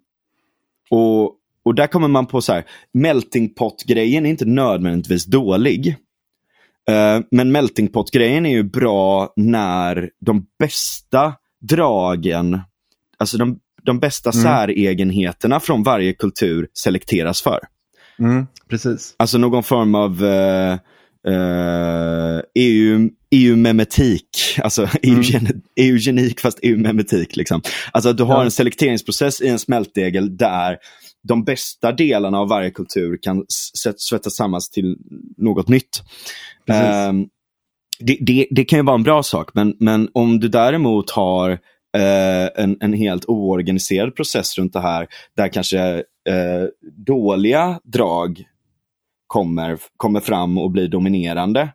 och, och där kommer man på så här, melting pot-grejen är inte nödvändigtvis dålig. Eh, men melting pot-grejen är ju bra när de bästa dragen, alltså de, de bästa Mm. säregenheterna från varje kultur selekteras för. Mm. Precis. Alltså någon form av eh, eh, EU, EU-memetik, alltså EU-gen- eugenik fast EU-memetik. Liksom. Alltså du har Ja. en selekteringsprocess i en smältdegel där de bästa delarna av varje kultur kan svettas samman till något nytt. Ehm, det, det, det kan ju vara en bra sak, men, men om du däremot har eh, en, en helt oorganiserad process runt det här, där kanske eh, dåliga drag kommer, kommer fram och blir dominerande.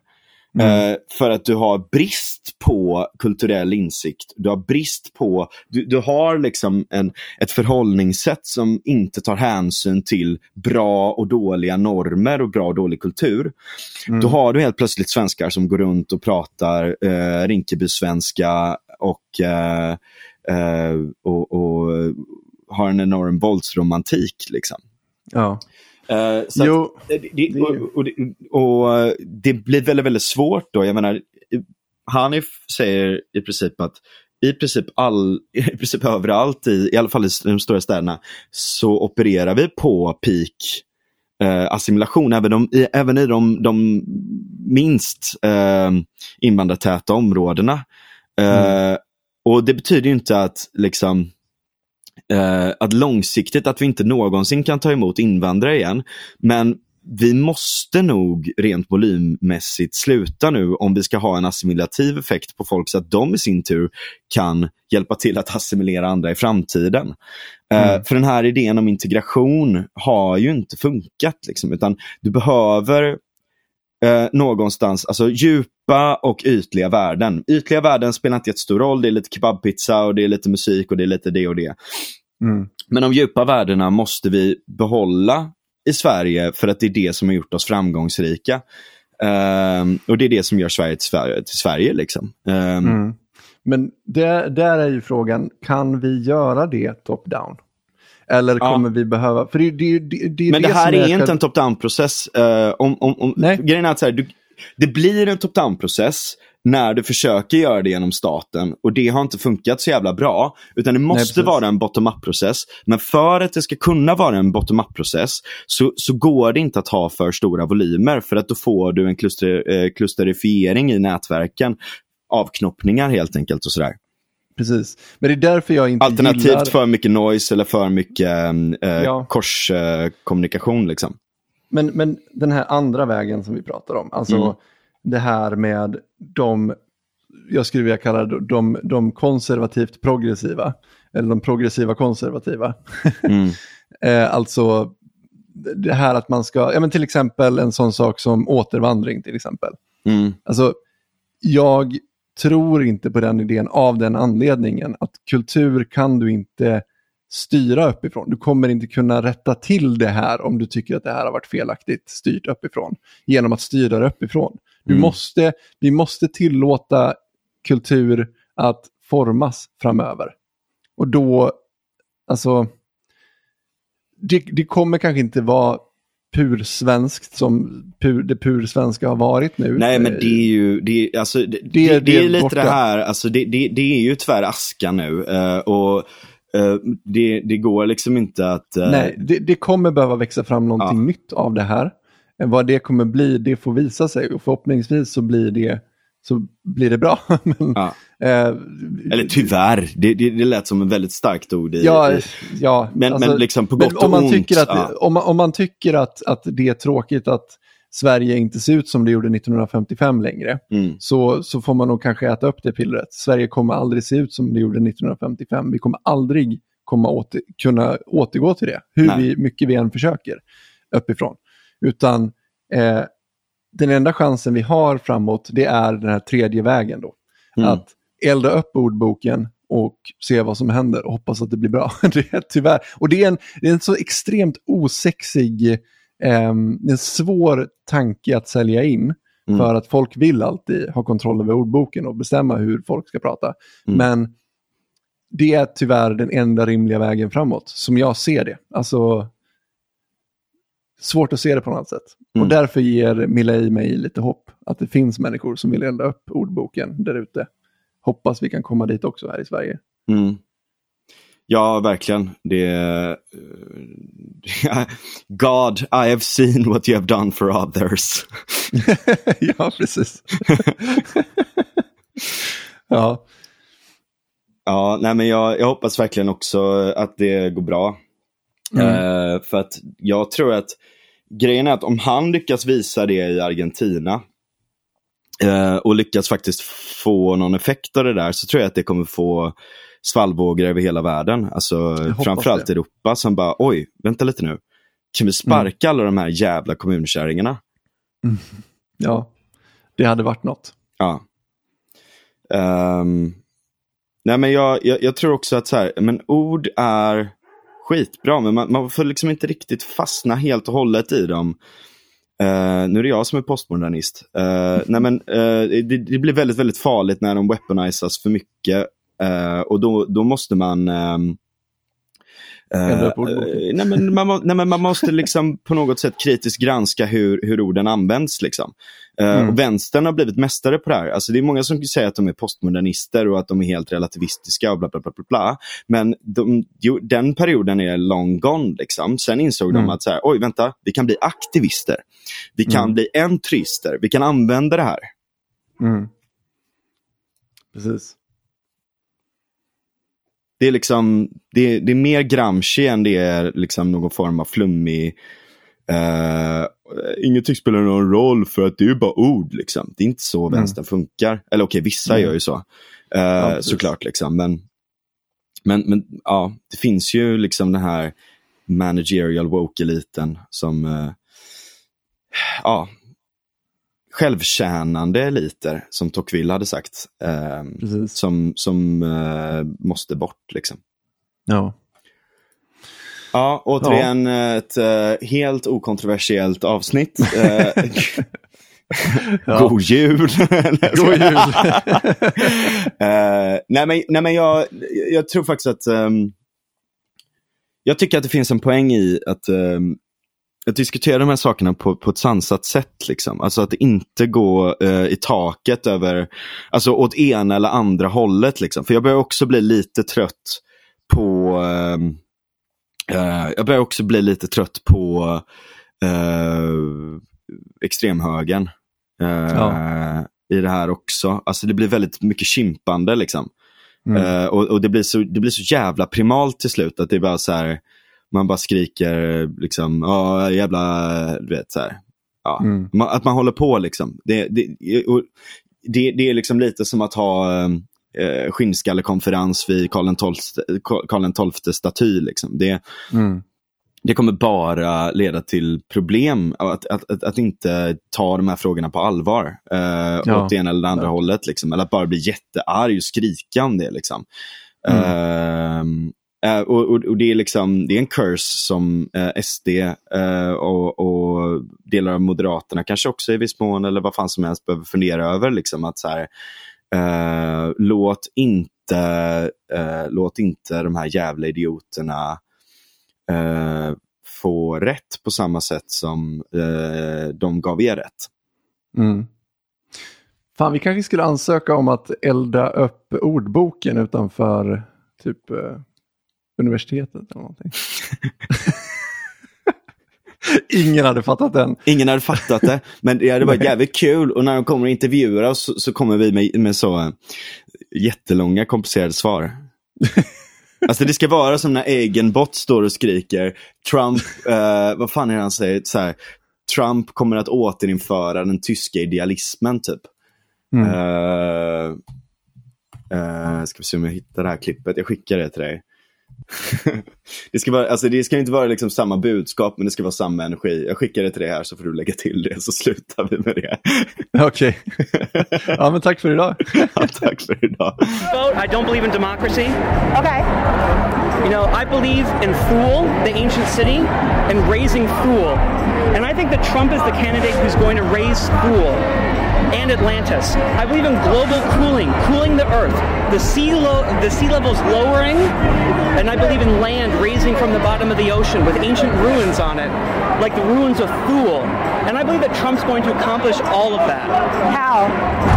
Mm. Eh, för att du har brist på kulturell insikt. Du har brist på, du, du har liksom en, ett förhållningssätt som inte tar hänsyn till bra och dåliga normer och bra och dålig kultur. Mm. Då har du helt plötsligt svenskar som går runt och pratar eh, Rinkeby-svenska och, eh, eh, och, och har en enorm våldsromantik. Liksom. Ja. Eh, så att- Jo, det, det, och, och, det- och eh, det blir väldigt, väldigt svårt då. Jag menar, Hanif säger i princip att i princip, all, i princip överallt, i, i alla fall i de stora städerna, så opererar vi på peak eh, assimilation, även, de, i, även i de, de minst eh, invandrartäta områdena. Eh, Och det betyder ju inte att liksom eh, att långsiktigt att vi inte någonsin kan ta emot invandrare igen. Men vi måste nog rent volymmässigt sluta nu om vi ska ha en assimilativ effekt på folk så att de i sin tur kan hjälpa till att assimilera andra i framtiden. Eh, Mm. för den här idén om integration har ju inte funkat. Liksom, utan du behöver eh, någonstans, alltså djupa och ytliga värden. Ytliga värden spelar inte jättestor roll, det är lite kebabpizza och det är lite musik och det är lite det och det. Mm. Men de djupa värdena måste vi behålla i Sverige för att det är det som har gjort oss framgångsrika. Ehm, och det är det som gör Sverige till Sverige. Till Sverige liksom. Ehm, Mm. Men där, där är ju frågan, kan vi göra det top-down? Eller Ja. kommer vi behöva... För det, det, det, det är Men det här som är inte en top-down-process. Eh, om, om, om, Nej. grejen är att så här, du, det blir en top-down-process när du försöker göra det genom staten och det har inte funkat så jävla bra. Utan det måste precis. vara en bottom-up-process. Men för att det ska kunna vara en bottom-up-process så, så går det inte att ha för stora volymer för att då får du en kluster, eh, klusterifiering i nätverken. Avknoppningar helt enkelt och sådär. Precis. Men det är därför jag inte Alternativt gillar... för mycket noise eller för mycket eh, Ja. korskommunikation. liksom. Men, men den här andra vägen som vi pratar om, alltså Mm. det här med de, jag skulle vilja kalla det de, de konservativt progressiva, eller de progressiva konservativa. Mm. eh, alltså det här att man ska, ja men till exempel en sån sak som återvandring till exempel. Mm. Alltså, jag tror inte på den idén av den anledningen att kultur kan du inte styra uppifrån. Du kommer inte kunna rätta till det här om du tycker att det här har varit felaktigt styrt uppifrån genom att styra det uppifrån. Du Mm. måste, vi måste tillåta kultur att formas framöver. Och då, alltså, det, det kommer kanske inte vara pursvenskt som pur, det pursvenska har varit nu. Nej, men det är ju, det, är- alltså, det, det, Det- det, är lite borta. det här, alltså, det, det, är ju tyvärr aska nu. eh, och det, det går liksom inte att... eh, Nej, det, det kommer behöva växa fram någonting Ja. nytt av det här. Eh, Vad det kommer bli, det får visa sig och förhoppningsvis så blir det, så blir det bra. Men, Ja. eh, Eller tyvärr, det, det, det lät som ett väldigt starkt ord. I, ja, i, ja, men, alltså, men liksom på gott om och man ont. Tycker att, ja. om, man, om man tycker att, att det är tråkigt att Sverige inte ser ut som det gjorde 1955 längre, Mm. så, så får man nog kanske äta upp det pillret. Sverige kommer aldrig se ut som det gjorde 1955. Vi kommer aldrig komma åter, kunna återgå till det, hur Nej. vi, mycket vi än försöker uppifrån. Utan eh, den enda chansen vi har framåt, det är den här tredje vägen då. Mm. Att elda upp ordboken och se vad som händer och hoppas att det blir bra. det är tyvärr. Och det är en, det är en så extremt osexig, en svår tanke att sälja in. Mm. För att folk vill alltid ha kontroll över ordboken och bestämma hur folk ska prata. Mm. Men det är tyvärr den enda rimliga vägen framåt, som jag ser det. Alltså, svårt att se det på något sätt. Mm. Och därför ger Milla i mig lite hopp att det finns människor som vill elda upp ordboken där ute. Hoppas vi kan komma dit också här i Sverige. Mm. Ja, verkligen. Det, eh, God, I have seen what you have done for others. ja, precis. ja, Ja, nej men jag, jag hoppas verkligen också att det går bra. Mm. Eh, för att jag tror att grejen är att om han lyckas visa det i Argentina eh, och lyckas faktiskt få någon effekt av det där så tror jag att det kommer få svallvågor över hela världen. Alltså framförallt det. Europa som bara, oj, vänta lite nu. Kan vi sparka Mm. alla de här jävla kommunkärringarna? ja, det hade varit något. Ja. Ehm, nej men jag, jag, jag tror också att så här, men ord är skitbra, men man, man får liksom inte riktigt fastna helt och hållet i dem. Eh, nu är det jag som är postmodernist. Uh, nej men, eh, det, det blir väldigt, väldigt farligt när de weaponizas för mycket. Eh, och då, då måste man... eh, nej, men man, nej, men man måste liksom på något sätt kritiskt granska hur, hur orden används. Liksom. Eh, Mm. och vänstern har blivit mästare på det här. Alltså, det är många som säger att de är postmodernister och att de är helt relativistiska och bla bla bla. bla, bla. Men de, jo, den perioden är long gone. Liksom. Sen insåg Mm. de att så här, oj vänta, vi kan bli aktivister. Vi kan Mm. bli entrister. Vi kan använda det här. Mm. Precis. Det är liksom, det, det är mer Gramsci än det är liksom någon form av flummig Uh, ingenting spelar någon roll för att det är ju bara ord. Liksom. Det är inte så Mm. vänstern funkar. Eller okej, vissa Mm. gör ju så. Uh, precis. såklart. Liksom. Men, men, men ja, det finns ju liksom den här managerial woke-eliten som uh, ja, självtjänande eliter, som Tocqueville hade sagt. eh, som som eh, måste bort. Liksom. Ja. Ja, återigen ett eh, helt okontroversiellt avsnitt. Eh, Ja. God jul! God jul. Eh, nej, men, nej, men jag, jag tror faktiskt att ehm, jag tycker att det finns en poäng i att ehm, att diskutera de här sakerna på, på ett sansat sätt. Liksom. Alltså att inte gå eh, i taket över, alltså åt ena eller andra hållet. Liksom. För jag börjar också bli lite trött på, ehm, eh, jag börjar också bli lite trött på eh, extremhögern. Eh, ja. I det här också. Alltså det blir väldigt mycket kimpande liksom. Mm. Uh, och, och det, blir så, det blir så jävla primalt till slut att det är bara så här, man bara skriker liksom, ja jävla, du vet så här. Ja. Mm. Man, att man håller på liksom. Det, det, det, det är liksom lite som att ha eh, skinnskallekonferens vid Karl XII staty. Liksom. Det, mm. det kommer bara leda till problem att, att, att, att, inte ta de här frågorna på allvar. Eh, ja. Åt det ena eller det andra ja. hållet. Liksom. Eller att bara bli jättearg och skrika om det. Liksom. Mm. Uh, Uh, och, och, och, det är liksom, det är en curse som eh, uh, SD uh, eh, och, och, delar av Moderaterna kanske också i viss mån eller vad fan som helst behöver fundera över. Liksom, att så här, låt, inte, låt inte de här jävla idioterna få rätt på samma sätt som de gav er rätt. Mm. Fan, vi kanske skulle ansöka om att elda upp ordboken utanför typ universitetet eller någonting. Ingen hade fattat den. Ingen hade fattat det, men det hade varit jävligt kul. Och när de kommer och intervjuar oss så, så kommer vi med, med så uh, jättelånga komplicerade svar. alltså det ska vara som när Egenbot står och skriker, Trump, uh, vad fan är det han säger, så här, Trump kommer att återinföra den tyska idealismen typ. Mm. Uh, uh, ska vi se om jag hittar det här klippet, jag skickar det till dig. Det, ska vara, alltså det ska inte vara liksom samma budskap, men det ska vara samma energi. Jag skickar det till dig här så får du lägga till det, så slutar vi med det. Okej. Okay. ja, men tack för idag. ja, tack för idag. I don't believe in democracy. Okay. You know, I believe in Fool, the ancient city, and raising Fool. And I think that Trump is the candidate who's going to raise Fool. and Atlantis. I believe in global cooling, cooling the Earth, the sea, lo- the sea levels lowering, and I believe in land raising from the bottom of the ocean with ancient ruins on it, like the ruins of Thule. And I believe that Trump's going to accomplish all of that. How?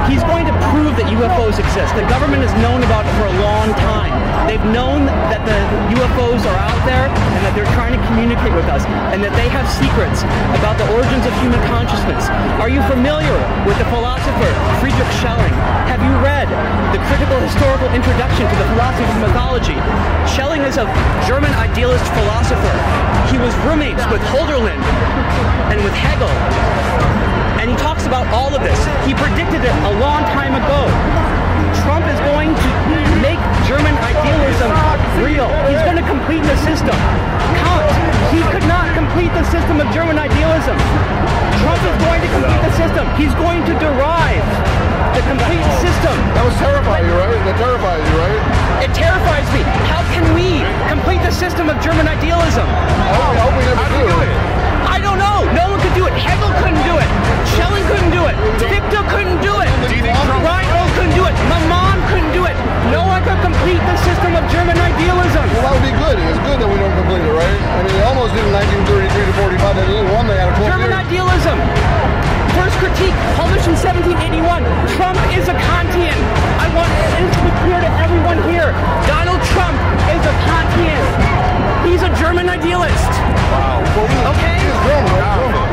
He's going to prove that UFOs exist. The government has known about it for a long time. They've known that the UFOs are out there and that they're trying to communicate with us and that they have secrets about the origins of human consciousness. Are you familiar with the philosopher Friedrich Schelling? Have you read the critical historical introduction to the philosophy of mythology? Schelling is a German idealist philosopher. He was roommates with Holderlin and with Hegel. And he talks about all of this. He predicted it a long time ago. Trump is going to make German idealism real. He's going to complete the system. Kant, he could not complete the system of German idealism. Trump is going to complete the system. He's going to derive the complete system. That was terrifying you, right? That terrifies you, right? It terrifies me. How can we complete the system of German idealism? I hope, I hope we never do. it. I don't know. No one could do it. Hegel couldn't do it. Schelling couldn't do it. Fichte couldn't do it. Reinhold couldn't do it. Maman couldn't do it. No one could complete the system of German idealism. Well, that would be good. It's good that we don't complete it, right? I mean, they almost did in 1933 to 45. They did one. They had a 12 German years. idealism. First critique, published in 1781. Trump is a Kantian. I want this to be clear to everyone here. Donald Trump is a Kantian. He's a German idealist. Wow. Okay? He's a drummer.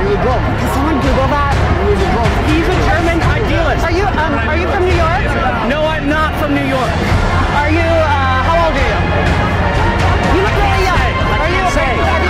He's a drummer. Can someone Google that? He's a drummer. He's a German idealist was. Are you um, are you from New York? No, I'm not from New York. Are you? Uh, how old are you? You look really young. Are you? Say.